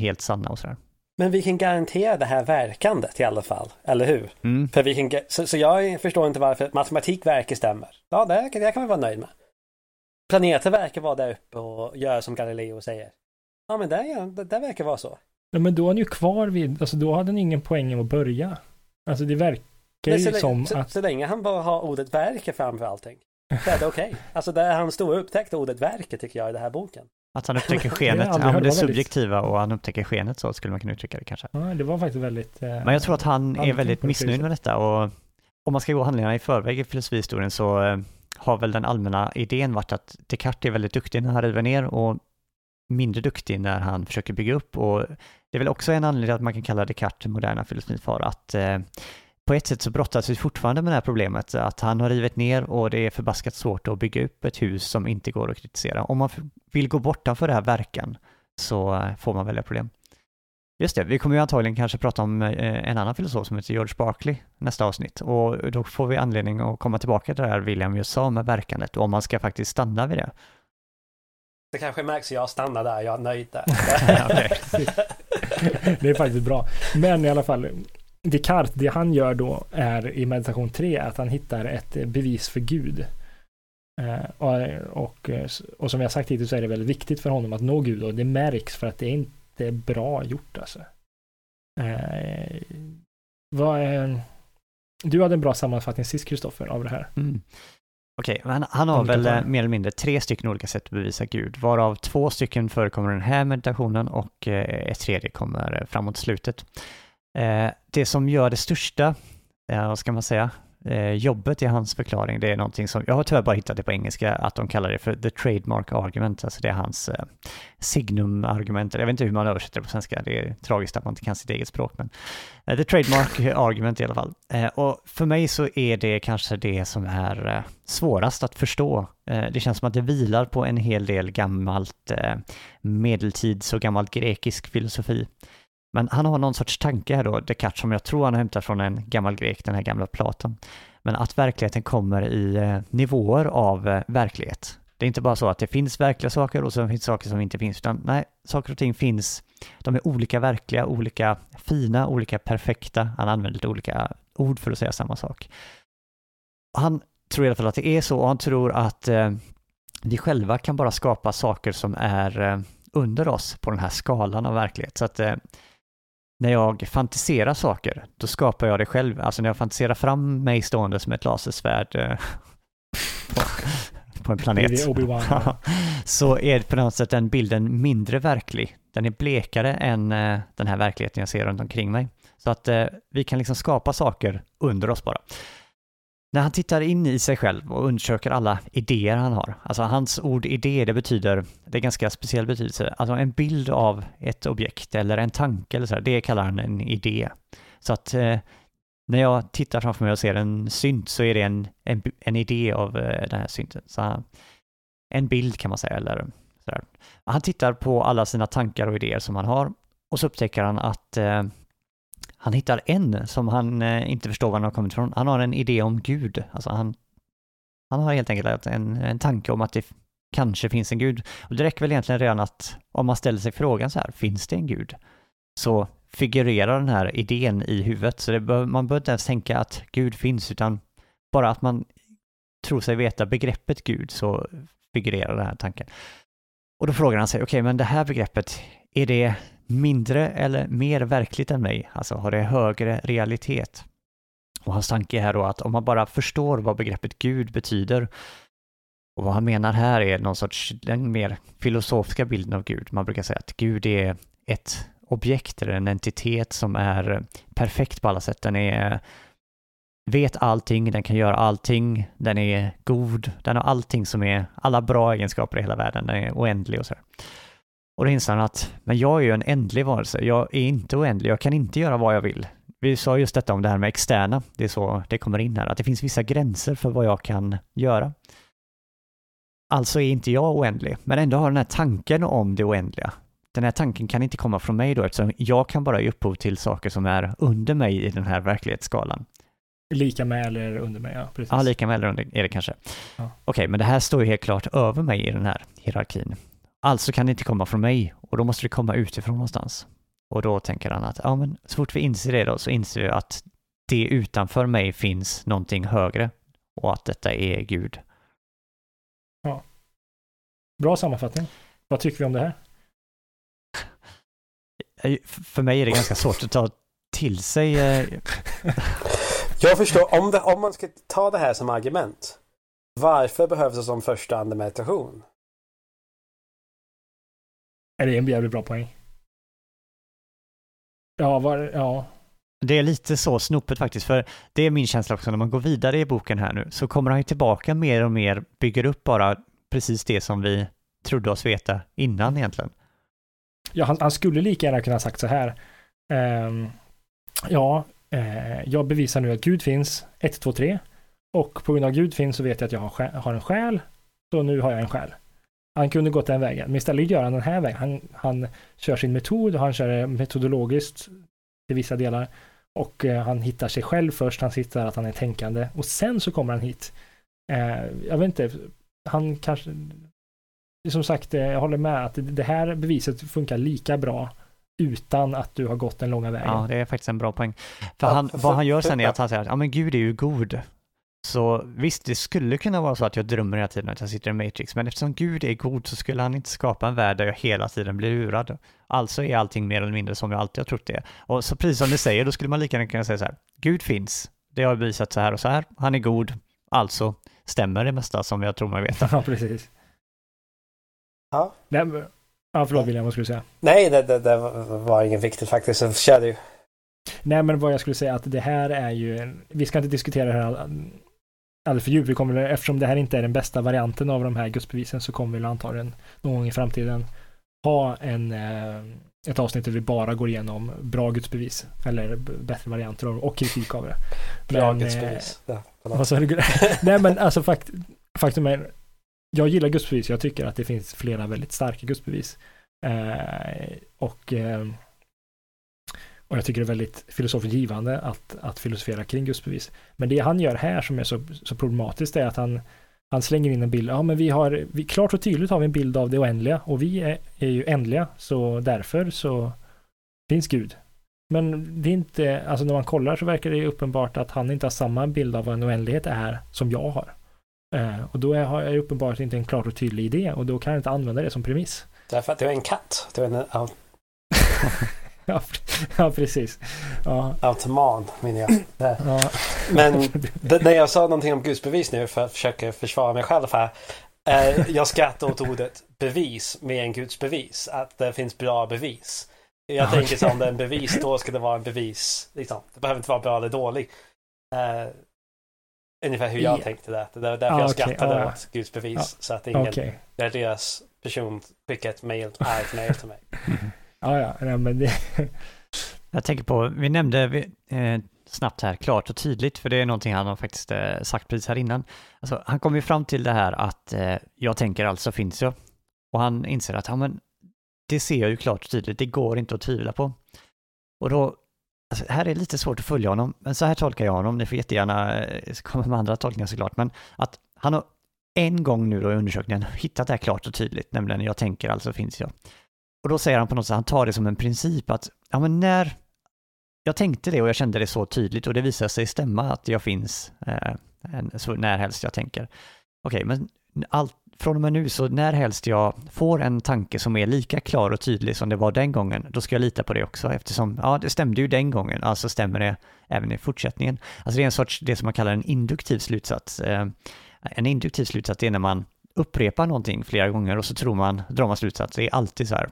helt sanna och sådär. Men vi kan garantera det här verkandet i alla fall, eller hur? Mm. För vi kan, så, så jag förstår inte varför matematik verkar stämmer. Ja, det, det kan vi vara nöjd med. Planeter verkar vara där uppe och göra som Galileo säger. Ja, men det, ja, det, det verkar vara så. Ja, men då är han ju kvar vid, alltså då hade han ingen poäng att börja. Alltså det verkar ju länge- som så, att, så länge han bara har ordet verkar framför allting. Så är det okej. Alltså det är hans stora upptäckt, ordet verkar tycker jag i den här boken. Att han upptäcker skenet, ja var väldigt- subjektiva och han upptäcker skenet så skulle man kunna uttrycka det kanske. ja, det var faktiskt väldigt... Eh, Men jag tror att han är väldigt missnöjd med detta och om man ska gå handlingarna i förväg i filosofihistorien så eh, har väl den allmänna idén varit att Descartes är väldigt duktig när han river ner och mindre duktig när han försöker bygga upp och det är väl också en anledning att man kan kalla Descartes moderna filosofifar att eh, på ett sätt så brottas vi fortfarande med det här problemet att han har rivit ner och det är förbaskat svårt att bygga upp ett hus som inte går att kritisera. Om man vill gå bortanför det här verkan så får man välja problem. Just det, vi kommer ju antagligen kanske prata om eh, en annan filosof som heter George Barclay nästa avsnitt och då får vi anledning att komma tillbaka till det här William just sa med verkandet och om man ska faktiskt stanna vid det. Det kanske märks att jag stannar där, jag är nöjd där. det är faktiskt bra. Men i alla fall, Descartes, det han gör då är i meditation 3 att han hittar ett bevis för Gud. Eh, och, och, och, som jag sagt hittills så är det väldigt viktigt för honom att nå Gud och det märks för att det är inte bra gjort alltså. Eh, vad är, du hade en bra sammanfattning sist Kristoffer av det här. Mm. Okej, okay, han, har väl eh, mer eller mindre tre stycken olika sätt att bevisa Gud, varav två stycken förekommer i den här meditationen och eh, ett tredje kommer framåt slutet. Eh, det som gör det största, vad ska man säga, eh, jobbet i hans förklaring, det är någonting som, jag har tyvärr bara hittat det på engelska, att de kallar det för the trademark argument, alltså det är hans eh, signum-argument, jag vet inte hur man översätter det på svenska, det är tragiskt att man inte kan sitt eget språk, men eh, the trademark argument i alla fall. Eh, och för mig så är det kanske det som är eh, svårast att förstå. Eh, det känns som att det vilar på en hel del gammalt eh, medeltids och gammalt grekisk filosofi. Men han har någon sorts tanke här då, Descartes, som jag tror han har hämtat från en gammal grek, den här gamla Platon. Men att verkligheten kommer i eh, nivåer av eh, verklighet. Det är inte bara så att det finns verkliga saker och så finns saker som inte finns, utan nej, saker och ting finns, de är olika verkliga, olika fina, olika perfekta. Han använder lite olika ord för att säga samma sak. Han tror i alla fall att det är så och han tror att eh, vi själva kan bara skapa saker som är eh, under oss på den här skalan av verklighet. Så att eh, när jag fantiserar saker, då skapar jag det själv. Alltså när jag fantiserar fram mig stående som ett lasersvärd eh, på, på, en planet. så är på något sätt den bilden mindre verklig. Den är blekare än eh, den här verkligheten jag ser runt omkring mig. Så att eh, vi kan liksom skapa saker under oss bara. När han tittar in i sig själv och undersöker alla idéer han har, alltså hans ord idé, det betyder, det är ganska speciell betydelse, alltså en bild av ett objekt eller en tanke eller så här, det kallar han en idé. Så att eh, när jag tittar framför mig och ser en synt så är det en, en, en idé av eh, den här synten. Så en bild kan man säga, eller sådär. Han tittar på alla sina tankar och idéer som han har och så upptäcker han att eh, han hittar en som han eh, inte förstår var han har kommit ifrån. Han har en idé om Gud. Alltså han, han har helt enkelt en, en tanke om att det kanske finns en Gud. Och det räcker väl egentligen redan att om man ställer sig frågan så här, finns det en Gud? Så figurerar den här idén i huvudet. Så bör, man behöver inte ens tänka att Gud finns, utan bara att man tror sig veta begreppet Gud så figurerar den här tanken. Och då frågar han sig, okej, okay, men det här begreppet, är det mindre eller mer verkligt än mig? Alltså har det högre realitet? Och hans tanke är här då att om man bara förstår vad begreppet Gud betyder och vad han menar här är någon sorts, den mer filosofiska bilden av Gud. Man brukar säga att Gud är ett objekt eller en entitet som är perfekt på alla sätt. Den är, vet allting, den kan göra allting, den är god, den har allting som är, alla bra egenskaper i hela världen, den är oändlig och så. Och då inser han att, men jag är ju en ändlig varelse, jag är inte oändlig, jag kan inte göra vad jag vill. Vi sa just detta om det här med externa, det är så det kommer in här, att det finns vissa gränser för vad jag kan göra. Alltså är inte jag oändlig, men ändå har den här tanken om det oändliga. Den här tanken kan inte komma från mig då, eftersom jag kan bara ge upphov till saker som är under mig i den här verklighetsskalan. Lika med eller under mig, ja. Precis. Ja, lika med eller under är det kanske. Ja. Okej, men det här står ju helt klart över mig i den här hierarkin. Alltså kan det inte komma från mig och då måste det komma utifrån någonstans. Och då tänker han att ja, men så fort vi inser det då så inser vi att det utanför mig finns någonting högre och att detta är Gud. Ja. Bra sammanfattning. Vad tycker vi om det här? För mig är det ganska svårt att ta till sig. Eh, Jag förstår, om, det, om man ska ta det här som argument, varför behövs det som första andemeditation? Är det en jävligt bra poäng? Ja, var, ja. Det är lite så snopet faktiskt, för det är min känsla också när man går vidare i boken här nu, så kommer han ju tillbaka mer och mer, bygger upp bara precis det som vi trodde oss veta innan egentligen. Ja, han, han skulle lika gärna kunna sagt så här. Um, ja, uh, jag bevisar nu att Gud finns, 1, 2, 3. Och på grund av Gud finns så vet jag att jag har, har en själ. Så nu har jag en själ. Han kunde gått den vägen, men istället gör han den här vägen. Han, han kör sin metod och han kör det metodologiskt till vissa delar. Och eh, han hittar sig själv först, han hittar att han är tänkande och sen så kommer han hit. Eh, jag vet inte, han kanske... Som sagt, eh, jag håller med att det här beviset funkar lika bra utan att du har gått den långa vägen. Ja, det är faktiskt en bra poäng. För Ja, han, för- vad han gör sen är att han säger att ja, men Gud är ju god. Så visst, det skulle kunna vara så att jag drömmer hela tiden att jag sitter i Matrix, men eftersom Gud är god så skulle han inte skapa en värld där jag hela tiden blir lurad. Alltså är allting mer eller mindre som jag alltid har trott det är. Och så precis som du säger, då skulle man lika gärna kunna säga så här, Gud finns, det har bevisat så här och så här, han är god, alltså stämmer det mesta som jag tror mig veta. Ja, precis. Ja. Nej, ja, förlåt William, vad skulle du säga? Nej, det, det, det var ingen viktigt faktiskt. Jag körde ju. Nej, men vad jag skulle säga att det här är ju, vi ska inte diskutera det här alldeles för djupt, vi kommer, eftersom det här inte är den bästa varianten av de här gudsbevisen så kommer vi antagligen någon gång i framtiden ha en, eh, ett avsnitt där vi bara går igenom bra gudsbevis, eller bättre varianter av och kritik av det. Bra Men, eh, gudsbevis. Ja, du? Nej men alltså fakt faktum är, jag gillar gudsbevis. Jag tycker att det finns flera väldigt starka gudsbevis. Eh, och, eh, och jag tycker det är väldigt filosofiskt givande att, att filosofera kring gudsbevis. Men det han gör här som är så, så problematiskt är att han, han slänger in en bild. Ja men vi har, vi, klart och tydligt har vi en bild av det oändliga och vi är, är ju ändliga så därför så finns Gud. Men det är inte, alltså när man kollar så verkar det uppenbart att han inte har samma bild av vad en oändlighet är som jag har. Eh, och då är, har jag uppenbart inte en klar och tydlig idé och då kan jag inte använda det som premiss. Därför att du är en katt. Du är en au- ja, pre- ja, precis. Ja, automan, menar jag. Det. ja. Men det, när jag sa någonting om gudsbevis nu för att försöka försvara mig själv här. Eh, jag skrattar åt ordet bevis med en gudsbevis. Att det finns bra bevis. Jag Okej. tänker så om det är en bevis, då ska det vara en bevis. Liksom. Det behöver inte vara bra eller dålig. Eh, ungefär hur jag Ja. tänkte det. Det var därför Ah, jag skrattade ja. åt gudsbevis. Ja. Så att ingen, Okej. när deras person skickar ett mail, argt mail till mig. Ja, ja, nej, men det, Jag tänker på, vi nämnde vi- eh, snabbt här, klart och tydligt, för det är någonting han har faktiskt eh, sagt precis här innan. Alltså, han kom ju fram till det här att eh, jag tänker alltså finns jag. Och han inser att, ja men, det ser jag ju klart och tydligt, det går inte att tvivla på. Och då, alltså, här är det lite svårt att följa honom, men så här tolkar jag honom, ni får jättegärna eh, komma med andra tolkningar såklart, men att han har en gång nu då i undersökningen hittat det här klart och tydligt, nämligen jag tänker alltså finns jag. Och då säger han på något sätt, han tar det som en princip att, ja men när jag tänkte det och jag kände det så tydligt och det visar sig stämma att jag finns eh, en, så när helst jag tänker. Okej, men allt, från och med nu så när helst jag får en tanke som är lika klar och tydlig som det var den gången, då ska jag lita på det också eftersom, ja det stämde ju den gången, alltså stämmer det även i fortsättningen. Alltså det är en sorts, det som man kallar en induktiv slutsats. Eh, en induktiv slutsats är när man upprepar någonting flera gånger och så tror man, drar man slutsats. Det är alltid så här,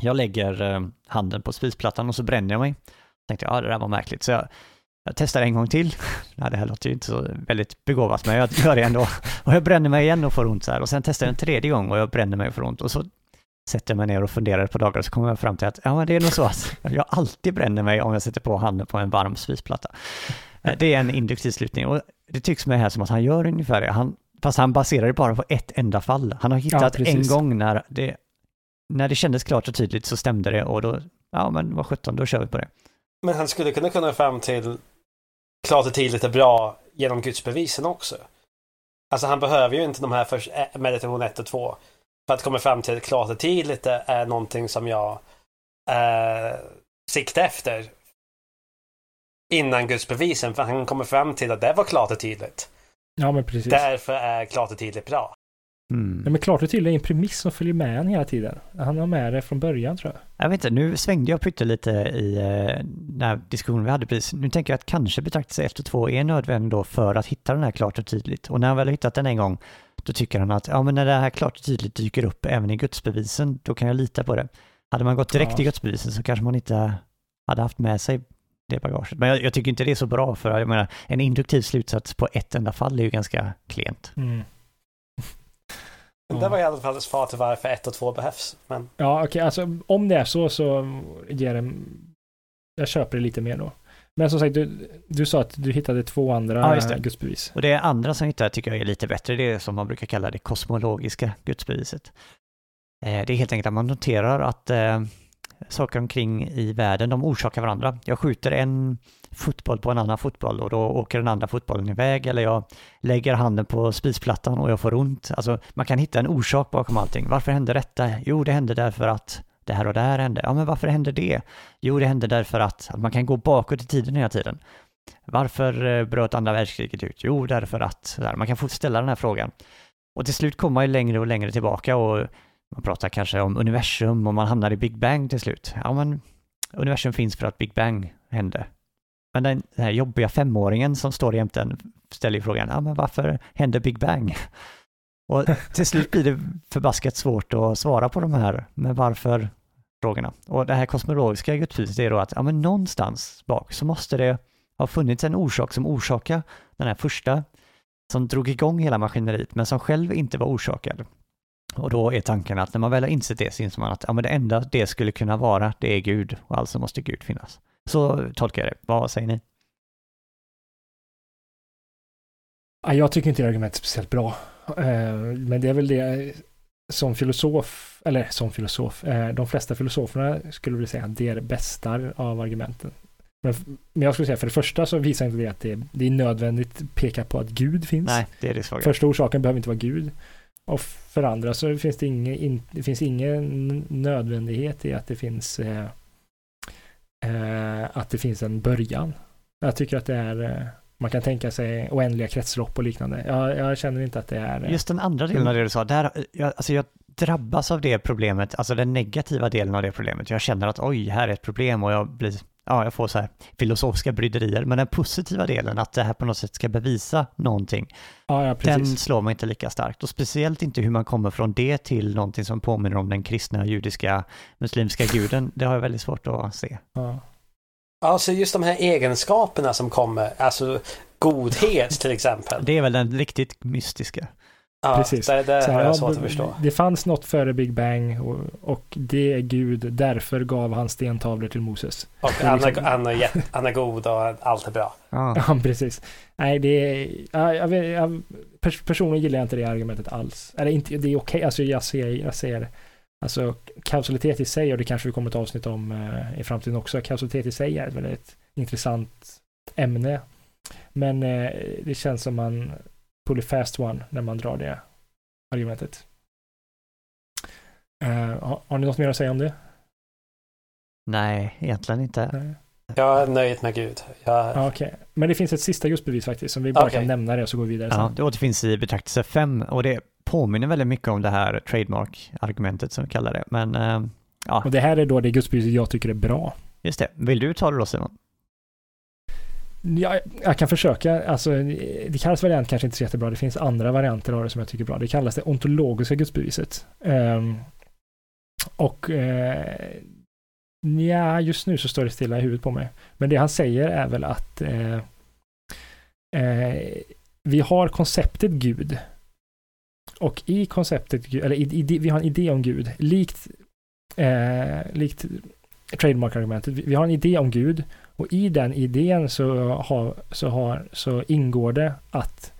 jag lägger eh, handen på spisplattan och så bränner jag mig. Tänkte jag, ja det där var märkligt. Så jag, jag testar en gång till. Nej, det här låter ju inte så väldigt begåvat, men jag gör det ändå. Och jag bränner mig igen och får ont så här. Och sen testar jag en tredje gång och jag bränner mig och får ont. Och så sätter jag mig ner och funderar ett par dagar och så kommer jag fram till att ja, men det är nog så att jag alltid bränner mig om jag sätter på handen på en varm spisplatta. Eh, Det är en induktiv slutning och det tycks mig här som att han gör ungefär det. Han, fast han baserar det bara på ett enda fall. Han har hittat en precis. gång när det, när det kändes klart och tydligt så stämde det och då, ja men vad sjutton, då kör vi på det. Men han skulle kunna komma fram till klart och tydligt är bra genom gudsbevisen också. Alltså han behöver ju inte de här först, eh, meditation 1 och 2 för att komma fram till att klart och tydligt är någonting som jag eh, siktar efter innan gudsbevisen för han kommer fram till att det var klart och tydligt. ja men precis. Därför är klart och tydligt bra. Mm. Ja, men klart och tydligt är en premiss som följer med en hela tiden. Han har med det från början tror jag. Jag vet inte, nu svängde jag pyttelite i eh, den här diskussionen vi hade precis. Nu tänker jag att kanske betraktelse 1 och 2 är nödvändig då för att hitta den här klart och tydligt. Och när han väl har hittat den en gång, då tycker han att ja, men när det här klart och tydligt dyker upp även i gudsbevisen, då kan jag lita på det. Hade man gått direkt Ja. till gudsbevisen så kanske man inte hade haft med sig det bagaget. Men jag, jag tycker inte det är så bra, för jag menar, en induktiv slutsats på ett enda fall är ju ganska klent. Mm. Men Det var i alla fall ett svar till varför 1 och 2 behövs. Men Ja, okej, alltså om det är så så ger det... Jag köper det lite mer då. Men som sagt, du, du sa att du hittade två andra Ja, just det. gudsbevis. Och det andra som jag hittar tycker jag är lite bättre, det är som man brukar kalla det kosmologiska gudsbeviset. Eh, Det är helt enkelt att man noterar att eh, saker omkring i världen, de orsakar varandra. Jag skjuter en fotboll på en annan fotboll och då åker den andra fotbollen iväg eller jag lägger handen på spisplattan och jag får ont. Alltså man kan hitta en orsak bakom allting. Varför hände detta? Jo, det hände därför att det här och det här hände. Ja, men varför hände det? Jo, det hände därför att, att man kan gå bakåt i tiden hela tiden. Varför eh, bröt andra världskriget ut? Jo, därför att, där. man kan få ställa den här frågan. Och till slut kommer man ju längre och längre tillbaka och man pratar kanske om universum och man hamnar i Big Bang till slut. Ja, men universum finns för att Big Bang hände. Men den, den här jobbiga femåringen som står jämte en ställer ju frågan, ja men varför hände Big Bang? Och till slut blir det förbaskat svårt att svara på de här, men varför frågorna. Och det här kosmologiska gudspriset är då att, ja men någonstans bak så måste det ha funnits en orsak som orsakar den här första som drog igång hela maskineriet, men som själv inte var orsakad. Och då är tanken att när man väl har insett det så inser man att ja, men det enda det skulle kunna vara, det är Gud och alltså måste Gud finnas. Så tolkar jag det. Vad säger ni? Ja, jag tycker inte det argumentet är speciellt bra. Eh, Men det är väl det som filosof, eller som filosof, eh, de flesta filosoferna skulle väl säga att det är det bästa av argumenten. Men, jag skulle säga för det första så visar inte det att det, det är nödvändigt att peka på att Gud finns. Nej, det är det svaga. Första orsaken behöver inte vara Gud. Och för andra så finns det ingen, in, det finns ingen nödvändighet i att det finns eh, eh, att det finns en början. Jag tycker att det är eh, man kan tänka sig oändliga kretslopp och liknande. Jag, jag känner inte att det är... eh, Just den andra delen av det du sa, där, jag, alltså jag drabbas av det problemet, alltså den negativa delen av det problemet. Jag känner att oj, här är ett problem och jag blir, ja, jag får så här filosofiska bryderier. Men den positiva delen, att det här på något sätt ska bevisa någonting, ja, ja, den slår mig inte lika starkt. Och speciellt inte hur man kommer från det till någonting som påminner om den kristna, judiska, muslimska guden. Det har jag väldigt svårt att se. Ja. Alltså just de här egenskaperna som kommer, alltså godhet till exempel. Det är väl den riktigt mystiska. Ja, Precis. Det, det Så här, jag ja, svårt att det- förstå. Det fanns något före Big Bang och, och det är Gud, därför gav han stentavlor till Moses. Och det är han är, liksom- han, är, jätte- han är god och allt är bra. Ja. Ja, precis. Nej, det är... Ja, jag jag, pers, personligen gillar jag inte det argumentet alls. Eller inte, det är okej, alltså jag ser, jag ser Alltså kausalitet i sig, och det kanske vi kommer ett avsnitt om eh, i framtiden också, kausalitet i sig är ett väldigt intressant ämne. Men eh, det känns som man pull a fast one när man drar det argumentet. Eh, har, har ni något mer att säga om det? Nej, egentligen inte. Nej. Jag är nöjd med Gud. Jag, Ja, Okej, men det finns ett sista gudsbevis faktiskt, som vi bara Okej. kan nämna det och så går vi vidare sen. Ja, det återfinns i betraktelse 5 och det påminner väldigt mycket om det här trademark-argumentet som vi kallar det. Men eh, ja, Och det här är då det gudsbeviset jag tycker är bra. just det. Vill du ta det då Simon? Jag, jag kan försöka, alltså det kallas variant kanske inte så jättebra, det finns andra varianter av det som jag tycker är bra. Det kallas det ontologiska gudsbeviset. Um, och eh, uh, ja, just nu så står det stilla i huvudet på mig. Men det han säger är väl att eh, eh, vi har konceptet Gud. Och i konceptet, eller i, i, vi har en idé om Gud, likt, eh, likt trademark-argumentet. Vi, vi har en idé om Gud och i den idén så, har, så, har, så ingår det att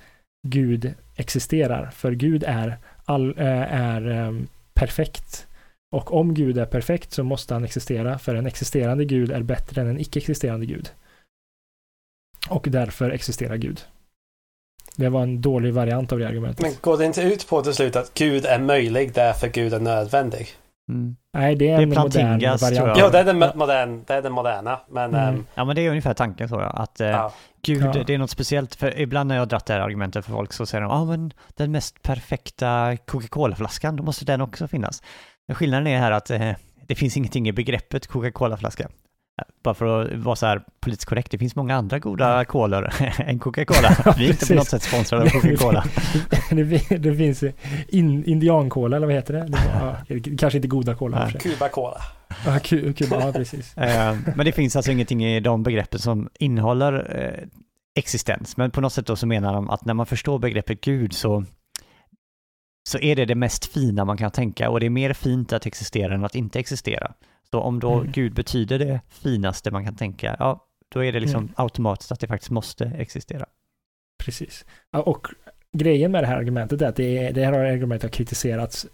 Gud existerar. För Gud är, all, eh, är ehm, perfekt. Och om Gud är perfekt så måste han existera. För en existerande Gud är bättre än en icke-existerande Gud. Och därför existerar Gud. Det var en dålig variant av det argumentet. men går det inte ut på till slut att Gud är möjlig därför Gud är nödvändig? Mm. Nej, det är Det är en modern Plantingas, tror variant. jag. Jo, det är den mo- modern, det är den moderna. Men Mm. ehm, Ja, men det är ungefär tanken tror jag. Att eh, ja. Gud, Ja. det är något speciellt. För ibland när jag har dratt det här argumentet för folk så säger de, ja ah, men den mest perfekta Coca-Cola-flaskan, då måste den också finnas. Men skillnaden är här att eh, det finns ingenting i begreppet Coca-Cola-flaska. Bara för att vara så här politiskt korrekt, det finns många andra goda kolor än Coca-Cola. Vi är inte på något sätt sponsrade av Coca-Cola. det, det finns in, indiankola, eller vad heter det? det var, ja, kanske inte goda kola. Nej. i och för sig. Cuba Cola. Ja, ku- Kuba, ja, precis. Eh, Men det finns alltså ingenting i de begreppen som innehåller eh, existens. Men på något sätt då så menar de att när man förstår begreppet Gud så, så är det det mest fina man kan tänka och det är mer fint att existera än att inte existera. Så om då Mm. Gud betyder det finaste man kan tänka, ja, Då är det liksom Mm. automatiskt att det faktiskt måste existera. Precis. Och grejen med det här argumentet är att det, är, det här argumentet har kritiserats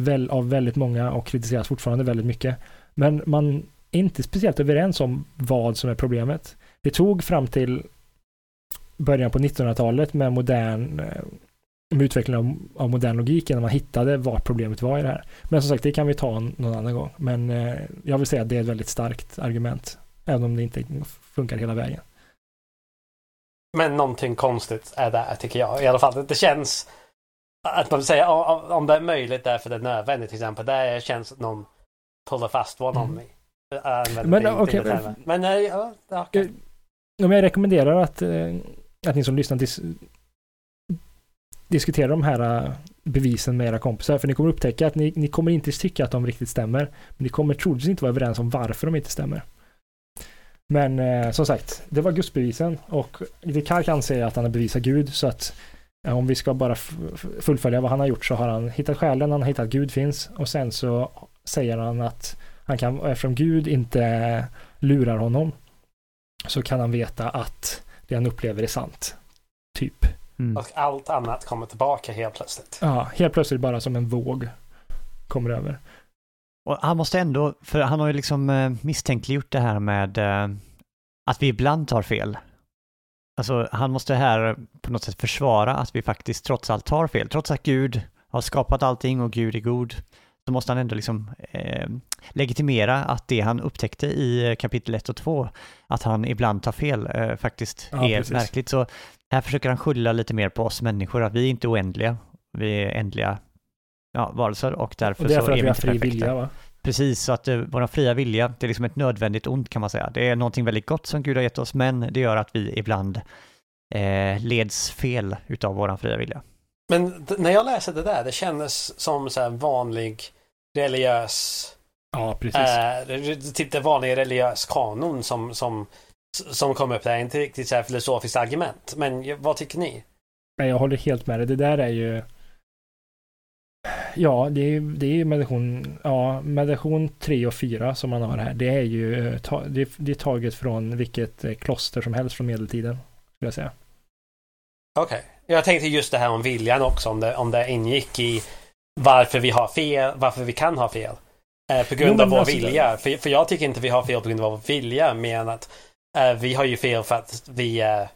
väl, av väldigt många och kritiseras fortfarande väldigt mycket. Men man är inte speciellt överens om vad som är problemet. Det tog fram till början på 1900-talet med modern eh, med utvecklingen av, av modern logik innan man hittade vad problemet var i det här. Men som sagt, det kan vi ta någon annan gång. Men eh, jag vill säga att det är ett väldigt starkt argument, även om det inte funkar hela vägen. Men någonting konstigt är där tycker jag. I alla fall, det känns att man säger om, om det är möjligt därför det är nödvändigt till exempel. Det känns att någon håller fast i. Jag använder Men, det- okej, det termen. men eh, ja, okej. Eh, men jag rekommenderar att, eh, att ni som lyssnar diskutera de här äh, bevisen med era kompisar, för ni kommer upptäcka att ni, ni kommer inte tycka att de riktigt stämmer, men ni kommer troligtvis inte vara överens om varför de inte stämmer. Men eh, som sagt, det var gudsbevisen och Descartes anser att han har bevisat Gud, så att eh, om vi ska bara fullfölja vad han har gjort så har han hittat själen, han har hittat Gud finns och sen så säger han att han kan, eftersom Gud inte lurar honom, så kan han veta att det han upplever är sant. Typ. Mm. Och allt annat kommer tillbaka helt plötsligt. Ja, helt plötsligt bara som en våg kommer över. Och han måste ändå, för han har ju liksom eh, misstänkliggjort det här med eh, att vi ibland tar fel. Alltså han måste här på något sätt försvara att vi faktiskt trots allt tar fel. Trots att Gud har skapat allting och Gud är god, så måste han ändå liksom eh, legitimera att det han upptäckte i eh, kapitel 1 och 2, att han ibland tar fel, eh, faktiskt Ja, är precis. verkligt. Så här försöker han skylla lite mer på oss människor, att vi är inte oändliga, vi är ändliga ja, varelser och därför Och det är så är att vi inte fri perfekta. vilja va? Precis, så att eh, vår fria vilja, det är liksom ett nödvändigt ont kan man säga. Det är någonting väldigt gott som Gud har gett oss, men det gör att vi ibland eh, leds fel utav vår fria vilja. Men när jag läser det där, det kändes som så här vanlig religiös, Ja, precis. eh, typ det vanliga religiös kanon som, som, som kom upp där. Inte riktigt så här filosofiskt argument. Men vad tycker ni? Nej, jag håller helt med dig. Det där är ju... Ja, det är, det är ju meditation, ja, meditation 3 och 4 som man har här. Det är ju eh, ta, det, det är taget från vilket eh, kloster som helst från medeltiden, skulle jag säga. Okej. Jag tänkte just det här om viljan också, om det, om det ingick i varför vi har fel, varför vi kan ha fel. Eh, på grund Jo, av vår alltså, vilja. För, för jag tycker inte vi har fel på grund av vår vilja, men att eh, vi har ju fel för att vi eh,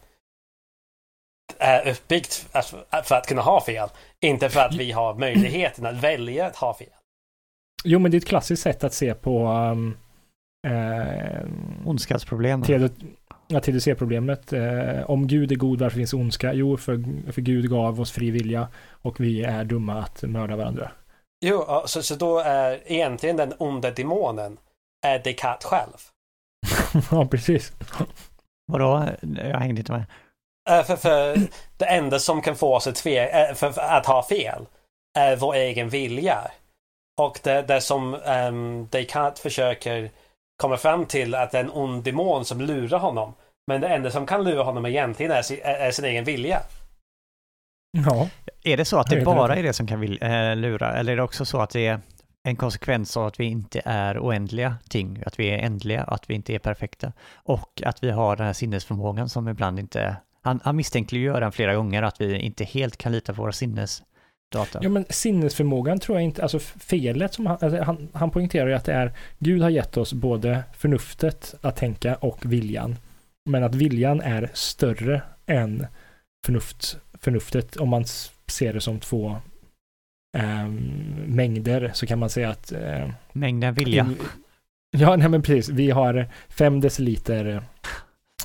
är uppbyggt för att kunna ha fel. Inte för att vi har möjligheten att välja att ha fel. Jo, men det är ett klassiskt sätt att se på um, eh, Ondskapsproblem. Ja, TDC-problemet. Eh, om Gud är god, varför finns ondska? Jo, för, för Gud gav oss fri vilja och vi är dumma att mörda varandra. Jo, så, så då är egentligen den onda demonen är Descartes själv. ja, precis. Vadå? Jag hängde inte med. Eh, För, för det enda som kan få oss att, fe, eh, för, för att ha fel är vår egen vilja. Och det, det som um, Descartes försöker komma fram till att det är en ond demon som lurar honom. Men det enda som kan lura honom egentligen är sin, är, är sin egen vilja. Ja, Är det så att det bara är det som kan eh, lura, eller är det också så att det är en konsekvens av att vi inte är oändliga ting, att vi är ändliga, att vi inte är perfekta och att vi har den här sinnesförmågan som ibland inte... Han, han misstänkliggör den flera gånger, att vi inte helt kan lita på våra sinnesdata. Ja, men sinnesförmågan tror jag inte, alltså felet som han, alltså han, han poängterar ju att det är, Gud har gett oss både förnuftet att tänka och viljan. Men att viljan är större än förnuft, förnuftet. Om man ser det som två ehm, mängder så kan man säga att eh, Mängden vilja. Ja, nej men precis. Vi har fem deciliter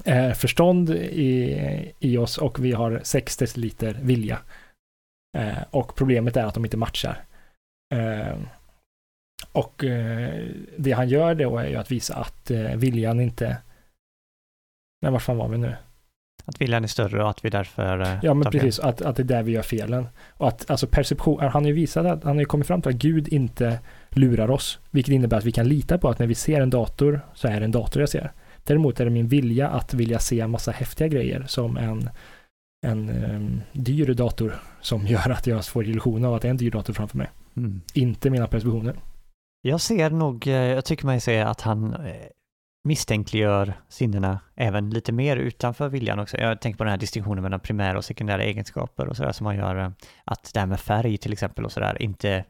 eh, förstånd i, i oss och vi har sex deciliter vilja. Eh, och problemet är att de inte matchar. Eh, och eh, det han gör då är ju att visa att eh, viljan inte... Men var fan var vi nu? Att viljan är större och att vi därför eh, Ja, men fel. precis. Att, att det är där vi gör felen. Och att alltså perception, han har ju visat att, han har ju kommit fram till att Gud inte lurar oss. Vilket innebär att vi kan lita på att när vi ser en dator så är det en dator jag ser. Däremot är det min vilja att vilja se en massa häftiga grejer som en, en um, dyr dator som gör att jag får illusion av att det är en dyr dator framför mig. Mm. Inte mina perceptioner. Jag ser nog, eh, jag tycker mig se att han eh, misstänkliggör sinnena även lite mer utanför viljan också. Jag tänker på den här distinktionen mellan primära och sekundära egenskaper och sådär som man gör. eh, Att det här med färg till exempel och sådär inte...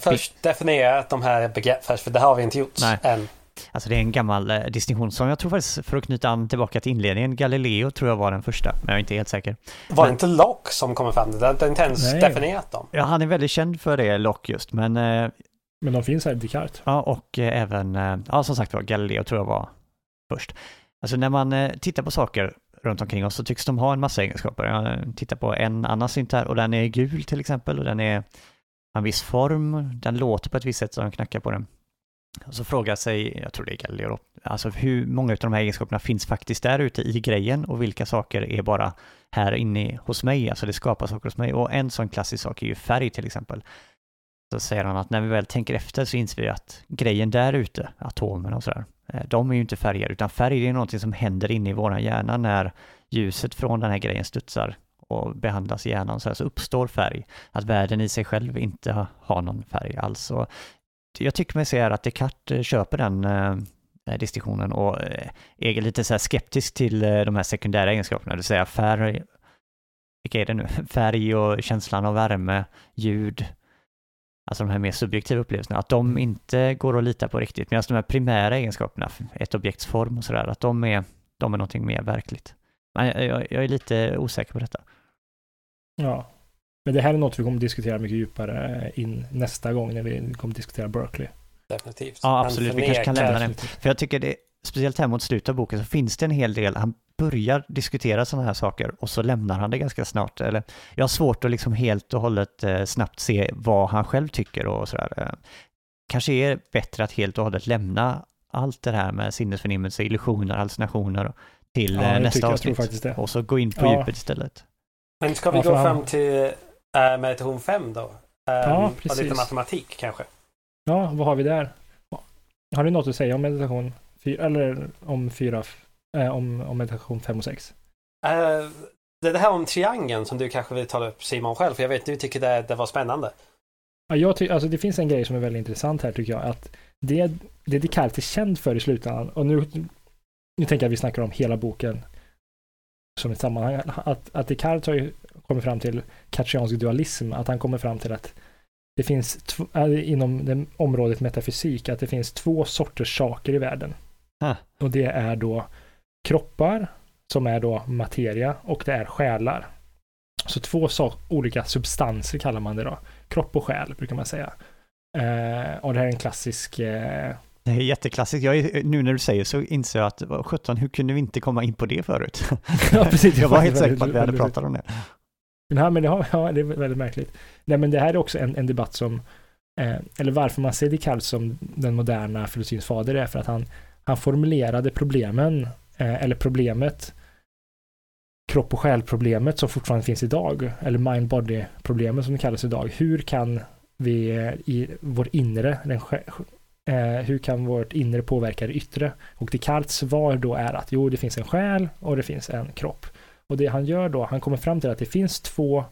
Först definiera de här begreppen först, för det har vi inte gjort Nej. än. Alltså det är en gammal eh, distinktion som jag tror faktiskt, för att knyta an tillbaka till inledningen, Galileo tror jag var den första, men jag är inte helt säker. Var det Men- inte Locke som kommer fram till det? Det har inte ens Nej. definierat dem. Ja, han är väldigt känd för det, Locke just, men eh, Men de finns här i Descartes. Ja, och eh, även, eh, ja som sagt var, Galileo tror jag var först. Alltså när man eh, tittar på saker runt omkring oss så tycks de ha en massa egenskaper. Jag tittar på en annan synt här och den är gul till exempel och den är en viss form, den låter på ett visst sätt så de knackar på den. Och så frågar sig, jag tror det är Galileo då, alltså hur många av de här egenskaperna finns faktiskt där ute i grejen och vilka saker är bara här inne hos mig, alltså det skapar saker hos mig. Och en sån klassisk sak är ju färg till exempel. Så säger han att när vi väl tänker efter så inser vi att grejen där ute, atomerna och sådär, Eh, de är ju inte färger, utan färg är någonting som händer inne i våran hjärna när ljuset från den här grejen studsar och behandlas i hjärnan så, här, så uppstår färg. Att världen i sig själv inte har någon färg alls. Och jag tycker mig se här att Descartes eh, köper den eh, eh distinktionen och är lite så här skeptisk till de här sekundära egenskaperna, det vill säga färg, vilka är det nu? Färg och känslan av värme, ljud, alltså de här mer subjektiva upplevelserna, att de inte går att lita på riktigt. Medan de här primära egenskaperna, ett objekts form och sådär, att de är, de är någonting mer verkligt. Men jag, jag, jag är lite osäker på detta. Ja. Men det här är något vi kommer att diskutera mycket djupare in nästa gång när vi kommer att diskutera Berkeley. Definitivt. Ja, absolut. Vi kanske kan lämna det. För jag tycker det, speciellt här mot slutet av boken, så finns det en hel del, han börjar diskutera sådana här saker och så lämnar han det ganska snart. Eller, jag har svårt att liksom helt och hållet eh, snabbt se vad han själv tycker och sådär. Eh, kanske är bättre att helt och hållet lämna allt det här med sinnesförnimmelse, illusioner, hallucinationer till Ja, eh, nästa avsnitt. det. Och så gå in på Ja. djupet istället. Men ska vi Ja, gå fram till äh, meditation 5 då? Äh, Ja, Och lite precis. matematik kanske. Ja, vad har vi där? Har du något att säga om meditation 4, eller om fyra, eh, om, om meditation 5 och 6? Äh, det är det här om triangeln som du kanske vill ta upp Simon själv, för jag vet du tycker det, det var spännande. Ja, jag ty- alltså det finns en grej som är väldigt intressant här tycker jag. Att det, det Descartes är känd för i slutändan, och nu, nu tänker jag att vi snackar om hela boken som ett sammanhang. Att, att Descartes har ju kommit fram till kartesiansk dualism, att han kommer fram till att det finns tv- äh, inom det området metafysik, att det finns två sorters saker i världen. Ah. Och det är då kroppar, som är då materia, och det är själar. Så två so- olika substanser kallar man det då. Kropp och själ brukar man säga. Eh, och det här är en klassisk... Eh, Det är jätteklassiskt. Jag är, nu när du säger så inser jag att, vad sjutton, hur kunde vi inte komma in på det förut? ja, precis. jag var helt säker på att vi hade pratat om det. Ja, men det, har, ja, det är väldigt märkligt. Nej, men det här är också en, en debatt som, eh, eller varför man ser Descartes som den moderna filosofins fader är för att han, han formulerade problemen, Eh, eller problemet, kropp och själproblemet som fortfarande finns idag, eller mind-body-problemet som det kallas idag. Hur kan vi eh, i vår inre, den, eh, hur kan vårt inre påverka det yttre? Och Descartes svar då är att jo, det finns en själ och det finns en kropp. Och det han gör då, han kommer fram till att det finns två,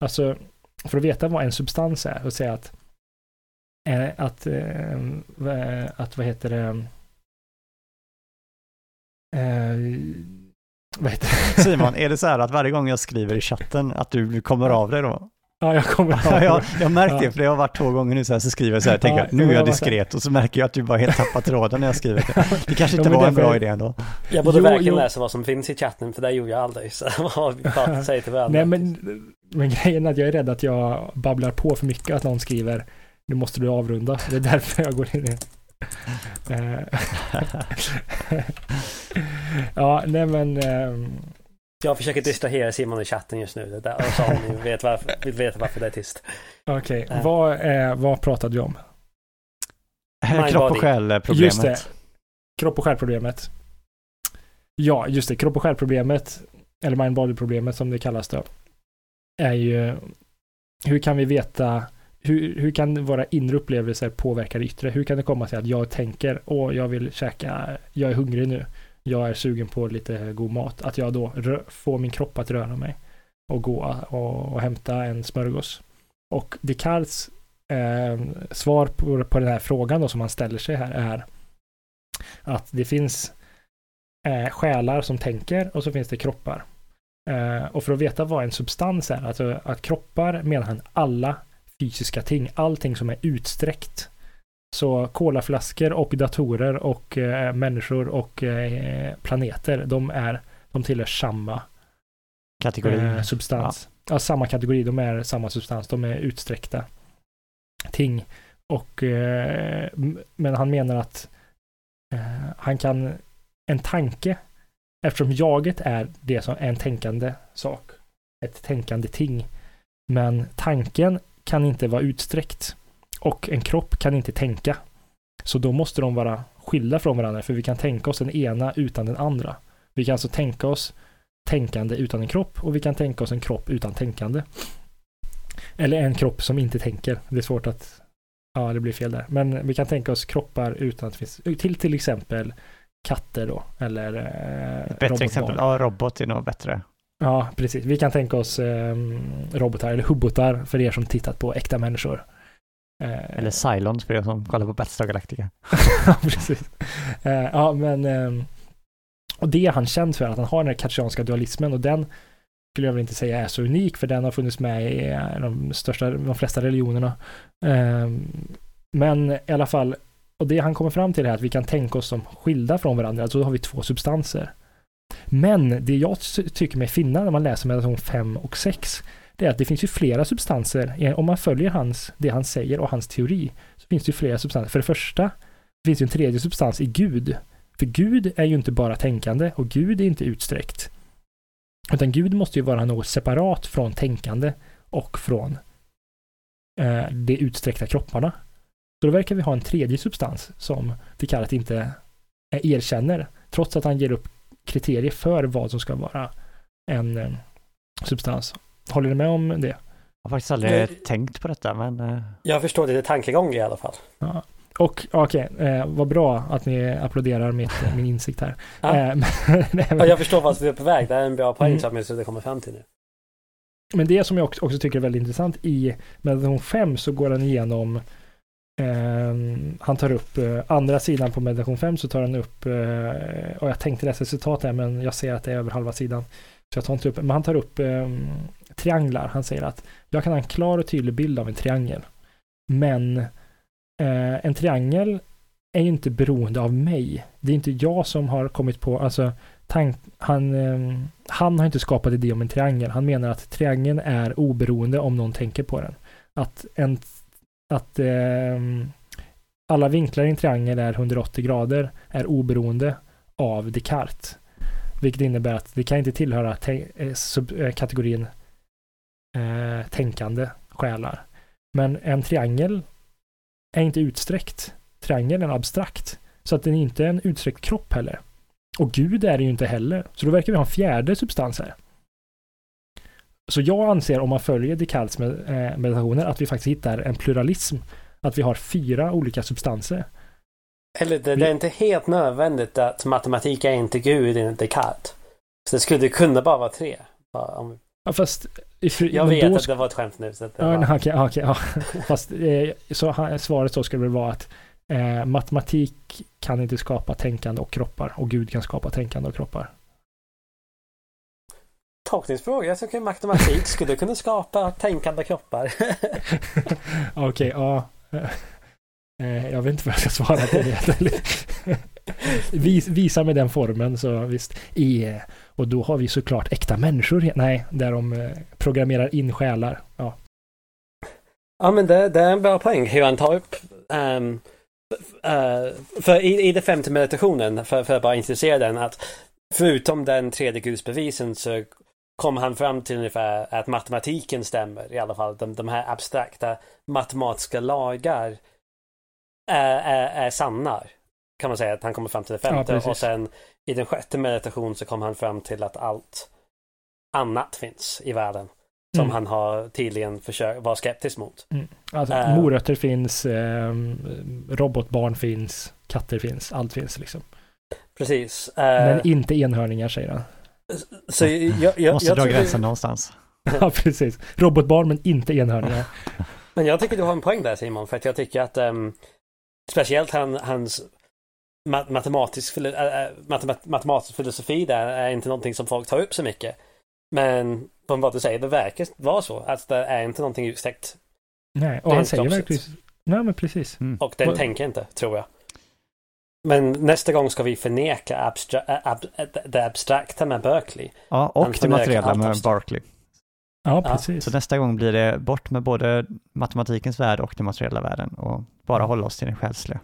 alltså för att veta vad en substans är och säga att att, att vad heter det eh, vad heter det? Simon, är det så här att varje gång jag skriver i chatten att du kommer av dig då? Ja, jag kommer Ja, jag, jag har märkt Ja. det, för det har varit två gånger nu så här, så skriver jag så här, tänker Ja, jag, nu är jag jag diskret och så märker jag att du bara helt tappat tråden när jag skriver det. Det kanske Ja, inte men var en bra idé ändå. Jag borde Jo, verkligen jo. läsa vad som finns i chatten, för det gjorde jag aldrig. Så vad säger till varandra? Nej, men, men grejen är att jag är rädd att jag babblar på för mycket, att någon skriver nu måste du avrunda. Det är därför jag går in i Eh, Ja, nej men ehm, Jag försöker distrahera Simon i chatten just nu. Det där, och så om ni vet varför, veta varför det är tyst. okej, Ja. vad, eh, vad pratade vi om? Mind Kropp och själ-problemet. Just det. Kropp och själproblemet. Ja, just det. Kropp och själproblemet, eller mind body problemet som det kallas då, är ju hur kan vi veta hur, hur kan våra inre upplevelser påverka det yttre? Hur kan det komma sig att jag tänker, åh, jag vill käka, jag är hungrig nu, jag är sugen på lite god mat, att jag då får min kropp att röra mig och gå och, och hämta en smörgås. Och Descartes eh, svar på, på den här frågan då som han ställer sig här är att det finns eh, själar som tänker och så finns det kroppar. Eh, och för att veta vad en substans är, alltså att kroppar menar han alla fysiska ting, allting som är utsträckt. Så kolaflaskor och datorer och eh, människor och eh, planeter, de är, de tillhör samma Kategori. eh, substans. Ja. samma kategori, de är samma substans, de är utsträckta ting. Och, eh, men han menar att eh, han kan, en tanke, eftersom jaget är det som är en tänkande sak, ett tänkande ting. Men tanken kan inte vara utsträckt och en kropp kan inte tänka. Så då måste de vara skilda från varandra, för vi kan tänka oss den ena utan den andra. Vi kan alltså tänka oss tänkande utan en kropp och vi kan tänka oss en kropp utan tänkande. Eller en kropp som inte tänker. Det är svårt att, ja det blir fel där. Men vi kan tänka oss kroppar utan att det finns, till till exempel katter då, eller eh, Ett bättre exempel, ja robot är nog bättre. Ja, precis. Vi kan tänka oss eh, robotar eller hubbotar för er som tittat på äkta människor. Eh, Eller Cylons för er som kollar på Battlestar Galactica. ja, precis. Eh, ja, men ehm, och det är han känd för, att han har den här kartesianska dualismen och den skulle jag väl inte säga är så unik, för den har funnits med i eh, de största, de flesta religionerna. Ehm, men i alla fall, och det han kommer fram till är att vi kan tänka oss som skilda från varandra, alltså då har vi två substanser. Men det jag ty- tycker mig finna när man läser meditation 5 och 6, det är att det finns ju flera substanser. Om man följer hans, det han säger och hans teori, så finns det ju flera substanser. För det första det finns ju en tredje substans i Gud. För Gud är ju inte bara tänkande och Gud är inte utsträckt. Utan Gud måste ju vara något separat från tänkande och från eh, de utsträckta kropparna. Så då verkar vi ha en tredje substans som Descartes inte eh, erkänner, trots att han ger upp kriterier för vad som ska vara en eh, substans. Håller ni med om det? Jag har faktiskt aldrig Nej. tänkt på detta, men eh, Jag förstår det tankegång i alla fall. Ja. Och okej, eh, vad bra att ni applåderar mitt, min insikt här. Ja. Eh, men, jag förstår vart du är på väg. Det är en bra poäng Mm. som jag komma fram till nu. Men det som jag också, tycker är väldigt intressant i meditation 5 så går han igenom ehm, han tar upp eh, andra sidan på meditation 5 så tar han upp eh, och jag tänkte läsa citat här men jag ser att det är över halva sidan. Så jag tar inte upp, men han tar upp ehm, trianglar. Han säger att jag kan ha en klar och tydlig bild av en triangel. Men eh, en triangel är ju inte beroende av mig. Det är inte jag som har kommit på, alltså tank, han, eh, han har inte skapat idé om en triangel. Han menar att triangeln är oberoende om någon tänker på den. Att, en, att eh, alla vinklar i en triangel är 180 grader är oberoende av Descartes. Vilket innebär att det kan inte tillhöra te- eh, sub, eh, kategorin eh, tänkande själar. Men en triangel är inte utsträckt. Triangeln är abstrakt. Så att den är inte en utsträckt kropp heller. Och Gud är det ju inte heller. Så då verkar vi ha en fjärde substans här. Så jag anser, om man följer Descartes eh, meditationer, att vi faktiskt hittar en pluralism. Att vi har fyra olika substanser. Eller det, det är inte helt nödvändigt att matematik är inte Gud enligt Descartes. Så det skulle kunna bara vara tre. Bara om- Ja, fast... fri- Jag vet att det var ett skämt nu. Var... okej, okej, ja. Fast eh, så svaret då skulle väl vara att eh, matematik kan inte skapa tänkande och kroppar och Gud kan skapa tänkande och kroppar. Tolkningsfråga. Jag tycker matematik skulle kunna skapa tänkande kroppar. Okej, ja. Eh, jag vet inte vad jag ska svara på det. Vis, visa med den formen så visst. I, och då har vi såklart äkta människor. Nej, där de eh, programmerar in själar. Ja. Ja, men det, det är en bra poäng hur han tar upp. f- eh, för i, i den femte meditationen, för, för att bara introducera den, att förutom den tredje gudsbevisen så kom han fram till ungefär att matematiken stämmer. I alla fall de, de här abstrakta matematiska lagar är, är, är sanna. Kan man säga att han kommer fram till det femte. precis. och sen i den sjätte meditation så kom han fram till att allt annat finns i världen. Som Mm. han har tydligen försökt vara skeptisk mot. Alltså, Eh. morötter finns, eh, robotbarn finns, katter finns, allt finns liksom. Precis. Eh, Men inte enhörningar säger han. så jag, jag, måste jag dra gränsen någonstans. Ja, precis. Robotbarn men inte enhörningar. Men jag tycker du har en poäng där Simon, för att jag tycker att ehm, speciellt han, hans matematisk, äh, matemat matematisk filosofi där är inte någonting som folk tar upp så mycket. Men från vad du säger, det verkar vara så. Att det är inte någonting utsträckt. Nej, och han säger verkligen... Nej, men precis. Mm. Och den tänker inte, tror jag. Men nästa gång ska vi förneka abstra ab det abstrakta med Berkeley. Ja, och det materiella med Berkeley. Ja, precis. Så nästa gång blir det bort med både matematikens värld och den materiella världen och bara hålla oss till den själsliga.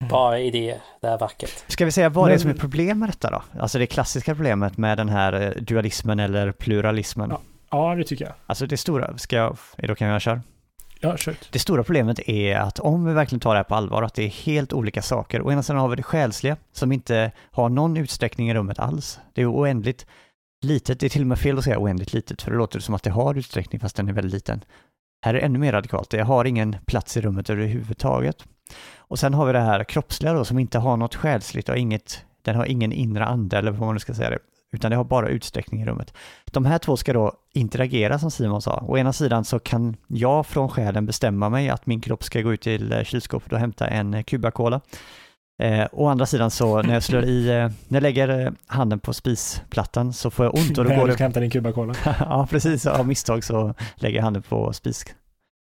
Mm. Bara idéer, det är vackert. Ska vi säga vad Men... det är som är problem med detta då? Alltså det klassiska problemet med den här eh, dualismen eller pluralismen. Ja, ja det tycker jag. Alltså det stora, ska jag, okej om jag kör? Ja, kör. Det stora problemet är att om vi verkligen tar det här på allvar, att det är helt olika saker. Å ena sidan har vi det själsliga, som inte har någon utsträckning i rummet alls. Det är oändligt litet, det är till och med fel att säga oändligt litet, för det låter som att det har utsträckning fast den är väldigt liten. Här är det ännu mer radikalt, det har ingen plats i rummet överhuvudtaget. Och sen har vi det här kroppsliga då, som inte har något själsligt och inget, den har ingen inre ande, eller vad man nu ska säga det, utan det har bara utsträckning i rummet. De här två ska då interagera som Simon sa. Å ena sidan så kan jag från själen bestämma mig att min kropp ska gå ut till eh, kylskåpet och hämta en Cuba-Cola. Eh, å andra sidan så när jag slår i, eh, när jag lägger eh, handen på spisplattan så får jag ont och då går det... Du ska hämta din Cuba-Cola. ja, precis. Av misstag så lägger jag handen på spis,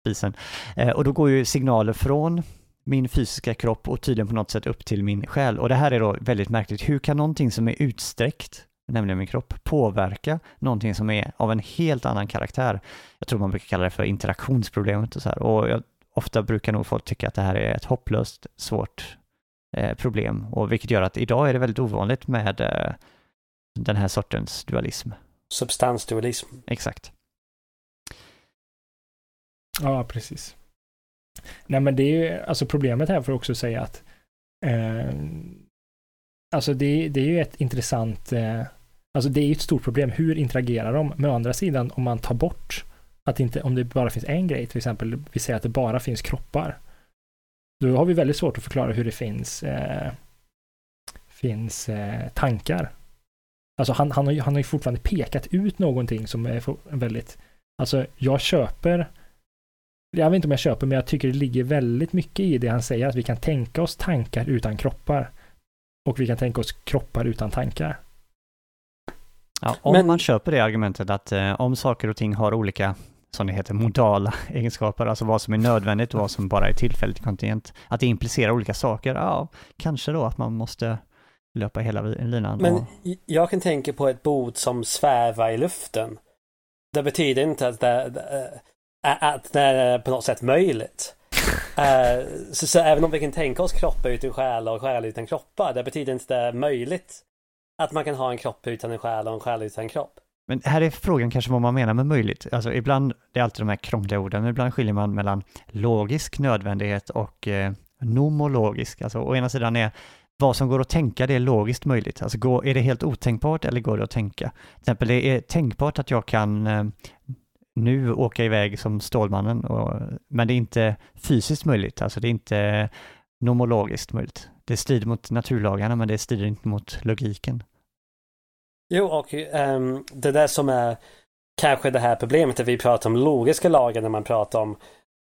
spisen. Eh, och då går ju signaler från min fysiska kropp och tydligen på något sätt upp till min själ. Och det här är då väldigt märkligt. Hur kan någonting som är utsträckt, nämligen min kropp, påverka någonting som är av en helt annan karaktär? Jag tror man brukar kalla det för interaktionsproblemet och så här. Och jag, ofta brukar nog folk tycka att det här är ett hopplöst svårt eh, problem. Och vilket gör att idag är det väldigt ovanligt med eh, den här sortens dualism. Substansdualism. Exakt. Ja, precis. Nej men det är ju, alltså problemet här får också säga att eh, Alltså det, det är ju ett intressant, eh, alltså det är ju ett stort problem, hur interagerar de? Men å andra sidan om man tar bort att inte, om det bara finns en grej, till exempel, vi säger att det bara finns kroppar. Då har vi väldigt svårt att förklara hur det finns, eh, finns eh, tankar. Alltså han, han, har ju, han har ju fortfarande pekat ut någonting som är väldigt, alltså jag köper jag vet inte om jag köper, men jag tycker det ligger väldigt mycket i det han säger, att vi kan tänka oss tankar utan kroppar. Och vi kan tänka oss kroppar utan tankar. Ja, om men... man köper det argumentet att eh, om saker och ting har olika, som det heter, modala egenskaper, alltså vad som är nödvändigt och vad som bara är tillfälligt kontingent, att det implicerar olika saker, ja, kanske då att man måste löpa hela linan. Men och... jag kan tänka på ett bord som svävar i luften. Det betyder inte att det, det att det är på något sätt möjligt. uh, så, så, även om vi kan tänka oss kroppar utan själ och själ utan kroppar, det betyder inte det är möjligt att man kan ha en kropp utan en själ och en själ utan en kropp. Men här är frågan kanske vad man menar med möjligt. Alltså ibland, det är alltid de här krångliga orden, men ibland skiljer man mellan logisk nödvändighet och eh, nomologisk. Alltså å ena sidan är vad som går att tänka, det är logiskt möjligt. Alltså går, är det helt otänkbart eller går det att tänka? Till exempel, det är tänkbart att jag kan eh, nu åka iväg som Stålmannen, och, men det är inte fysiskt möjligt, alltså det är inte nomologiskt möjligt. Det strider mot naturlagarna, men det strider inte mot logiken. Jo, och um, det där som är kanske det här problemet, att vi pratar om logiska lagar när man pratar om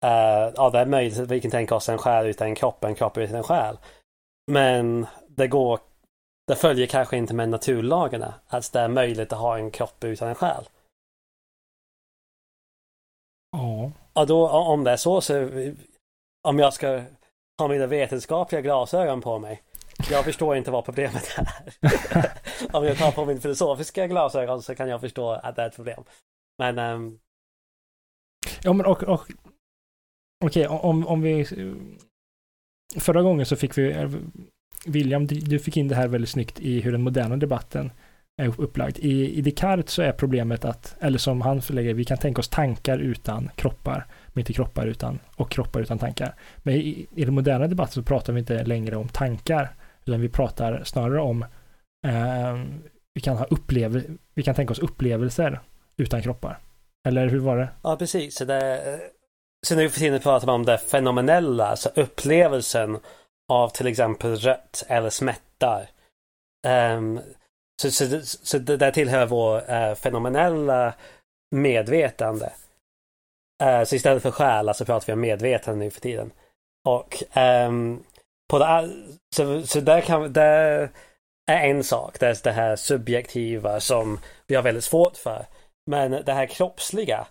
uh, ja, det är möjligt att vi kan tänka oss en själ utan en kropp, en kropp utan en själ. Men det går, det följer kanske inte med naturlagarna, att det är möjligt att ha en kropp utan en själ. Ja. Ja, då om det är så så om jag ska ha mina vetenskapliga glasögon på mig. Jag förstår inte vad problemet är. om jag tar på min filosofiska glasögon så kan jag förstå att det är ett problem. Men... Um... Ja, men och, och okej, okay, om, om vi... Förra gången så fick vi... William, du fick in det här väldigt snyggt i hur den moderna debatten är upplagd. I, I Descartes så är problemet att, eller som han förlägger, vi kan tänka oss tankar utan kroppar, men inte kroppar utan, och kroppar utan tankar. Men i, i den moderna debatten så pratar vi inte längre om tankar, utan vi pratar snarare om, eh, vi kan ha upplev, vi kan tänka oss upplevelser utan kroppar. Eller hur var det? Ja, precis. Så, det, sen nu för tiden pratar man om det fenomenella, alltså upplevelsen av till exempel rött eller smärta. Um, så, så, så det där tillhör vår eh, fenomenella medvetande. Eh, så istället för själ så pratar vi om medvetande nu för tiden. Och ehm, på det, så, så där kan, det är en sak. Det är det här subjektiva som vi har väldigt svårt för. Men det här kroppsliga,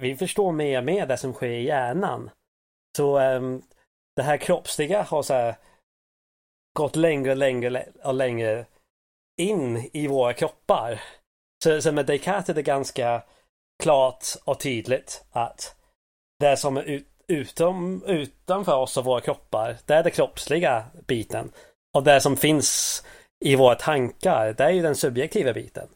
vi förstår mer och mer det som sker i hjärnan. Så um, det här kroppsliga har så här gått längre och längre och längre in i våra kroppar. Så, så med Descartes är det ganska klart och tydligt att det som är ut, utom, utanför oss och våra kroppar, det är den kroppsliga biten. Och det som finns i våra tankar, det är ju den subjektiva biten.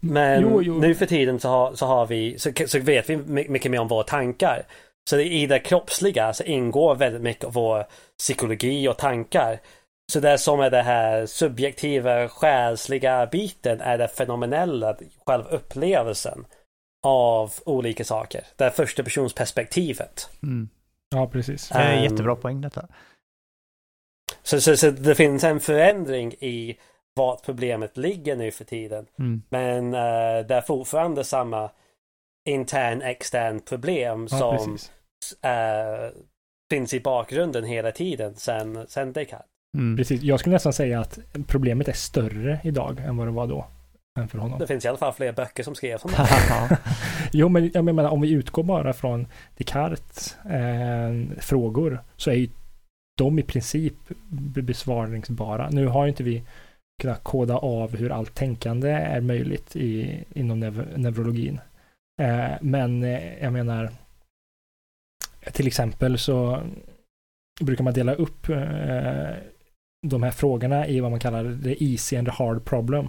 Men jo, jo. nu för tiden så har, så har vi, så, så vet vi mycket mer om våra tankar. Så i det kroppsliga så ingår väldigt mycket av vår psykologi och tankar. Så det som är det här subjektiva, själsliga biten är det fenomenella, själva upplevelsen av olika saker. Det är första persons perspektivet. Mm. Ja, precis. Det är um, jättebra poäng detta. Så, så, så, det finns en förändring i vart problemet ligger nu för tiden. Mm. Men uh, det är fortfarande samma intern extern problem ja, som uh, finns i bakgrunden hela tiden sen, sen Descartes. Mm. Precis, jag skulle nästan säga att problemet är större idag än vad det var då. Än för honom. Det finns i alla fall fler böcker som skrevs om det. jo, men jag menar om vi utgår bara från Descartes eh, frågor så är ju de i princip besvarningsbara. Nu har ju inte vi kunnat koda av hur allt tänkande är möjligt i, inom nev neurologin. Eh, men eh, jag menar till exempel så brukar man dela upp eh, de här frågorna i vad man kallar the easy and the hard problem.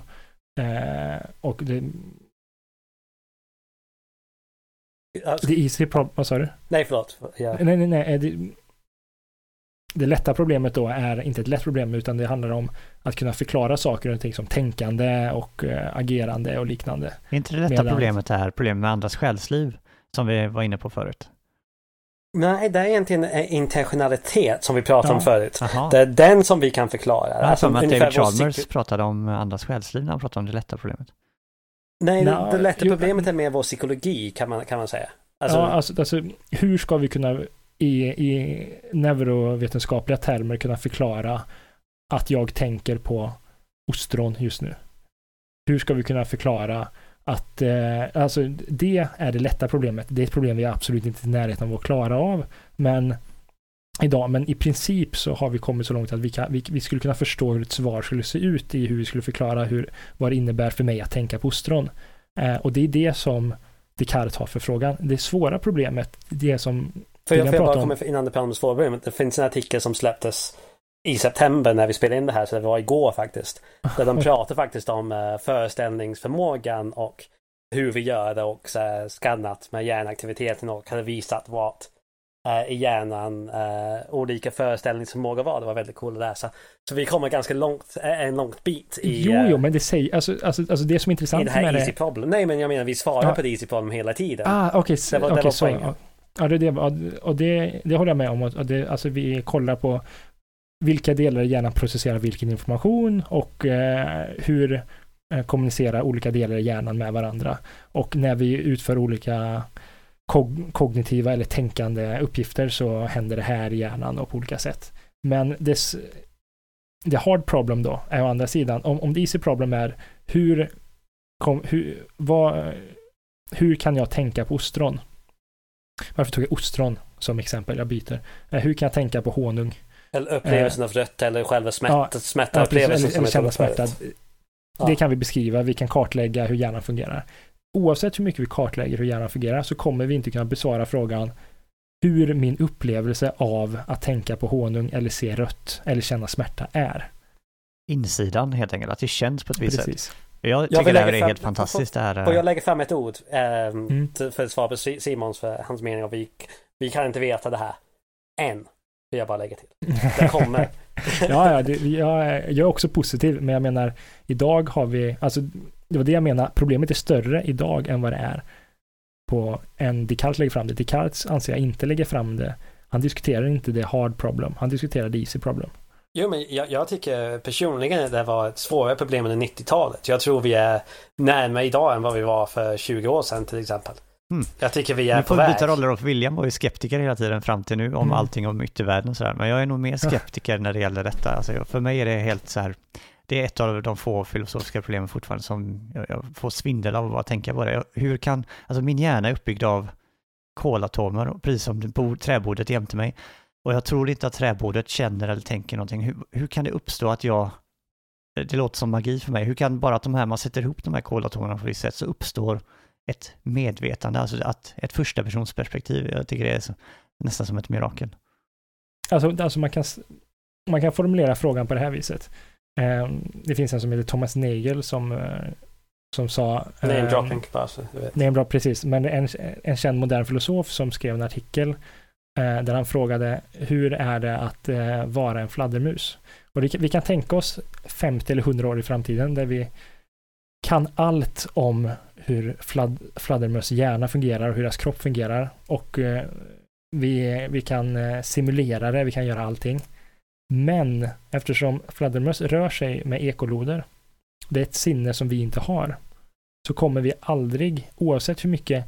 Eh, och det... Alltså, the easy problem, vad sa du? Nej, förlåt. Yeah. Nej, nej, nej. Det, det lätta problemet då är inte ett lätt problem utan det handlar om att kunna förklara saker och ting som tänkande och äh, agerande och liknande. Är inte det lätta Medan... problemet är problemet med andras själsliv som vi var inne på förut? Nej, det är egentligen intentionalitet som vi pratade ja. om förut. Aha. Det är den som vi kan förklara. Ja, alltså, att David Chalmers pratade om andras själsliv när han pratade om det lätta problemet. Nej, no, det lätta problemet är mer vår psykologi kan man, kan man säga. Alltså, ja, alltså, alltså hur ska vi kunna i, i neurovetenskapliga termer kunna förklara att jag tänker på ostron just nu? Hur ska vi kunna förklara att eh, alltså det är det lätta problemet. Det är ett problem vi absolut inte är i närheten av att klara av. Men idag, men i princip så har vi kommit så långt att vi, kan, vi, vi skulle kunna förstå hur ett svar skulle se ut i hur vi skulle förklara hur, vad det innebär för mig att tänka på ostron. Eh, och det är det som Descartes har för frågan. Det svåra problemet, det som... För jag, får jag bara komma innan det pratar om. Det finns en artikel som släpptes i september när vi spelade in det här, så det var igår faktiskt. Där de pratar faktiskt om uh, föreställningsförmågan och hur vi gör det och uh, skannat med hjärnaktiviteten och hade visat vad uh, i hjärnan uh, olika föreställningsförmågor var. Det var väldigt coolt att läsa. Så vi kommer ganska långt, en långt bit i... Jo, jo, men det säger, alltså, alltså, alltså det som är intressant med det här easy det... problem. Nej, men jag menar vi svarar ja. på det easy problem hela tiden. Ah, okej, okay, det var, okay, det var så. Ja, det, det, och det, det håller jag med om. Och det, alltså vi kollar på vilka delar i hjärnan processerar vilken information och eh, hur eh, kommunicerar olika delar i hjärnan med varandra. Och när vi utför olika kog kognitiva eller tänkande uppgifter så händer det här i hjärnan och på olika sätt. Men det, the hard problem då är å andra sidan, om, om the easy problem är hur, kom, hur, vad, hur kan jag tänka på ostron? Varför tog jag ostron som exempel? Jag byter. Eh, hur kan jag tänka på honung? Eller upplevelsen av rött eller själva smätt, ja, smärtaupplevelsen. Ja, eller, eller känna smärta. Det kan vi beskriva, vi kan kartlägga hur hjärnan fungerar. Oavsett hur mycket vi kartlägger hur hjärnan fungerar så kommer vi inte kunna besvara frågan hur min upplevelse av att tänka på honung eller se rött eller känna smärta är. Insidan helt enkelt, att det känns på ett visst sätt. Jag tycker jag det här är fram, helt fantastiskt. Det här, och jag lägger fram ett ord eh, mm. för att svara på Simons för hans mening. Och vi, vi kan inte veta det här än. Vill jag bara lägga till. Det kommer. ja, ja det, jag, jag är också positiv, men jag menar idag har vi, alltså det var det jag menar, problemet är större idag än vad det är på en Descartes lägger fram det. Descartes anser jag inte lägger fram det. Han diskuterar inte det hard problem, han diskuterar det easy problem. Jo, men jag, jag tycker personligen att det var ett svårare problem under 90-talet. Jag tror vi är närmare idag än vad vi var för 20 år sedan till exempel. Mm. Jag tycker vi är Nu på får vi väg. byta roller och William var ju skeptiker hela tiden fram till nu om Mm. allting om yttervärlden och sådär. Men jag är nog mer skeptiker när det gäller detta. Alltså för mig är det helt så här, det är ett av de få filosofiska problemen fortfarande som jag, jag får svindel av att bara tänka på det. Jag, hur kan, alltså min hjärna är uppbyggd av kolatomer, och precis som bord, träbordet jämte mig. Och jag tror inte att träbordet känner eller tänker någonting. Hur, hur kan det uppstå att jag, det låter som magi för mig, hur kan bara att de här, man sätter ihop de här kolatomerna på ett visst sätt så uppstår ett medvetande, alltså att ett första personsperspektiv. Jag tycker det är så, nästan som ett mirakel. Alltså, alltså man, kan, man kan formulera frågan på det här viset. Eh, det finns en som heter Thomas Nagel som, eh, som sa... eh, Name dropping bara så du vet. Nej, bra, precis. Men en, en känd modern filosof som skrev en artikel eh, där han frågade hur är det att eh, vara en fladdermus? Och det, vi kan tänka oss 50 eller 100 år i framtiden där vi kan allt om hur fladd, fladdermöss hjärna fungerar och hur deras kropp fungerar. Och eh, vi, vi kan eh, simulera det, vi kan göra allting. Men eftersom fladdermöss rör sig med ekoloder, det är ett sinne som vi inte har, så kommer vi aldrig, oavsett hur mycket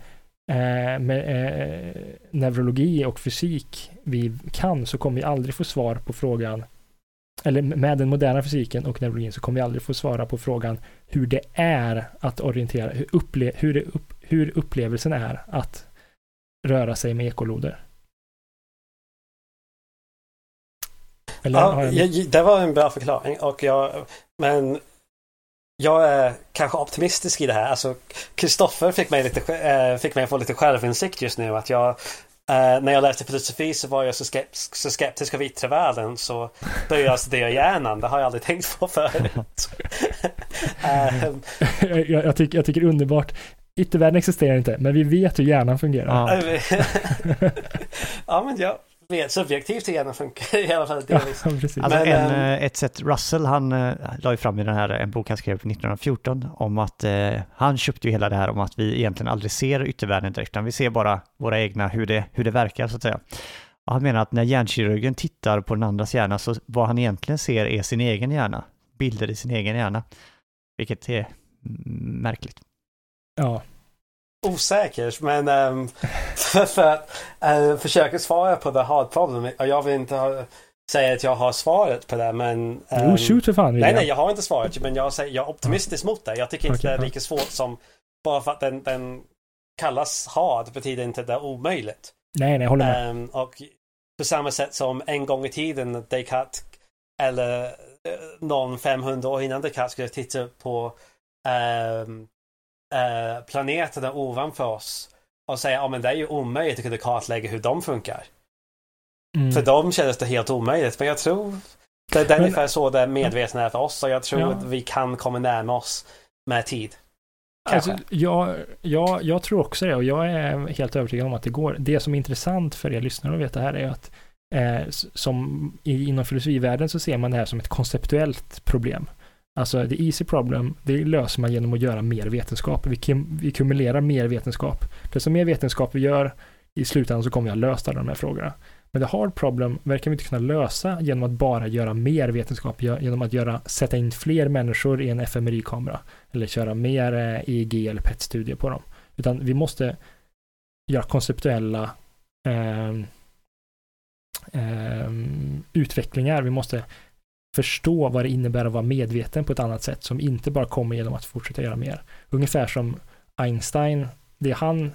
eh, med eh, neurologi och fysik vi kan, så kommer vi aldrig få svar på frågan, eller med den moderna fysiken och neurologin så kommer vi aldrig få svara på frågan hur det är att orientera, hur, upple, hur, upp, hur upplevelsen är att röra sig med ekoloder. Eller Ja, jag... jag, det var en bra förklaring. Och jag, men jag är kanske optimistisk i det här. Alltså, Kristoffer fick mig, lite, eh, fick mig att få lite självinsikt just nu. Att jag, eh, när jag läste filosofi så var jag så, skeptisk, så skeptisk av yttre världen så började jag studera hjärnan. Det har jag aldrig tänkt på förut. Ehm, jag, jag, tycker, jag tycker underbart. Yttervärlden existerar inte, men vi vet hur hjärnan fungerar. Ja. ja, men jag vet subjektivt hjärnan funkar i alla fall. delvis. Ja, precis. Alltså Men, en, ehm, eh, ett sätt, Russell han eh, la ju fram i den här, en bok han skrev 1914 om att eh, han köpte ju hela det här om att vi egentligen aldrig ser yttervärlden direkt, utan vi ser bara våra egna, hur det, hur det verkar så att säga. Och han menar att när hjärnkirurgen tittar på den andras hjärna så vad han egentligen ser är sin egen hjärna, bilder i sin egen hjärna, vilket är märkligt. Ja, Osäker, men um, för, för att uh, försöka svara på the hard problem. Jag vill inte ha, säga att jag har svaret på det, men... jo, ehm, shoot för fan. Nej, nej, jag har inte svaret, men jag, säger, jag är optimistisk mot det. Jag tycker inte Okej, det är lika svårt som... Bara för att den, den kallas hard betyder inte att det är omöjligt. nej, nej, jag håller med. Ehm, och på samma sätt som en gång i tiden Descartes eller eh, någon 500 år innan Descartes skulle titta på ehm, eh, planeterna ovanför oss och säga att men det är ju omöjligt att kunna kartlägga hur de funkar. Mm. För dem kändes det helt omöjligt. Men jag tror det, det är Men- ungefär så det medvetna är för oss och jag tror Ja. att vi kan komma närma oss med tid. Alltså, Kanske. jag, jag, jag tror också det och jag är helt övertygad om att det går. Det som är intressant för er lyssnare att veta här är att eh, som i, inom filosofivärlden så ser man det här som ett konceptuellt problem. Alltså the easy problem, det löser man genom att göra mer vetenskap. Vi, kim, vi kumulerar mer vetenskap. Desto mer vetenskap vi gör, i slutändan så kommer vi att lösa alla de här frågorna. Men the hard problem verkar vi inte kunna lösa genom att bara göra mer vetenskap, genom att göra, sätta in fler människor i en fMRI-kamera eller köra mer eh, EEG eller PET-studier på dem. Utan vi måste göra konceptuella eh, eh, utvecklingar. Vi måste förstå vad det innebär att vara medveten på ett annat sätt som inte bara kommer genom att fortsätta göra mer. Ungefär som Einstein, det, han,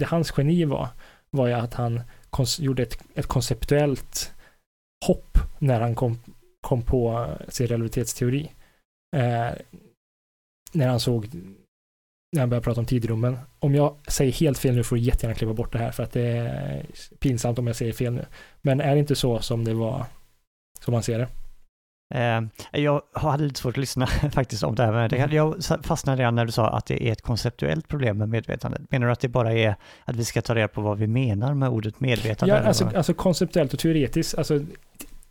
det hans geni var, var ju att han kons- gjorde ett, ett konceptuellt hopp när han kom, kom på sin relativitetsteori. Eh, när han såg, när han började prata om tidrummen. Om jag säger helt fel nu får du jättegärna klippa bort det här för att det är pinsamt om jag säger fel nu. Men är det inte så som det var, som man ser det? Eh, jag hade lite svårt att lyssna faktiskt om det här, men det, jag fastnade redan när du sa att det är ett konceptuellt problem med medvetandet. Menar du att det bara är att vi ska ta reda på vad vi menar med ordet medvetande? Ja, alltså, alltså konceptuellt och teoretiskt, alltså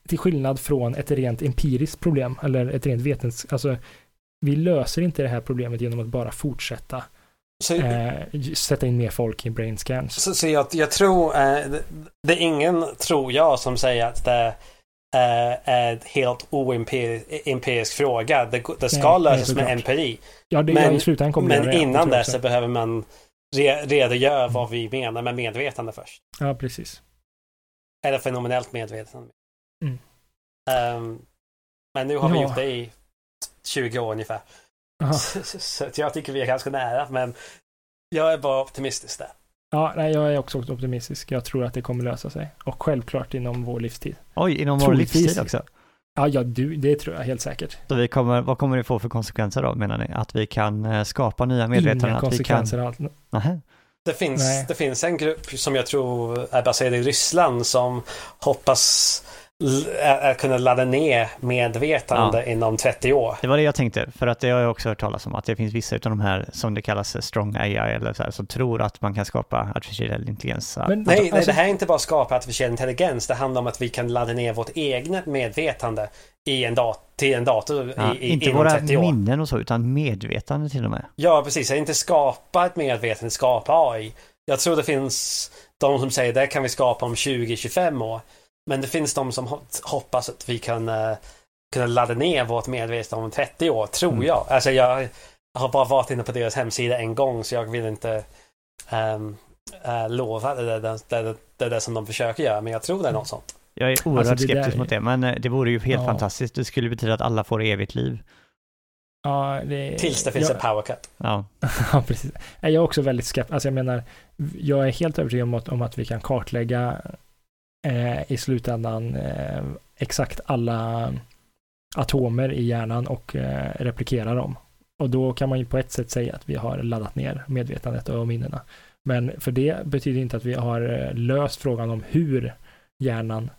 till skillnad från ett rent empiriskt problem eller ett rent vetens... Alltså, vi löser inte det här problemet genom att bara fortsätta Så, eh, sätta in mer folk i brain scans. så, så jag, jag tror, eh, det, det är ingen, tror jag, som säger att det är en helt oempirisk fråga. Det, det ska Nej, lösas med empiri. Ja, det, men- ja, Men det, innan det så behöver man re, redogör vad vi menar med medvetande först. Ja, precis. Eller fenomenellt medvetande. Mm. Um, men nu har vi Ja. gjort det i 20 år ungefär. Aha. Så att jag tycker vi är ganska nära, men jag är bara optimistisk där. Ja, nej, jag är också optimistisk. Jag tror att det kommer lösa sig. Och självklart inom vår livstid. Oj, inom vår Troligtvis. livstid också. Ja, ja, du, det tror jag helt säkert. Så vi kommer, vad kommer det få för konsekvenser då, menar ni? Att vi kan eh, skapa nya medvetanden? Inga att vi konsekvenser kan... alls. Nähä. Det finns, Nej. det finns en grupp som jag tror är baserad i Ryssland som hoppas l- ä- ä- kunna ladda ner medvetande inom 30 år. Det var det jag tänkte, för att det har jag också hört talas om, att det finns vissa av de här, som det kallas strong AI, eller så här, som tror att man kan skapa artificiell intelligens. Men- Nej, nej, Alltså- det här är inte bara skapa artificiell intelligens. Det handlar om att vi kan ladda ner vårt egna medvetande i en dat- till en dator Ja, i, i, inte inom våra 30 år. minnen och så, utan medvetande till och med. Ja, precis. Jag inte skapa ett medvetande, skapa AI. Jag tror det finns de som säger det kan vi skapa om 20-25 år. Men det finns de som ho- hoppas att vi kan uh, kunna ladda ner vårt medvetande om 30 år, tror Mm. jag. Alltså jag har bara varit inne på deras hemsida en gång så jag vill inte um, uh, lova det, det, det, det, det är det som de försöker göra. Men jag tror det är något sånt. Jag är oerhört Alltså, det där skeptisk mot det, men eh, det vore ju helt Ja. fantastiskt. Det skulle betyda att alla får evigt liv. Ja, det, Tills det finns jag, en power cut. Ja, Ja, precis. Jag är också väldigt skeptisk. Alltså jag menar, jag är helt övertygad om att, om att vi kan kartlägga eh, i slutändan eh, exakt alla atomer i hjärnan och eh, replikera dem. Och då kan man ju på ett sätt säga att vi har laddat ner medvetandet och minnena. Men för det betyder inte att vi har eh, löst frågan om hur hjärnan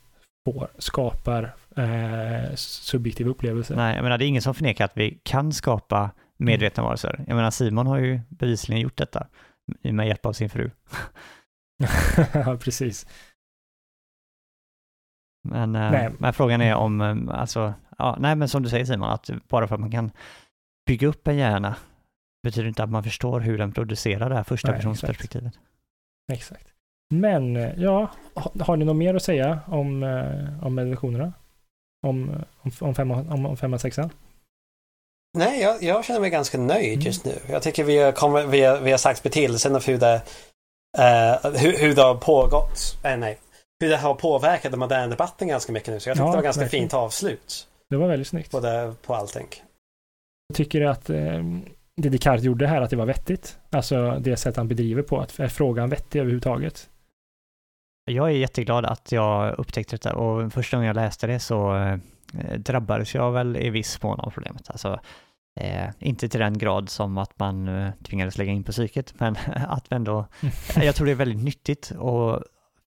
får, skapar eh, subjektiva upplevelser. nej, jag menar det är ingen som förnekar att vi kan skapa medvetna varelser. Jag menar Simon har ju bevisligen gjort detta med hjälp av sin fru. ja, precis. Men, eh, Nej. men frågan är om, eh, alltså, ja, nej men som du säger Simon, att bara för att man kan bygga upp en hjärna betyder inte att man förstår hur den producerar det här första Nej, personsperspektivet. Exakt. Men eh, ja, ha- har ni något mer att säga om, om meditationerna? Om, om, om, femma, om, om femman, sexan? Nej, jag, jag känner mig ganska nöjd Mm. just nu. Jag tycker vi har, kommer, vi har, vi har sagt betydelsen av hur det, eh, hur, hur det har pågått. Eh, nej, hur det har påverkat den moderna debatten ganska mycket nu. Så jag tycker Ja, det var ganska verkligen. fint avslut Det var väldigt snyggt. på, det, på allting. Jag tycker att eh, det Descartes gjorde här, att det var vettigt. Alltså det sätt han bedriver på, att är frågan vettig överhuvudtaget? Jag är jätteglad att jag upptäckte detta och första gången jag läste det så eh, drabbades jag väl i viss mån av problemet. Alltså, eh, inte till den grad som att man eh, tvingades lägga in på psyket, men att ändå, jag tror det är väldigt nyttigt att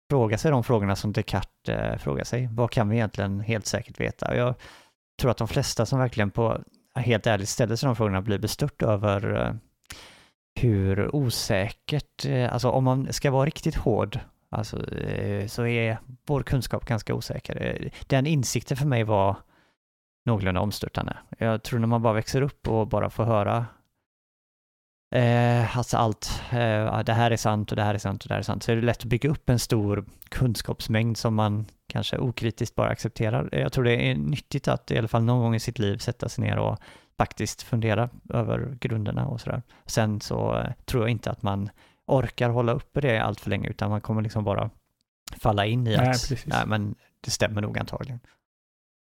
fråga sig de frågorna som Descartes eh, frågar sig. Vad kan vi egentligen helt säkert veta? Jag tror att de flesta som verkligen på helt ärligt ställer sig de frågorna blir bestört över eh, hur osäkert, eh, alltså om man ska vara riktigt hård Alltså, eh, så är vår kunskap ganska osäker. Eh, den insikten för mig var någorlunda omstörtande. Jag tror när man bara växer upp och bara får höra eh, alltså allt, eh, det här är sant och det här är sant och det här är sant, så är det lätt att bygga upp en stor kunskapsmängd som man kanske okritiskt bara accepterar. Jag tror det är nyttigt att i alla fall någon gång i sitt liv sätta sig ner och faktiskt fundera över grunderna och sådär. Sen så eh, tror jag inte att man orkar hålla uppe det allt för länge, utan man kommer liksom bara falla in i Nej, att, precis. nej men det stämmer nog antagligen.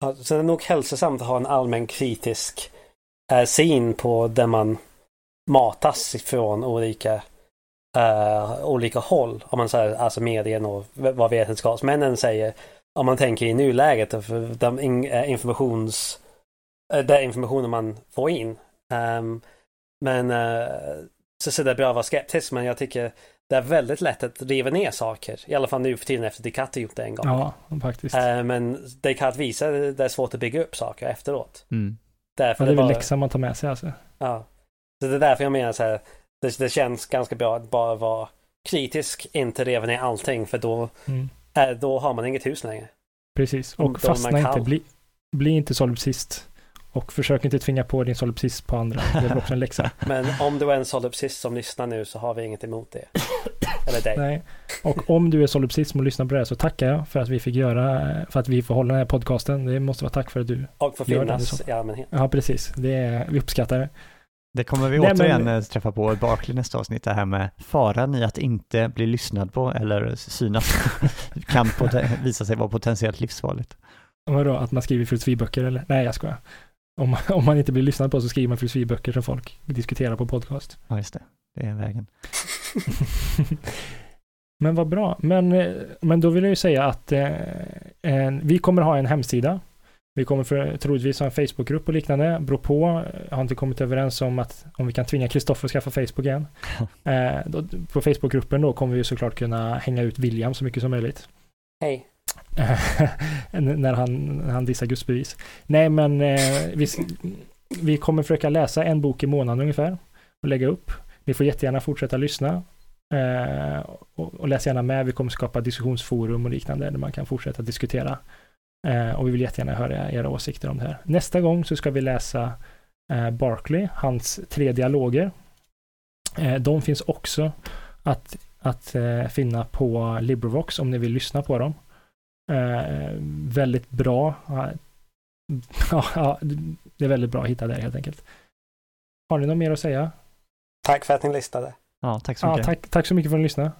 Ja, så det är nog hälsosamt att ha en allmän kritisk eh, syn på där man matas ifrån olika, eh, olika håll. Om man säger alltså medien och vad vetenskapsmännen säger. Om man tänker i nuläget för de eh, informations, eh, den informationen man får in. Ehm, men eh, så, så det är bra att vara skeptisk men jag tycker det är väldigt lätt att riva ner saker. I alla fall nu för tiden efter Descartes gjort det en gång. Ja, faktiskt. Eh, Men Descartes visar att det är svårt att bygga upp saker efteråt. Mm. Därför Ja, det är väl bara- läxan man tar med sig alltså. ja. Så det är därför jag menar så här. Det, det känns ganska bra att bara vara kritisk, inte riva ner allting för då, Mm. eh, då har man inget hus längre. Precis, Då och man fastna inte. Bli, bli inte solipsist. Och försök inte tvinga på din solipsist på andra. Det är också en läxa. Men om du är en solipsist som lyssnar nu så har vi inget emot det. Eller dig. Nej. Och om du är solipsist och lyssnar på det här så tackar jag för att vi fick göra, för att vi får hålla den här podcasten. Det måste vara tack för att du, Och för finnas i allmänhet. ja precis, det är, vi uppskattar det. Det kommer vi Nej, återigen men- eh, träffa på Barkley nästa avsnitt, det här med faran i att inte bli lyssnad på eller synas kan visa sig vara potentiellt livsfarligt. Vadå, att man skriver filosofiböcker eller? Nej, jag skojar. Om man, om man inte blir lyssnad på så skriver man filosofiböcker som folk diskuterar på podcast. Ja, just det. Det är vägen. men vad bra. Men, eh, men då vill jag ju säga att eh, en, vi kommer ha en hemsida. Vi kommer för, troligtvis ha en Facebookgrupp och liknande. Beror på. Jag har inte kommit överens om att om vi kan tvinga Kristoffer att skaffa Facebook igen. eh, då, på Facebookgruppen då kommer vi såklart kunna hänga ut William så mycket som möjligt. Hej. när han, när han dissar gudsbevis. Nej, men eh, vi, vi kommer försöka läsa en bok i månaden ungefär och lägga upp. Ni får jättegärna fortsätta lyssna eh, och, och läs gärna med. Vi kommer skapa diskussionsforum och liknande där man kan fortsätta diskutera. Eh, och vi vill jättegärna höra era åsikter om det här. Nästa gång så ska vi läsa eh, Barkley, hans tre dialoger. Eh, de finns också att, att eh, finna på LibriVox om ni vill lyssna på dem. Eh, väldigt bra. Ja, ja, det är väldigt bra att hitta där helt enkelt. Har ni något mer att säga? Tack för att ni lyssnade. Ja, tack så Ja, mycket. tack, tack så mycket för att ni lyssnade.